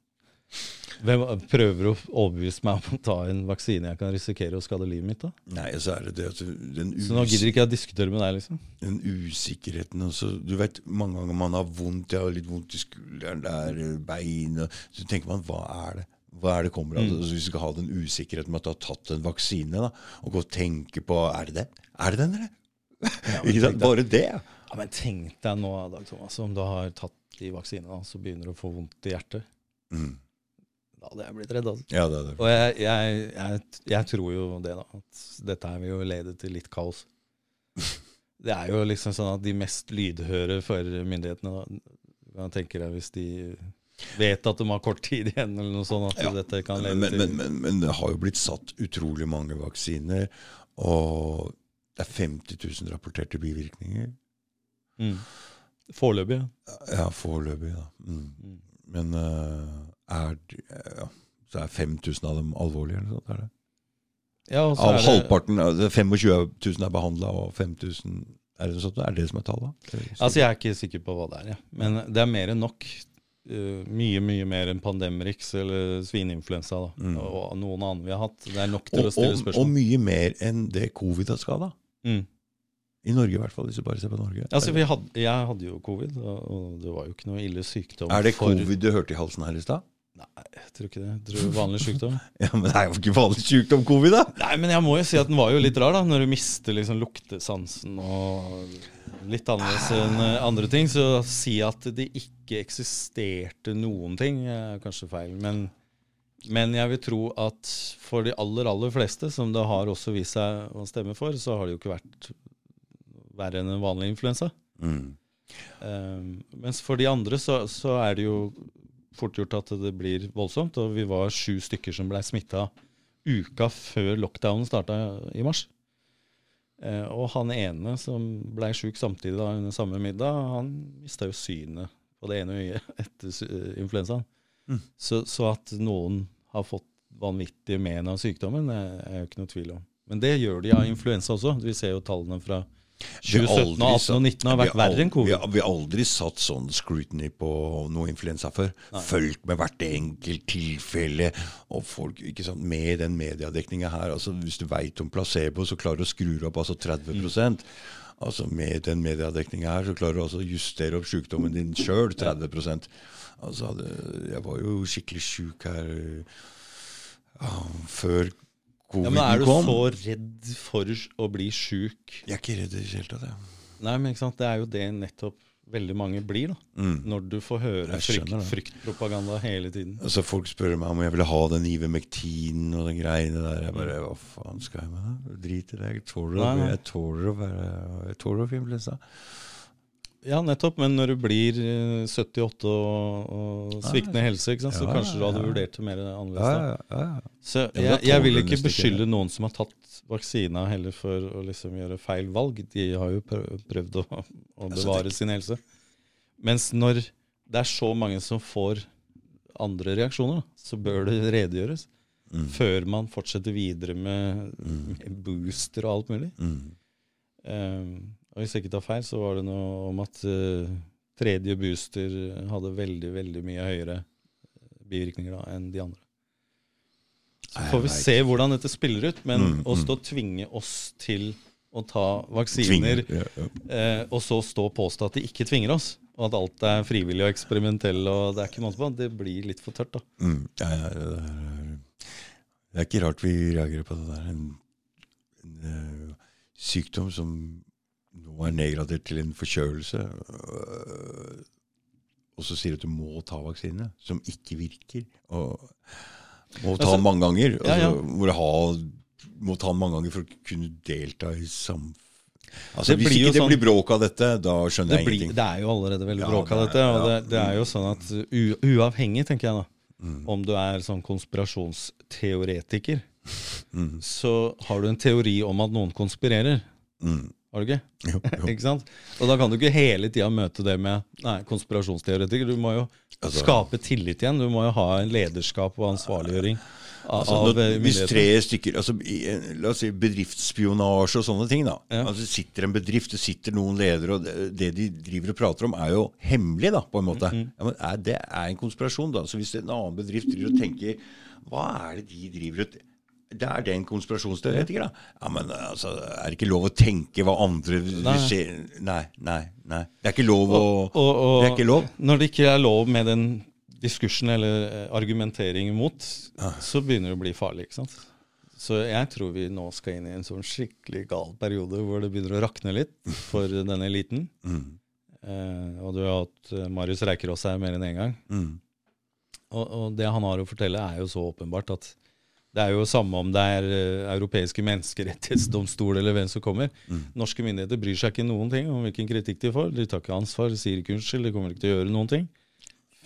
Hvem prøver å overbevise meg om å ta en vaksine jeg kan risikere å skade livet mitt? da? Nei, så er det det at den, Så nå gidder ikke jeg å diskutere med deg, liksom. den usikkerheten også, Du vet, mange ganger man har vondt, jeg har litt vondt i skulderen, der, beinet Så tenker man, hva er det? Hva er det kommer av? Mm. Altså, hvis du skal ha den usikkerheten med at du har tatt en vaksine, da, og gå og tenke på Er det det? Er det den, eller? (laughs) Ikke sant? Bare det. ja. Ja, Men tenk deg nå, Dag Thomas, om du har tatt de vaksinene, så begynner du å få vondt i hjertet. Mm. Da hadde jeg blitt redd. altså. Ja, det er det. Og jeg, jeg, jeg, jeg tror jo det, da. At dette her vil jo lede til litt kaos. (laughs) Det er jo liksom sånn at de mest lydhøre for myndighetene da, du tenker jeg hvis de vet at de har kort tid igjen, eller noe sånt, at Ja. dette kan lede men, men, til men, men det har jo blitt satt utrolig mange vaksiner, og det er 50 000 rapporterte bivirkninger. mm. Foreløpig, ja. Ja, foreløpig, da. Mm. Mm. Men eh, er ja, Så er 5000 av dem alvorlige, eller noe sånt? Er det? ja og så Av er det- halvparten, altså 25 000 er behandla, og 5000 Er det sånt? Er det det som er tallet? Altså, Jeg er ikke sikker på hva det er, ja. men det er mer enn nok. Uh, mye mye mer enn Pandemrix eller svineinfluensa da. Mm. og noen annen vi har hatt. Det er nok til og, å stille og, og mye mer enn det covid har skada. Mm. I Norge, i hvert fall. Hvis du bare ser på Norge. Altså, vi hadde, jeg hadde jo covid, og, og det var jo ikke noe ille sykdom. er det for- covid du hørte i halsen her i stad? Nei, jeg tror ikke det. Jeg tror vanlig sykdom. (laughs) Ja, Men det er jo ikke vanlig sykdom, covid, da! Nei, men jeg må jo si at den var jo litt rar, da. Når du mister liksom luktesansen og litt annerledes enn eh, andre ting. Så å si at det ikke eksisterte noen ting, er kanskje feil. Men, men jeg vil tro at for de aller, aller fleste, som det har også vist seg å stemme for, så har det jo ikke vært verre enn en vanlig influensa. Mm. Um, mens for de andre så, så er det jo fort gjort at det blir voldsomt. Og vi var sju stykker som blei smitta uka før lockdownen starta i mars. Eh, og han ene som blei sjuk samtidig da under samme middag, han mista jo synet på det ene øyet (laughs) etter eh, influensaen. Mm. Så, så at noen har fått vanvittige men av sykdommen, er er jo ikke noe tvil om. Men det gjør de av influensa også. Vi ser jo tallene fra 2017 og aldri 18 og 19 har vært verre enn covid. Vi har, vi har aldri satt sånn scrutiny på noe influensa før. Fulgt med hvert enkelt tilfelle. Og folk, ikke sant, Med den mediedekninga her altså Hvis du veit om placebo, så klarer du å skru opp altså 30 mm. Altså Med den mediedekninga her, så klarer du altså å justere opp sykdommen din sjøl 30 Altså, Jeg var jo skikkelig sjuk her uh, før Ja, men Er du kom. så redd for å bli sjuk? Jeg er ikke redd i det hele tatt. Nei, men ikke sant? Det er jo det nettopp veldig mange blir, da. Mm. Når du får høre frykt, fryktpropaganda hele tiden. Altså Folk spør meg om jeg ville ha den Ivermectin og den greiene der. Jeg bare Hva faen skal jeg med det? Drit i det. Jeg tåler, å- være influensa. Ja, nettopp. Men når du blir eh, 78 og, og sviktende helse, sant? så Ja, kanskje du hadde ja. vurdert det mer annerledes. da. ja, ja, ja. Så jeg, jeg vil ikke beskylde noen som har tatt vaksina heller for å liksom gjøre feil valg. De har jo prøvd å, å Altså, bevare sin helse. Mens når det er så mange som får andre reaksjoner, så bør det redegjøres. Mm. Før man fortsetter videre med, med booster og alt mulig. Mm. Eh, og hvis jeg ikke tar feil, så var det noe om at uh, tredje booster hadde veldig, veldig mye høyere bivirkninger da, enn de andre. Så får vi se hvordan dette spiller ut, men Mm, å mm. stå og tvinge oss til å ta vaksiner. Ja, ja. eh, og så stå og påstå at de ikke tvinger oss, og at alt er frivillig og eksperimentell, og det er ikke måte på, det blir litt for tørt, da. Mm. Ja, ja, det, er, det er ikke rart vi reagerer på det der. En, en en, sykdom som nå er nedgradert til en forkjølelse, øh, og så sier du at du må ta vaksine, som ikke virker. Og må ta Altså, den mange ganger. ja, ja. Altså, Hvor ha, må ta den mange ganger for å kunne delta i samfunnet. Altså, hvis ikke det sånn- blir bråk av dette, da skjønner Det, jeg blir, ingenting. det er jo allerede veldig Ja, bråk av dette, og det, det er jo sånn at u, uavhengig, tenker jeg da, Mm. om du er sånn konspirasjonsteoretiker, Mm. så har du en teori om at noen konspirerer. Mm. Har du ikke? Jo, jo. (laughs) ikke sant? Og da kan du ikke hele tida møte det med nei, konspirasjonsteoretiker. Du må jo Altså- skape tillit igjen. Du må jo ha en lederskap og ansvarliggjøring av, Altså, når, eh, hvis tre stykker altså, i, La oss si bedriftsspionasje og sånne ting. da. Ja. Altså sitter en bedrift, det sitter noen ledere, og det, det de driver og prater om, er jo hemmelig, da, på en måte. Mm, Ja, men er, Det er en konspirasjon, da. Så hvis en annen bedrift driver og tenker Hva er det de driver og det er det en konspirasjonsteoretiker, da? Ja, men altså, Er det ikke lov å tenke hva andre Nei. se Nei, nei, nei. Det er ikke lov å Og, og, Det er ikke lov. Når det ikke er lov med den diskursen eller argumenteringen argumentering imot, så begynner det å bli farlig. ikke sant? Så jeg tror vi nå skal inn i en sånn skikkelig gal periode hvor det begynner å rakne litt for (laughs) denne eliten. Mm. Eh, og du har hatt eh, Marius Reikerås her mer enn én gang. Mm. Og, og det han har å fortelle, er jo så åpenbart at det er jo samme om det er eh, europeiske menneskerettighetsdomstol eller hvem som kommer. Mm. Norske myndigheter bryr seg ikke noen ting om hvilken kritikk de får. De tar ikke ansvar, sier ikke unnskyld, de kommer ikke til å gjøre noen ting.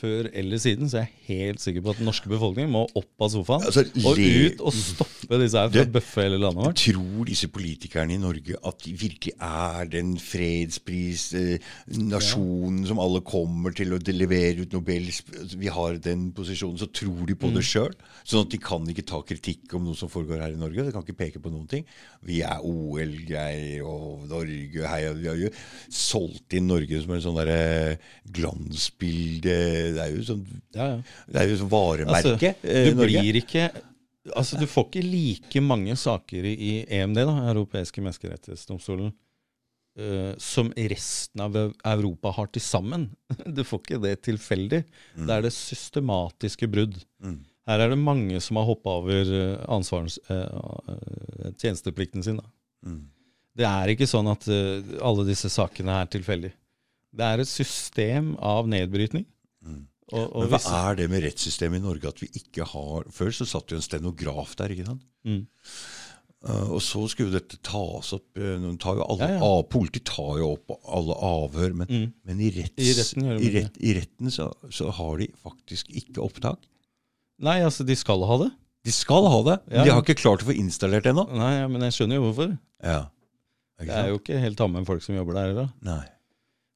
Før eller siden så jeg er helt sikker på at den norske befolkningen må opp av sofaen Altså, og ut og stoppe disse her fra å bøffe hele landet vårt. Tror disse politikerne i Norge at de virkelig er den fredsprisnasjonen som alle kommer til å levere ut Nobels Vi har den posisjonen, så tror de på Mm. det sjøl. Sånn at de kan ikke ta kritikk om noe som foregår her i Norge. De kan ikke peke på noen ting. Vi er OL-greier og Norge Vi har jo solgt inn Norge som en sånn derre glansbilde Det er jo sånn Ja, ja. det er jo sånn varemerke. Altså, du Norge. blir ikke Altså, du får ikke like mange saker i EMD, da, Europeiske menneskerettighetsdomstolen, uh, som resten av Europa har til sammen. (laughs) Du får ikke det tilfeldig. Mm. Det er det systematiske brudd. Her er det mange som har hoppa over ansvarens, eh, eh, tjenesteplikten sin. Da. Mm. Det er ikke sånn at uh, alle disse sakene er tilfeldige. Det er et system av nedbrytning. Og, og Mm. Men hva hvis- er det med rettssystemet i Norge at vi ikke har Før så satt jo en stenograf der, ikke sant? Mm. Uh, og så skulle dette tas opp eh, tar jo alle, Ja, ja. av- Politiet tar jo opp alle avhør, men, Mm. men i, retts, I retten i, rett, i retten så, så har de faktisk ikke opptak. Nei, altså, de skal ha det. De skal ha det, men Ja. de har ikke klart å få installert det ennå. Nei, men jeg skjønner jo hvorfor. Ja. Det er jo ikke helt tamme folk som jobber der heller.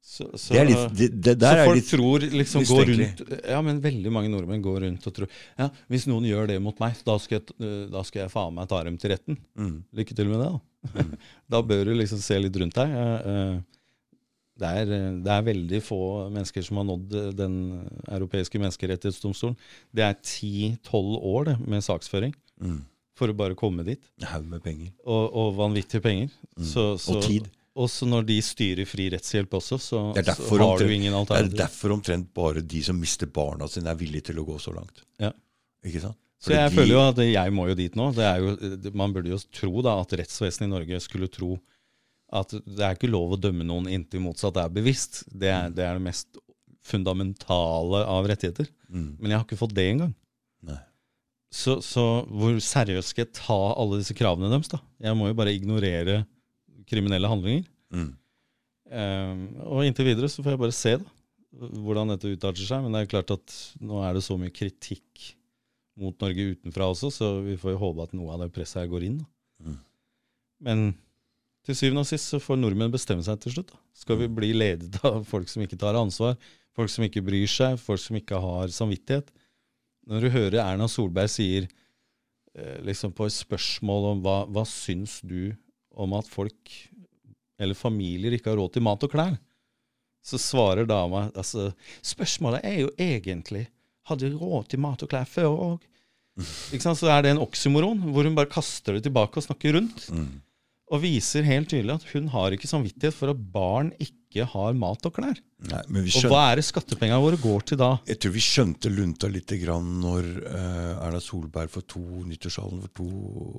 Så, så, Det er litt, det, det så folk er litt tror liksom går rundt Ja, men veldig mange nordmenn går rundt og tror Ja, hvis noen gjør det mot meg, da skal jeg, da skal jeg faen meg ta dem til retten. mm. Lykke til med det, da. (laughs) da bør du liksom se litt rundt deg. Eh, eh, Det er, eh, det er veldig få mennesker som har nådd eh, Den europeiske menneskerettighetsdomstolen. Det er 10-12 år det, med saksføring Mm. for å bare komme dit. En haug med penger. Og, og vanvittige penger. Så, så, Mm. Og så når de styrer fri rettshjelp også, så, så har du ingen ingen det er derfor omtrent bare de som mister barna sine, er villige til å gå så langt. Ja. Ikke sant? Så jeg føler jo at jeg må jo dit nå. Det er jo, man burde jo tro da at rettsvesenet i Norge skulle tro at det er ikke lov å dømme noen inntil motsatt er bevisst. Det er det, er det mest fundamentale av rettigheter. Mm. Men jeg har ikke fått det engang. Nei. Så, så hvor seriøst skal jeg ta alle disse kravene deres? da? Jeg må jo bare ignorere kriminelle handlinger. Mm. Um, og inntil videre så får jeg bare se da, hvordan dette utarter seg. Men det er klart at nå er det så mye kritikk mot Norge utenfra også, så vi får jo håpe at noe av det presset her går inn. Mm. Men til syvende og sist så får nordmenn bestemme seg til slutt. Da. Skal vi bli ledet (laughs) av folk som ikke tar ansvar, folk som ikke bryr seg, folk som ikke har samvittighet? Når du hører Erna Solberg sier eh, liksom på et spørsmål om hva, hva syns du om at folk eller familier ikke har råd til mat og klær, så svarer dama altså, Spørsmålet er jo egentlig hadde du råd til mat og klær før òg. (laughs) Så er det en oksymoron, hvor hun bare kaster det tilbake og snakker rundt. Mm. Og viser helt tydelig at hun har ikke samvittighet for at barn ikke har mat og klær. Nei, men vi Og hva er det skattepengene våre går til da? jeg tror vi skjønte lunta litt grann når uh, Erna Solberg for to nyttårsalen for to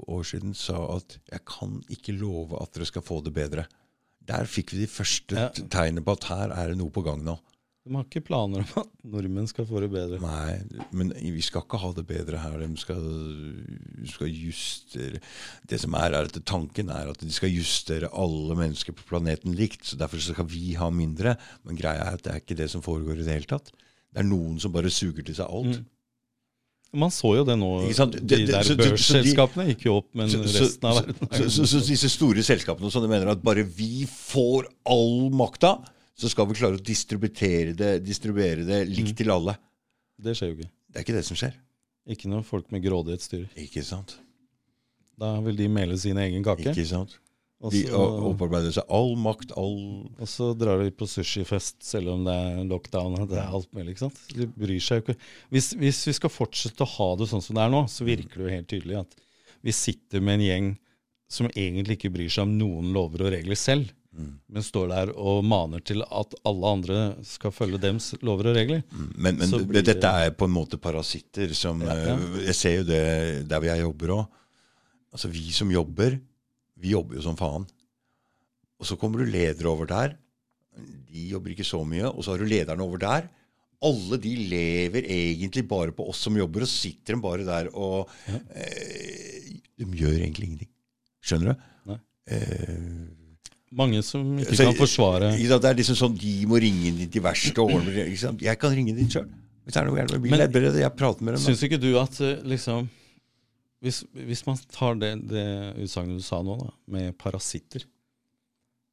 år siden sa at 'jeg kan ikke love at dere skal få det bedre'. Der fikk vi de første Ja. tegnene på at her er det noe på gang nå. De har ikke planer om at nordmenn skal få det bedre. Nei, men vi skal ikke ha det bedre her. De skal, skal justere Det som er, er at tanken er at de skal justere alle mennesker på planeten likt. så Derfor skal vi ha mindre. Men greia er at det er ikke det som foregår i det hele tatt. Det er noen som bare suger til seg alt. Mm. Man så jo det nå. De der børsselskapene gikk jo opp, men Så, resten av så, verden så, så, så disse store selskapene sånn, de mener at bare vi får all makta, så skal vi klare å distribuere det, distribuere det likt Mm. til alle. Det skjer jo ikke. Det er ikke det som skjer. Ikke når folk med grådighet styrer. Ikke sant? Da vil de mele sin egen kake. Ikke sant? Også, De opparbeider seg all makt, all og så drar de på sushifest selv om det er lockdown og det er alt mulig. ikke sant? De bryr seg jo ikke. Hvis, hvis vi skal fortsette å ha det sånn som det er nå, så virker det jo helt tydelig at vi sitter med en gjeng som egentlig ikke bryr seg om noen lover og regler selv, men står der og maner til at alle andre skal følge dems lover og regler. Men, men blir dette er på en måte parasitter som Ja, ja. eh, Jeg ser jo det der hvor jeg jobber òg. Altså, vi som jobber, vi jobber jo som faen. Og så kommer du ledere over der. De jobber ikke så mye. Og så har du lederne over der. Alle de lever egentlig bare på oss som jobber, og sitter de bare der og eh, De gjør egentlig ingenting. Skjønner du? Nei. Eh, Mange som ikke kan forsvare så, Det er liksom sånn de må ringe inn de verste årene. Jeg kan ringe dit sjøl. Hvis det er noe gærent med bilen, jeg jeg prater med dem. Syns ikke du at eh, liksom Hvis, hvis man tar det, det utsagnet du sa nå, da, med parasitter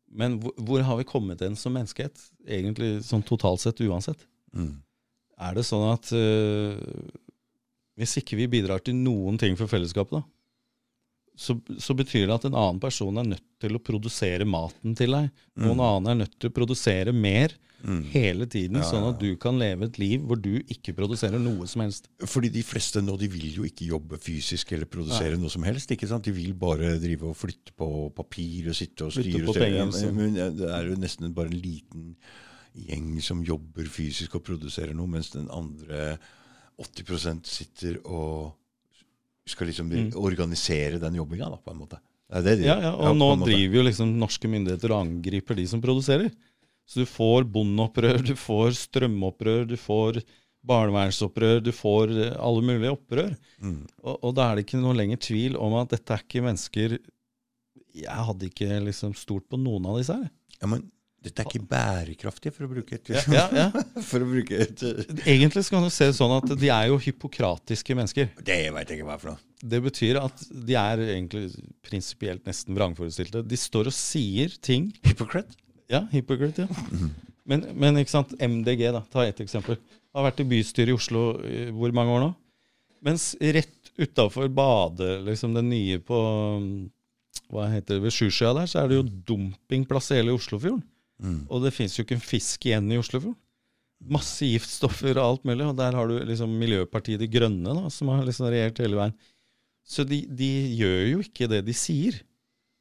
Men hvor, hvor har vi kommet hen som menneskehet? Egentlig sånn totalt sett, uansett. Mm. Er det sånn at uh, hvis ikke vi bidrar til noen ting for fellesskapet, da, så, så betyr det at en annen person er nødt til å produsere maten til deg. Noen annen er nødt til å produsere mer Mm. hele tiden, Ja, ja, ja, at du kan leve et liv hvor du ikke produserer noe som helst. Fordi de fleste nå de vil jo ikke jobbe fysisk eller produsere noe som helst. ikke sant? De vil bare drive og flytte på papir og sitte og styre. på penger. Det er jo nesten bare en liten gjeng som jobber fysisk og produserer noe, mens den andre 80% sitter og skal liksom organisere den jobbinga, da, på en måte. Det det de Ja, ja, og nå driver jo liksom norske myndigheter og angriper de som produserer. Så du får bondeopprør, du får strømopprør, du får barnevernsopprør, du får eh, alle mulige opprør. Mm. Og, og da er det ikke noe lenger tvil om at dette er ikke mennesker Jeg hadde ikke liksom stolt på noen av disse her. Ja, men dette er ikke bærekraftig, for å bruke et Ja, ja. (laughs) For å bruke et Egentlig skal man jo se det sånn at de er jo hypokratiske mennesker. Det veit jeg ikke hva for noe. Det betyr at de er egentlig prinsipielt nesten vrangforestilte. De står og sier ting Hypocrite? Ja, hypocrite, ja. Men, men ikke sant, MDG, da, ta ett eksempel. Har vært i bystyret i Oslo i hvor mange år nå? Mens rett utafor badet, liksom det nye på hva heter det, ved Sjusjøa der, så er det jo dumpingplass i hele Oslofjorden. Og det fins jo ikke en fisk igjen i Oslofjorden. Masse giftstoffer og alt mulig. Og der har du liksom Miljøpartiet De Grønne, da, som har liksom regjert hele veien. Så de, de gjør jo ikke det de sier.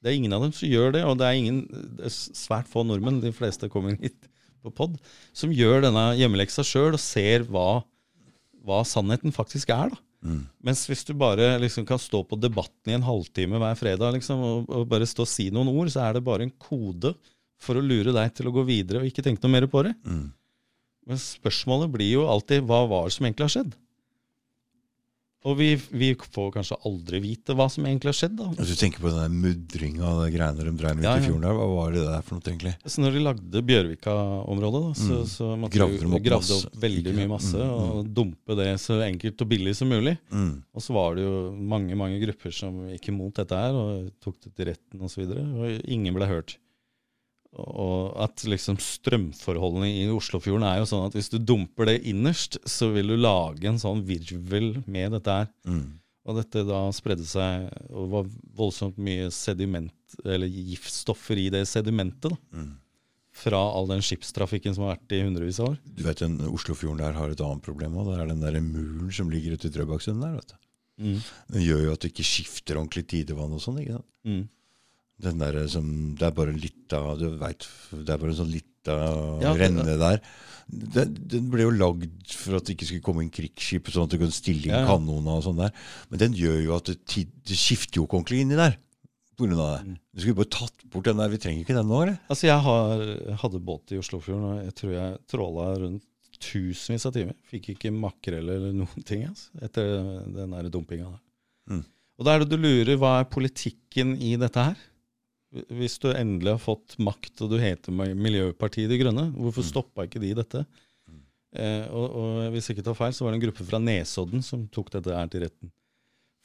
Det er ingen av dem som gjør det, og det er ingen det er svært få nordmenn, de fleste kommer hit på pod, som gjør denne hjemmeleksa sjøl og ser hva, hva sannheten faktisk er. da. Mens hvis du bare liksom kan stå på Debatten i en halvtime hver fredag liksom, og, og bare stå og si noen ord, så er det bare en kode for å lure deg til å gå videre og ikke tenke noe mer på det. Men spørsmålet blir jo alltid hva var det som egentlig har skjedd? Og vi, vi får kanskje aldri vite hva som egentlig har skjedd. da. Hvis du tenker på den mudringa og de greiene de dreiv med Ja, ja. i fjorden der, hva var det der for noe, egentlig? Så når de lagde Bjørvika-området, så, så måtte Gravde de opp gravde opp veldig ikke mye masse Mm, og dumpe det så enkelt og billig som mulig. Mm. Og så var det jo mange mange grupper som gikk imot dette her og tok det til retten osv. Og, så videre, og ingen ble hørt. Og at liksom strømforholdene i Oslofjorden er jo sånn at hvis du dumper det innerst, så vil du lage en sånn virvel med dette her. Mm. Og dette da spredde seg, og var voldsomt mye sediment, eller giftstoffer i det sedimentet. da. Fra all den skipstrafikken som har vært i hundrevis av år. Du vet, den Oslofjorden der har et annet problem òg. Det er den der muren som ligger ute i Drøbaksundet der. vet du. Mm. Den gjør jo at det ikke skifter ordentlig tidevann og sånn. ikke sant? Mm. Den der som, Det er bare litt av du vet, Det er bare en sånn lita Ja, det- renne der. Den, den ble jo lagd for at det ikke skulle komme inn krigsskip, sånn at du kunne stille inn Ja, ja. kanonene og sånn der. Men den gjør jo at det, det skifter jo ikke ordentlig inni der. På grunn av det. Du skulle bare tatt bort den der. Vi trenger ikke den nå, eller? Altså, jeg har, hadde båt i Oslofjorden, og jeg tror jeg tråla rundt tusenvis av timer. Fikk ikke makrell eller noen ting altså, etter den der dumpinga der. Mm. Og da er det du lurer, hva er politikken i dette her? Hvis du endelig har fått makt og du heter Miljøpartiet De Grønne, hvorfor stoppa ikke de dette? Eh, og, og hvis jeg ikke tar feil, så var det en gruppe fra Nesodden som tok dette her til retten.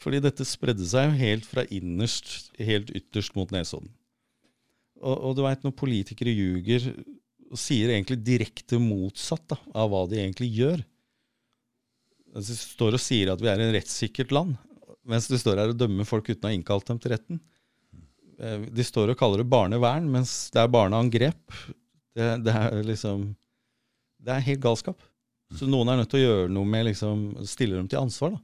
Fordi dette spredde seg jo helt fra innerst, helt ytterst mot Nesodden. Og, og du veit, når politikere ljuger og sier egentlig direkte motsatt da, av hva de egentlig gjør altså, De står og sier at vi er et rettssikkert land, mens de står her og dømmer folk uten å ha innkalt dem til retten. Eh, de står og kaller det barnevern, mens det er barneangrep. Det, det er liksom Det er helt galskap. Så noen er nødt til å gjøre noe med liksom, Stille dem til ansvar. da.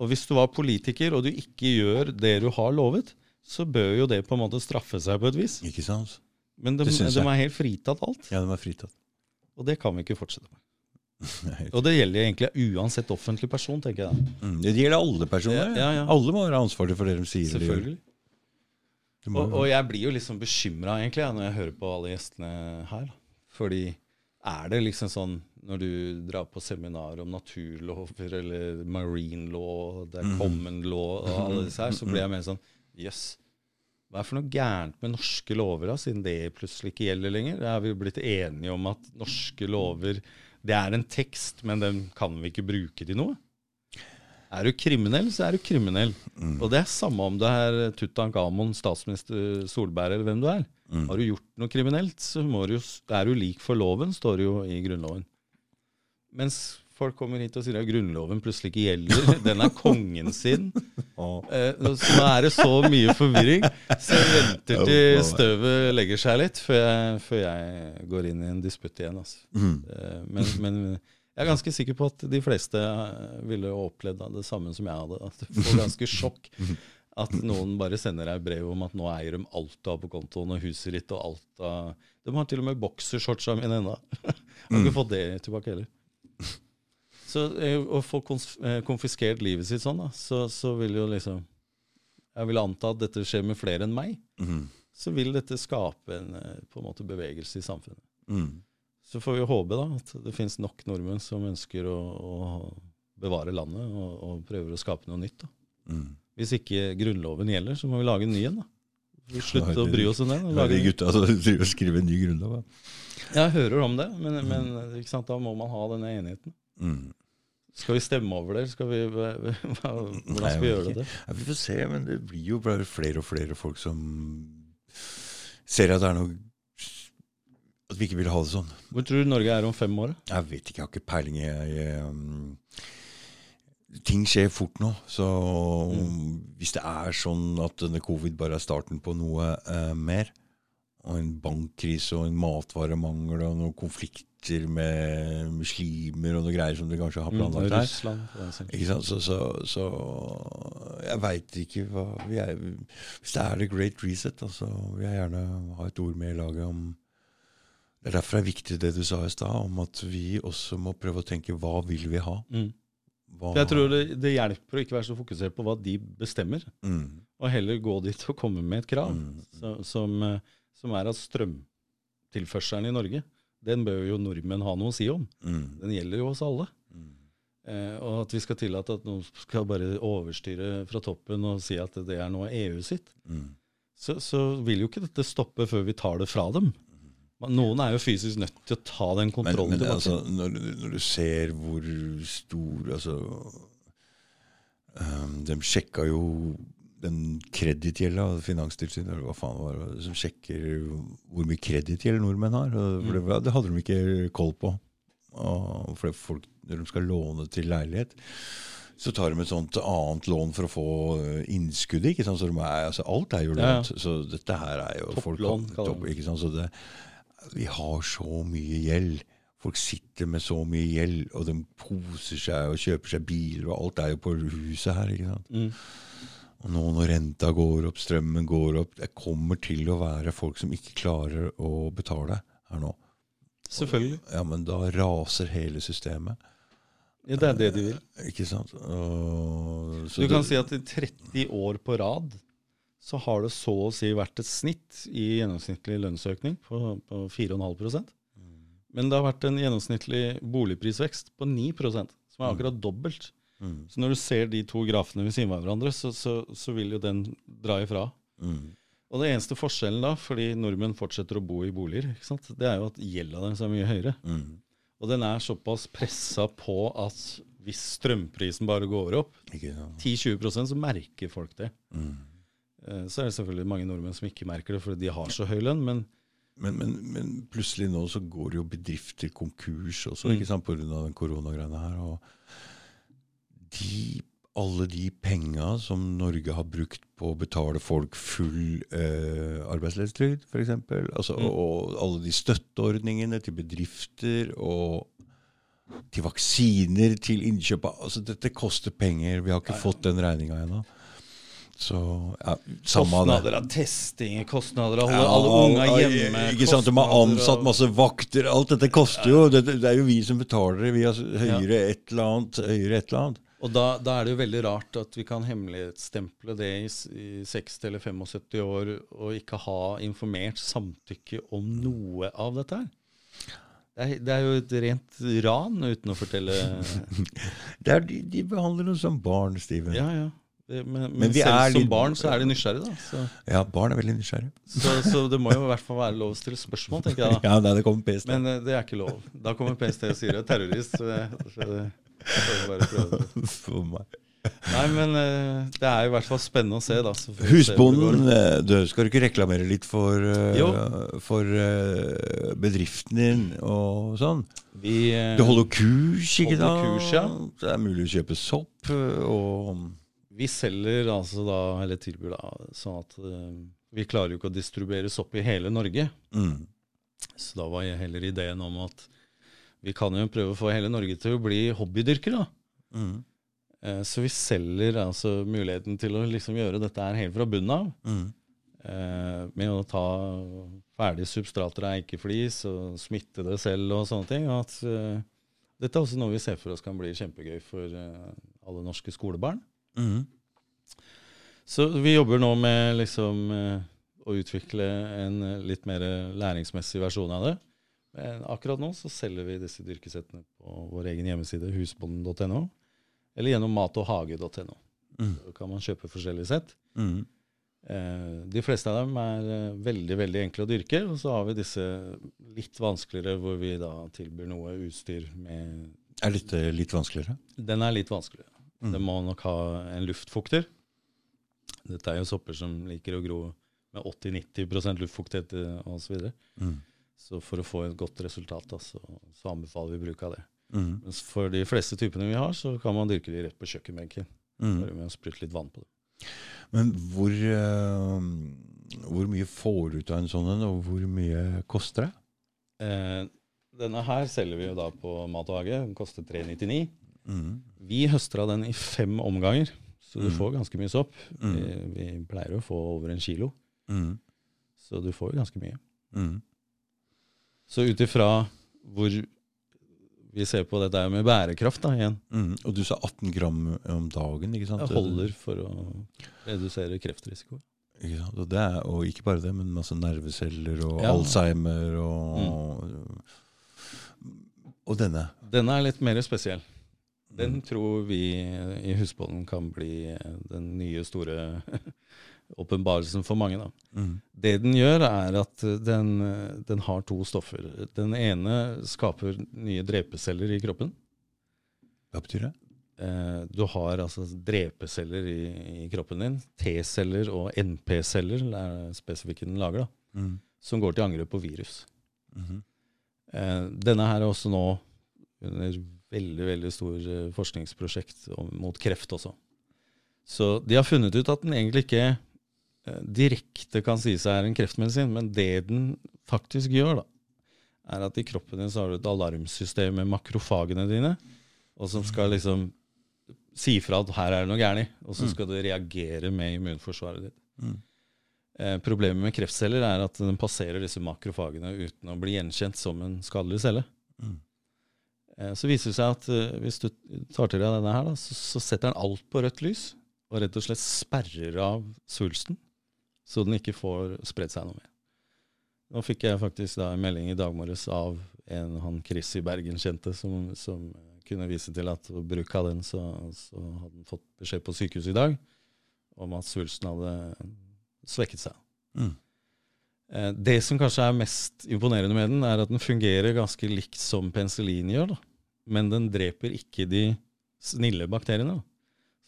Og hvis du var politiker og du ikke gjør det du har lovet, så bør jo det på en måte straffe seg på et vis. Ikke sant? Men de, de er helt fritatt alt. Ja, de er fritatt. Og det kan vi ikke fortsette med. (laughs) Og det gjelder egentlig uansett offentlig person, tenker jeg. Mm, det gjelder alle personer. Ja, ja, ja. Alle må være ansvarlige for det de sier. Selvfølgelig. Og, og jeg blir jo liksom bekymra egentlig når jeg hører på alle gjestene her. Fordi er det liksom sånn når du drar på seminar om naturlover eller marine law, det er common law og alle disse her, så blir jeg mer sånn Jøss. Hva er for noe gærent med norske lover, da, siden det plutselig ikke gjelder lenger? Er vi blitt enige om at norske lover det er en tekst, men den kan vi ikke bruke til noe? Er du kriminell, så er du kriminell. Og det er samme om du er Tutankhamon, statsminister Solberg eller hvem du er. Har du gjort noe kriminelt, så du er du lik for loven, står det jo i Grunnloven. Mens folk kommer hit og sier at Grunnloven plutselig ikke gjelder, (laughs) den er kongen sin. Eh, så nå er det så mye forvirring, så jeg venter til støvet legger seg litt før jeg, før jeg går inn i en disputt igjen. Altså. Eh, men, men jeg er ganske sikker på at de fleste eh, ville opplevd det samme som jeg hadde. At du får ganske (laughs) sjokk at noen bare sender deg brev om at nå eier de alt du har på kontoen, og huset ditt og alt av De har til og med boksershortsa mine ennå. (laughs) Har ikke fått det tilbake heller. Så eh, å få eh, konfiskert livet sitt sånn, da, så, så vil jo liksom Jeg vil anta at dette skjer med flere enn meg. Mm. Så vil dette skape en på en måte bevegelse i samfunnet. Mm. Så får vi håpe da at det finnes nok nordmenn som ønsker å, å bevare landet og, og prøver å skape noe nytt. da. Mm. Hvis ikke Grunnloven gjelder, så må vi lage en ny en. da. Vi slutter å bry oss om den. Lage de gutta som driver og skriver en ny grunnlov. da. Jeg hører om det, men, men ikke sant, da må man ha denne enigheten. Mm. Skal vi stemme over det? Skal vi, (laughs) hvordan skal vi gjøre det? Ja, vi får se, men det blir jo bare flere og flere folk som ser at det er noe At vi ikke vil ha det sånn. Hvor tror du Norge er om fem år? Jeg vet ikke, jeg har ikke peiling. Jeg, jeg, um, ting skjer fort nå. Så hvis det er sånn at denne covid bare er starten på noe eh, mer, og en bankkrise og en matvaremangel og noen konflikter med muslimer og noe greier som de kanskje har Mm, planlagt her, sant? Så, så, så jeg veit ikke hva vi er, Hvis det er the great reset, altså, vil jeg gjerne ha et ord med i laget om Det er derfor det er viktig det du sa i stad, om at vi også må prøve å tenke hva vil vi ha? Mm. Hva, Jeg tror det, det hjelper å ikke være så fokusert på hva de bestemmer, mm, og heller gå dit og komme med et krav, Mm. så, som, eh, som er at strømtilførselen i Norge, den bør jo nordmenn ha noe å si om. mm, Den gjelder jo oss alle. mm. Eh, og at vi skal tillate at noen skal bare overstyre fra toppen og si at det er noe av EU sitt, Mm. så, så vil jo ikke dette stoppe før vi tar det fra dem. Men Noen er jo fysisk nødt til å ta den kontrollen men tilbake. altså, når, du- når du ser hvor stor Altså um, De sjekka jo den kredittgjelda, Finanstilsynet, eller hva faen var det, som sjekker hvor mye kredittgjeld nordmenn har. Og for det, det hadde de ikke koll på. Og for det folk, når de skal låne til leilighet, så tar de et sånt annet lån for å få eh, innskuddet. ikke sant? Så de er, altså, alt er jo Ja, ja. Så dette her er jo folk- Topplån, topp, de ikke sant? Så det, vi har så mye gjeld. Folk sitter med så mye gjeld, og de poser seg og kjøper seg biler, og alt er jo på huset her. ikke sant? Mm. Og nå når renta går opp, strømmen går opp Det kommer til å være folk som ikke klarer å betale her nå. Selvfølgelig. Ja, men da raser hele systemet. Ja, det er det de vil. Ikke sant? Og, så Du kan det- si at i 30 år på rad så har det så å si vært et snitt i gjennomsnittlig lønnsøkning på, på 4,5% Men det har vært en gjennomsnittlig boligprisvekst på 9% som er akkurat dobbelt. Mm, Så når du ser de to grafene ved siden av hverandre, så, så, så vil jo den dra ifra. mm, Og det eneste forskjellen da, fordi nordmenn fortsetter å bo i boliger, det er jo at gjelda deres er mye høyere. mm, Og den er såpass pressa på at hvis strømprisen bare går opp 10-20% så merker folk det. Mm. Eh, Så er det selvfølgelig mange nordmenn som ikke merker det fordi de har så høy lønn, men Men, men, men plutselig nå så går jo bedrifter konkurs også, Mm. ikke sant, pga. den koronagreiene her. Og de, alle de penga som Norge har brukt på å betale folk full eh, arbeidsledighetstrygd, f.eks., altså, Mm. og alle de støtteordningene til bedrifter og til vaksiner, til innkjøp av altså Dette koster penger. Vi har ikke fått den regninga ennå. Så ja, kostnader av testing, kostnader av å holde Ja, alle unga hjemme Ikke sant, De har ansatt masse vakter. Alt dette koster jo. Det, det er jo vi som betaler det. Vi har høyere et eller annet. Høyere et eller annet. Og da, da er det jo veldig rart at vi kan hemmelighetstemple det i, i 60 eller 75 år og ikke ha informert samtykke om noe av dette her. Det er, det er jo et rent ran uten å fortelle (laughs) Det er, de, de behandler oss som barn, Steven. Ja, ja. Det, men, men, Men selv som litt- barn så er de nysgjerrige, da. Så, Ja, barn er veldig nysgjerrige. så, så det må jo i hvert fall være lov å stille spørsmål, tenker jeg da. (laughs) Ja, nei, det kommer PST. Men eh, det er ikke lov. Da kommer PST og sier du er terrorist. Så det, så får vi bare prøve det. (laughs) For meg. Nei, men eh, det er i hvert fall spennende å se, da. Husbonden, eh, du, skal du ikke reklamere litt for, for bedriften din og sånn? Vi, Du holder kurs, ikke Holder da? kurs, ja. Det er mulig å kjøpe sopp og vi selger altså da, eller tilbyr da, sånn at uh, vi klarer jo ikke å distribuere sopp i hele Norge. mm. Så da var jeg heller ideen om at vi kan jo prøve å få hele Norge til å bli hobbydyrkere. da. Mm. Uh, Så vi selger altså muligheten til å liksom gjøre dette her helt fra bunnen av. Mm. Uh, Med å ta ferdige substrater av eikeflis og smitte det selv og sånne ting. At uh, dette er også noe vi ser for oss kan bli kjempegøy for alle norske skolebarn. Mm. Så vi jobber nå med liksom eh, å utvikle en eh, litt mer læringsmessig versjon av det. Men akkurat nå så selger vi disse dyrkesettene på vår egen hjemmeside, husbonden.no, eller gjennom matoghage.no. Mm. Så kan man kjøpe forskjellige sett. Mm. Eh, de fleste av dem er veldig veldig enkle å dyrke, og så har vi disse litt vanskeligere hvor vi da tilbyr noe utstyr med Er dette litt vanskeligere? Den er litt vanskeligere. Mm. Det må nok ha en luftfukter. Dette er jo sopper som liker å gro med 80-90 luftfuktighet eh, osv. Så, videre. Mm. så for å få et godt resultat, da, så, så anbefaler vi bruk av det. Mm. Mens for de fleste typene vi har, så kan man dyrke de rett på kjøkkenbenken. Mm. Bare med å sprute litt vann på det. Men hvor, uh, hvor mye får du ut av en sånn en, og hvor mye koster det? Eh, denne her selger vi jo da på Mat og hage. Den koster 399. Mm. Vi høster av den i fem omganger, så du Mm. får ganske mye sopp. Mm. Vi, vi pleier å få over en kilo, Mm. så du får jo ganske mye. Mm. Så ut ifra hvor vi ser på dette med bærekraft da, igjen, Mm. Og du sa 18 gram om dagen, ikke sant? det holder for å redusere kreftrisiko. Ikke sant? Og, det er, og ikke bare det, men masse nerveceller og Ja. Alzheimer og Og denne. Denne er litt mer spesiell. Den Mm. tror vi i Husbollen kan bli den nye store (laughs) åpenbarelsen for mange. da. Mm. Det den gjør, er at den, den har to stoffer. Den ene skaper nye drepeceller i kroppen. Hva betyr det? Eh, Du har altså drepeceller i, i kroppen din. T-celler og NP-celler er spesifikke den lager, da, Mm. som går til angrep på virus. Mhm. Eh, Denne her er også nå under veldig veldig stor eh, forskningsprosjekt mot kreft også. Så de har funnet ut at den egentlig ikke eh, direkte kan si seg er en kreftmedisin, men det den faktisk gjør, da, er at i kroppen din så har du et alarmsystem med makrofagene dine, og som skal liksom si fra at her er det noe gærent, og så Mm. skal det reagere med immunforsvaret ditt. Mm. Eh, Problemet med kreftceller er at den passerer disse makrofagene uten å bli gjenkjent som en skadelig celle. Mm. Eh, Så viser det seg at eh, hvis du tar til deg denne her, da, så, så setter den alt på rødt lys, og rett og slett sperrer av svulsten, så den ikke får spredt seg noe mer. Nå fikk jeg faktisk da en melding i dag morges av en han Chris i Bergen kjente, som, som kunne vise til at ved bruk av den, så, så hadde han fått beskjed på sykehuset i dag om at svulsten hadde svekket seg. Mm. Eh, Det som kanskje er mest imponerende med den, er at den fungerer ganske likt som penicillin gjør. da. Men den dreper ikke de snille bakteriene.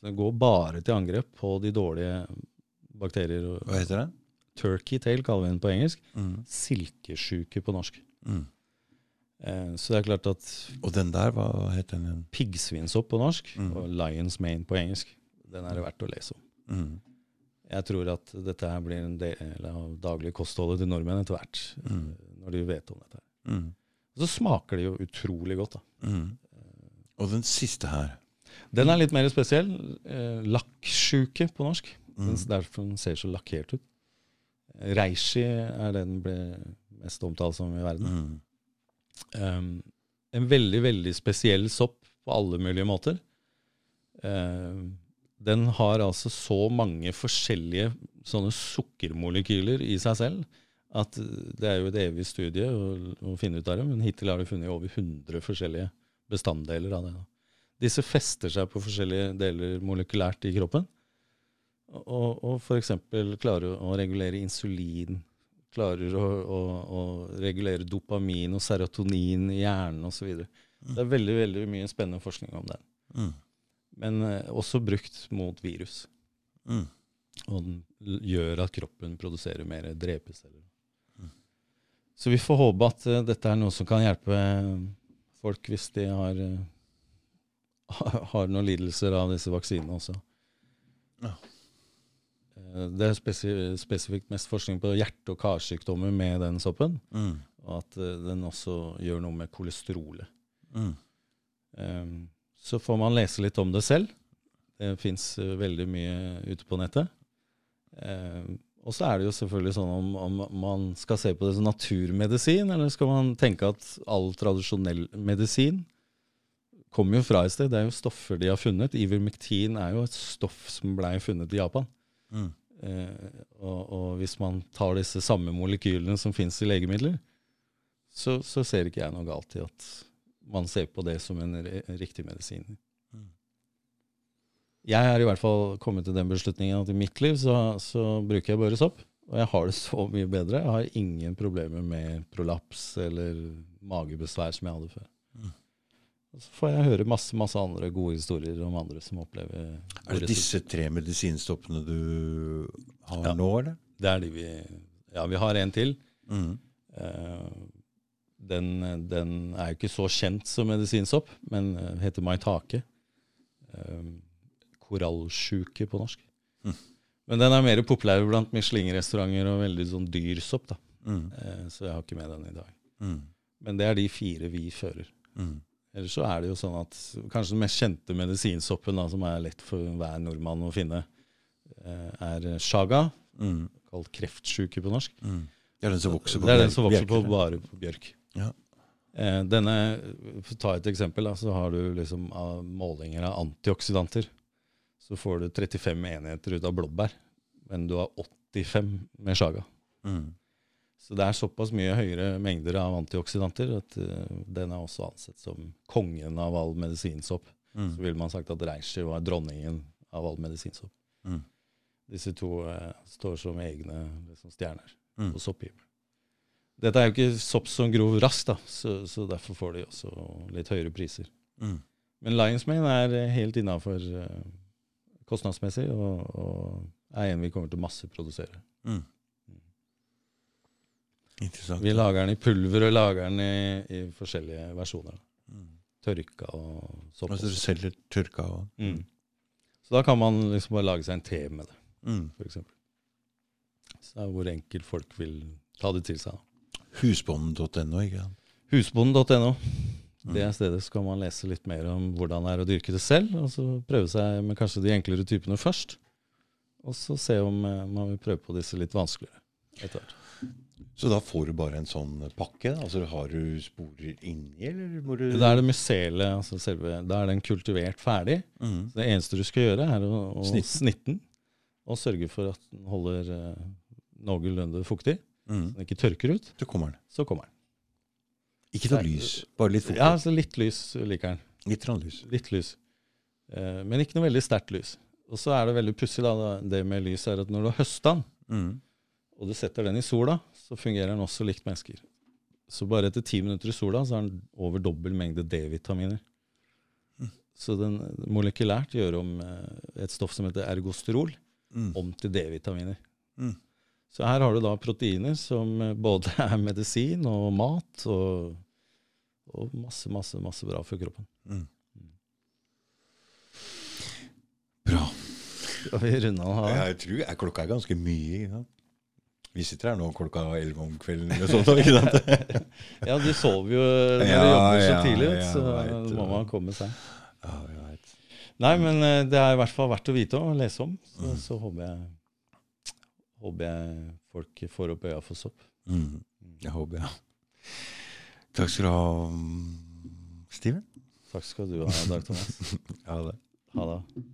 Så den går bare til angrep på de dårlige bakterier. Hva heter det? Turkey tail kaller vi den på engelsk. Mm. Silkesjuke på norsk. Mm. Eh, Så det er klart at Og den der, hva heter den? igjen? piggsvinsopp på norsk Mm. og lion's mane på engelsk, den er det verdt å lese om. Mm. Jeg tror at dette her blir en del av daglig kostholdet til nordmenn etter hvert. Mm. eh, Når de vet om dette. her. Mm. Så smaker det jo utrolig godt. da. Mm. Og den siste her. Den er litt mer spesiell. Eh, lakksjuke på norsk. Mm. Derfor den ser så lakkert ut. Reishi er den ble mest omtalt som i verden. Mm. Um, en veldig, veldig spesiell sopp på alle mulige måter. Uh, den har altså så mange forskjellige sånne sukkermolekyler i seg selv at det er jo et evig studie å, å finne ut av det, men hittil har de funnet over 100 forskjellige bestanddeler av det. da. Disse fester seg på forskjellige deler molekylært i kroppen, og, og f.eks. klarer å regulere insulin, klarer å, å, å regulere dopamin og serotonin i hjernen osv. Det er veldig veldig mye spennende forskning om den. Mm. Men eh, også brukt mot virus. Mm. Og den gjør at kroppen produserer mer drepeceller. Så vi får håpe at uh, dette er noe som kan hjelpe folk hvis de har, uh, (laughs) har noen lidelser av disse vaksinene også. Ja. Uh, Det er spesif spesifikt mest forskning på hjerte- og karsykdommer med den soppen. Mm. Og at eh, den også gjør noe med kolesterolet. Mm. Um, så får man lese litt om det selv. Det fins veldig mye ute på nettet. Um, og så er det jo selvfølgelig sånn om, om man skal se på det som naturmedisin, eller skal man tenke at all tradisjonell medisin kommer jo fra et sted. Det er jo stoffer de har funnet. Ivermektin er jo et stoff som blei funnet i Japan. Mm. Eh, og, og hvis man tar disse samme molekylene som fins i legemidler, så, så ser ikke jeg noe galt i at man ser på det som en riktig medisin. Jeg har i hvert fall kommet til den beslutningen at i mitt liv så, så bruker jeg bare sopp. Og jeg har det så mye bedre. Jeg har ingen problemer med prolaps eller magebesvær som jeg hadde før. Mm. Og så får jeg høre masse masse andre gode historier om andre som opplever Er det disse tre medisinstoppene du har Ja. nå, eller? Det er de vi Ja, vi har en til. Mm. Eh, den, den er jo ikke så kjent som medisinsopp, men eh, heter maitake. Uh, korallsjuke på norsk. Mm. Men den er mer populær blant Michelin-restauranter og veldig sånn dyr sopp. da. Mm. Eh, så jeg har ikke med den i dag. Mm. Men det er de fire vi fører. Mm. Ellers så er det jo sånn at kanskje den mest kjente medisinsoppen da, som er lett for hver nordmann å finne, eh, er shaga, Mm. kalt kreftsjuke på norsk. Mm. Det er den som vokser på Det er den som vokser på bare på bjørk. Ja. Eh, denne, for å ta et eksempel, da, så har du liksom av målinger av antioksidanter. Så får du 35 enheter ut av blåbær, men du har 85 med sjaga. Mm. Så det er såpass mye høyere mengder av antioksidanter at uh, den er også ansett som kongen av all medisinsopp. Mm. Så ville man sagt at reishi var dronningen av all medisinsopp. Mm. Disse to uh, står som egne liksom, stjerner Mm. på sopphimmelen. Dette er jo ikke sopp som gror raskt, da, så, så derfor får de også litt høyere priser. Mm. Men Lions Mane er eh, helt innafor uh, kostnadsmessig, og, og er en vi kommer til å masseprodusere. Mm. Interessant. Vi lager den i pulver og lager den i, i forskjellige versjoner. Mm. Tørka og sånn. Altså du selger tørka òg? Mm. Så da kan man liksom bare lage seg en te med det, Mm. f.eks. Så det er hvor enkelt folk vil ta det til seg. Husbonden.no, ikke sant? Husbonden.no. Det stedet skal man lese litt mer om hvordan det er å dyrke det selv, og så prøve seg med kanskje de enklere typene først. Og så se om eh, man vil prøve på disse litt vanskeligere etter hvert. Så da får du bare en sånn pakke? Altså Har du sporer inni, eller må du Da er det mycelet, altså selve, da er den kultivert ferdig. Mm. Så det eneste du skal gjøre, er å, å snitte den, og sørge for at den holder uh, noenlunde fuktig, Mm. så den ikke tørker ut. Så kommer den. Så kommer den. Ikke noe lys, bare litt fokus. Ja, altså litt lys liker den. Litt rann lys. Litt lys. Eh, men ikke noe veldig sterkt lys. Og så er det veldig pussig, det med lys, er at når du har høsta den, Mm. og du setter den i sola, så fungerer den også likt mennesker. Så bare etter ti minutter i sola så har den over dobbel mengde D-vitaminer. Så den molekylært gjør om eh, et stoff som heter ergosterol, Mm. om til D-vitaminer. Mm. Så her har du da proteiner som eh, både (laughs) er medisin og mat, og, og masse, masse, masse bra for kroppen. Mm. Bra. Skal vi runde av? her? Jeg tror jeg, klokka er ganske mye. Ikke sant? Vi sitter her nå klokka elleve om kvelden eller sånt. Ikke sant? (laughs) Ja, du sover jo når du jobber så ja, tidlig, ja, så vet må man komme seg. Ja, jeg vet. Nei, men eh, det er i hvert fall verdt å vite og lese om. Så, Mm. så håper, jeg, håper jeg folk får opp øya for sopp. Mm. Jeg håper, ja. Takk skal du ha, mm, Steven. Takk skal du ha, Dag Thomas. (laughs) ha det. Ha det.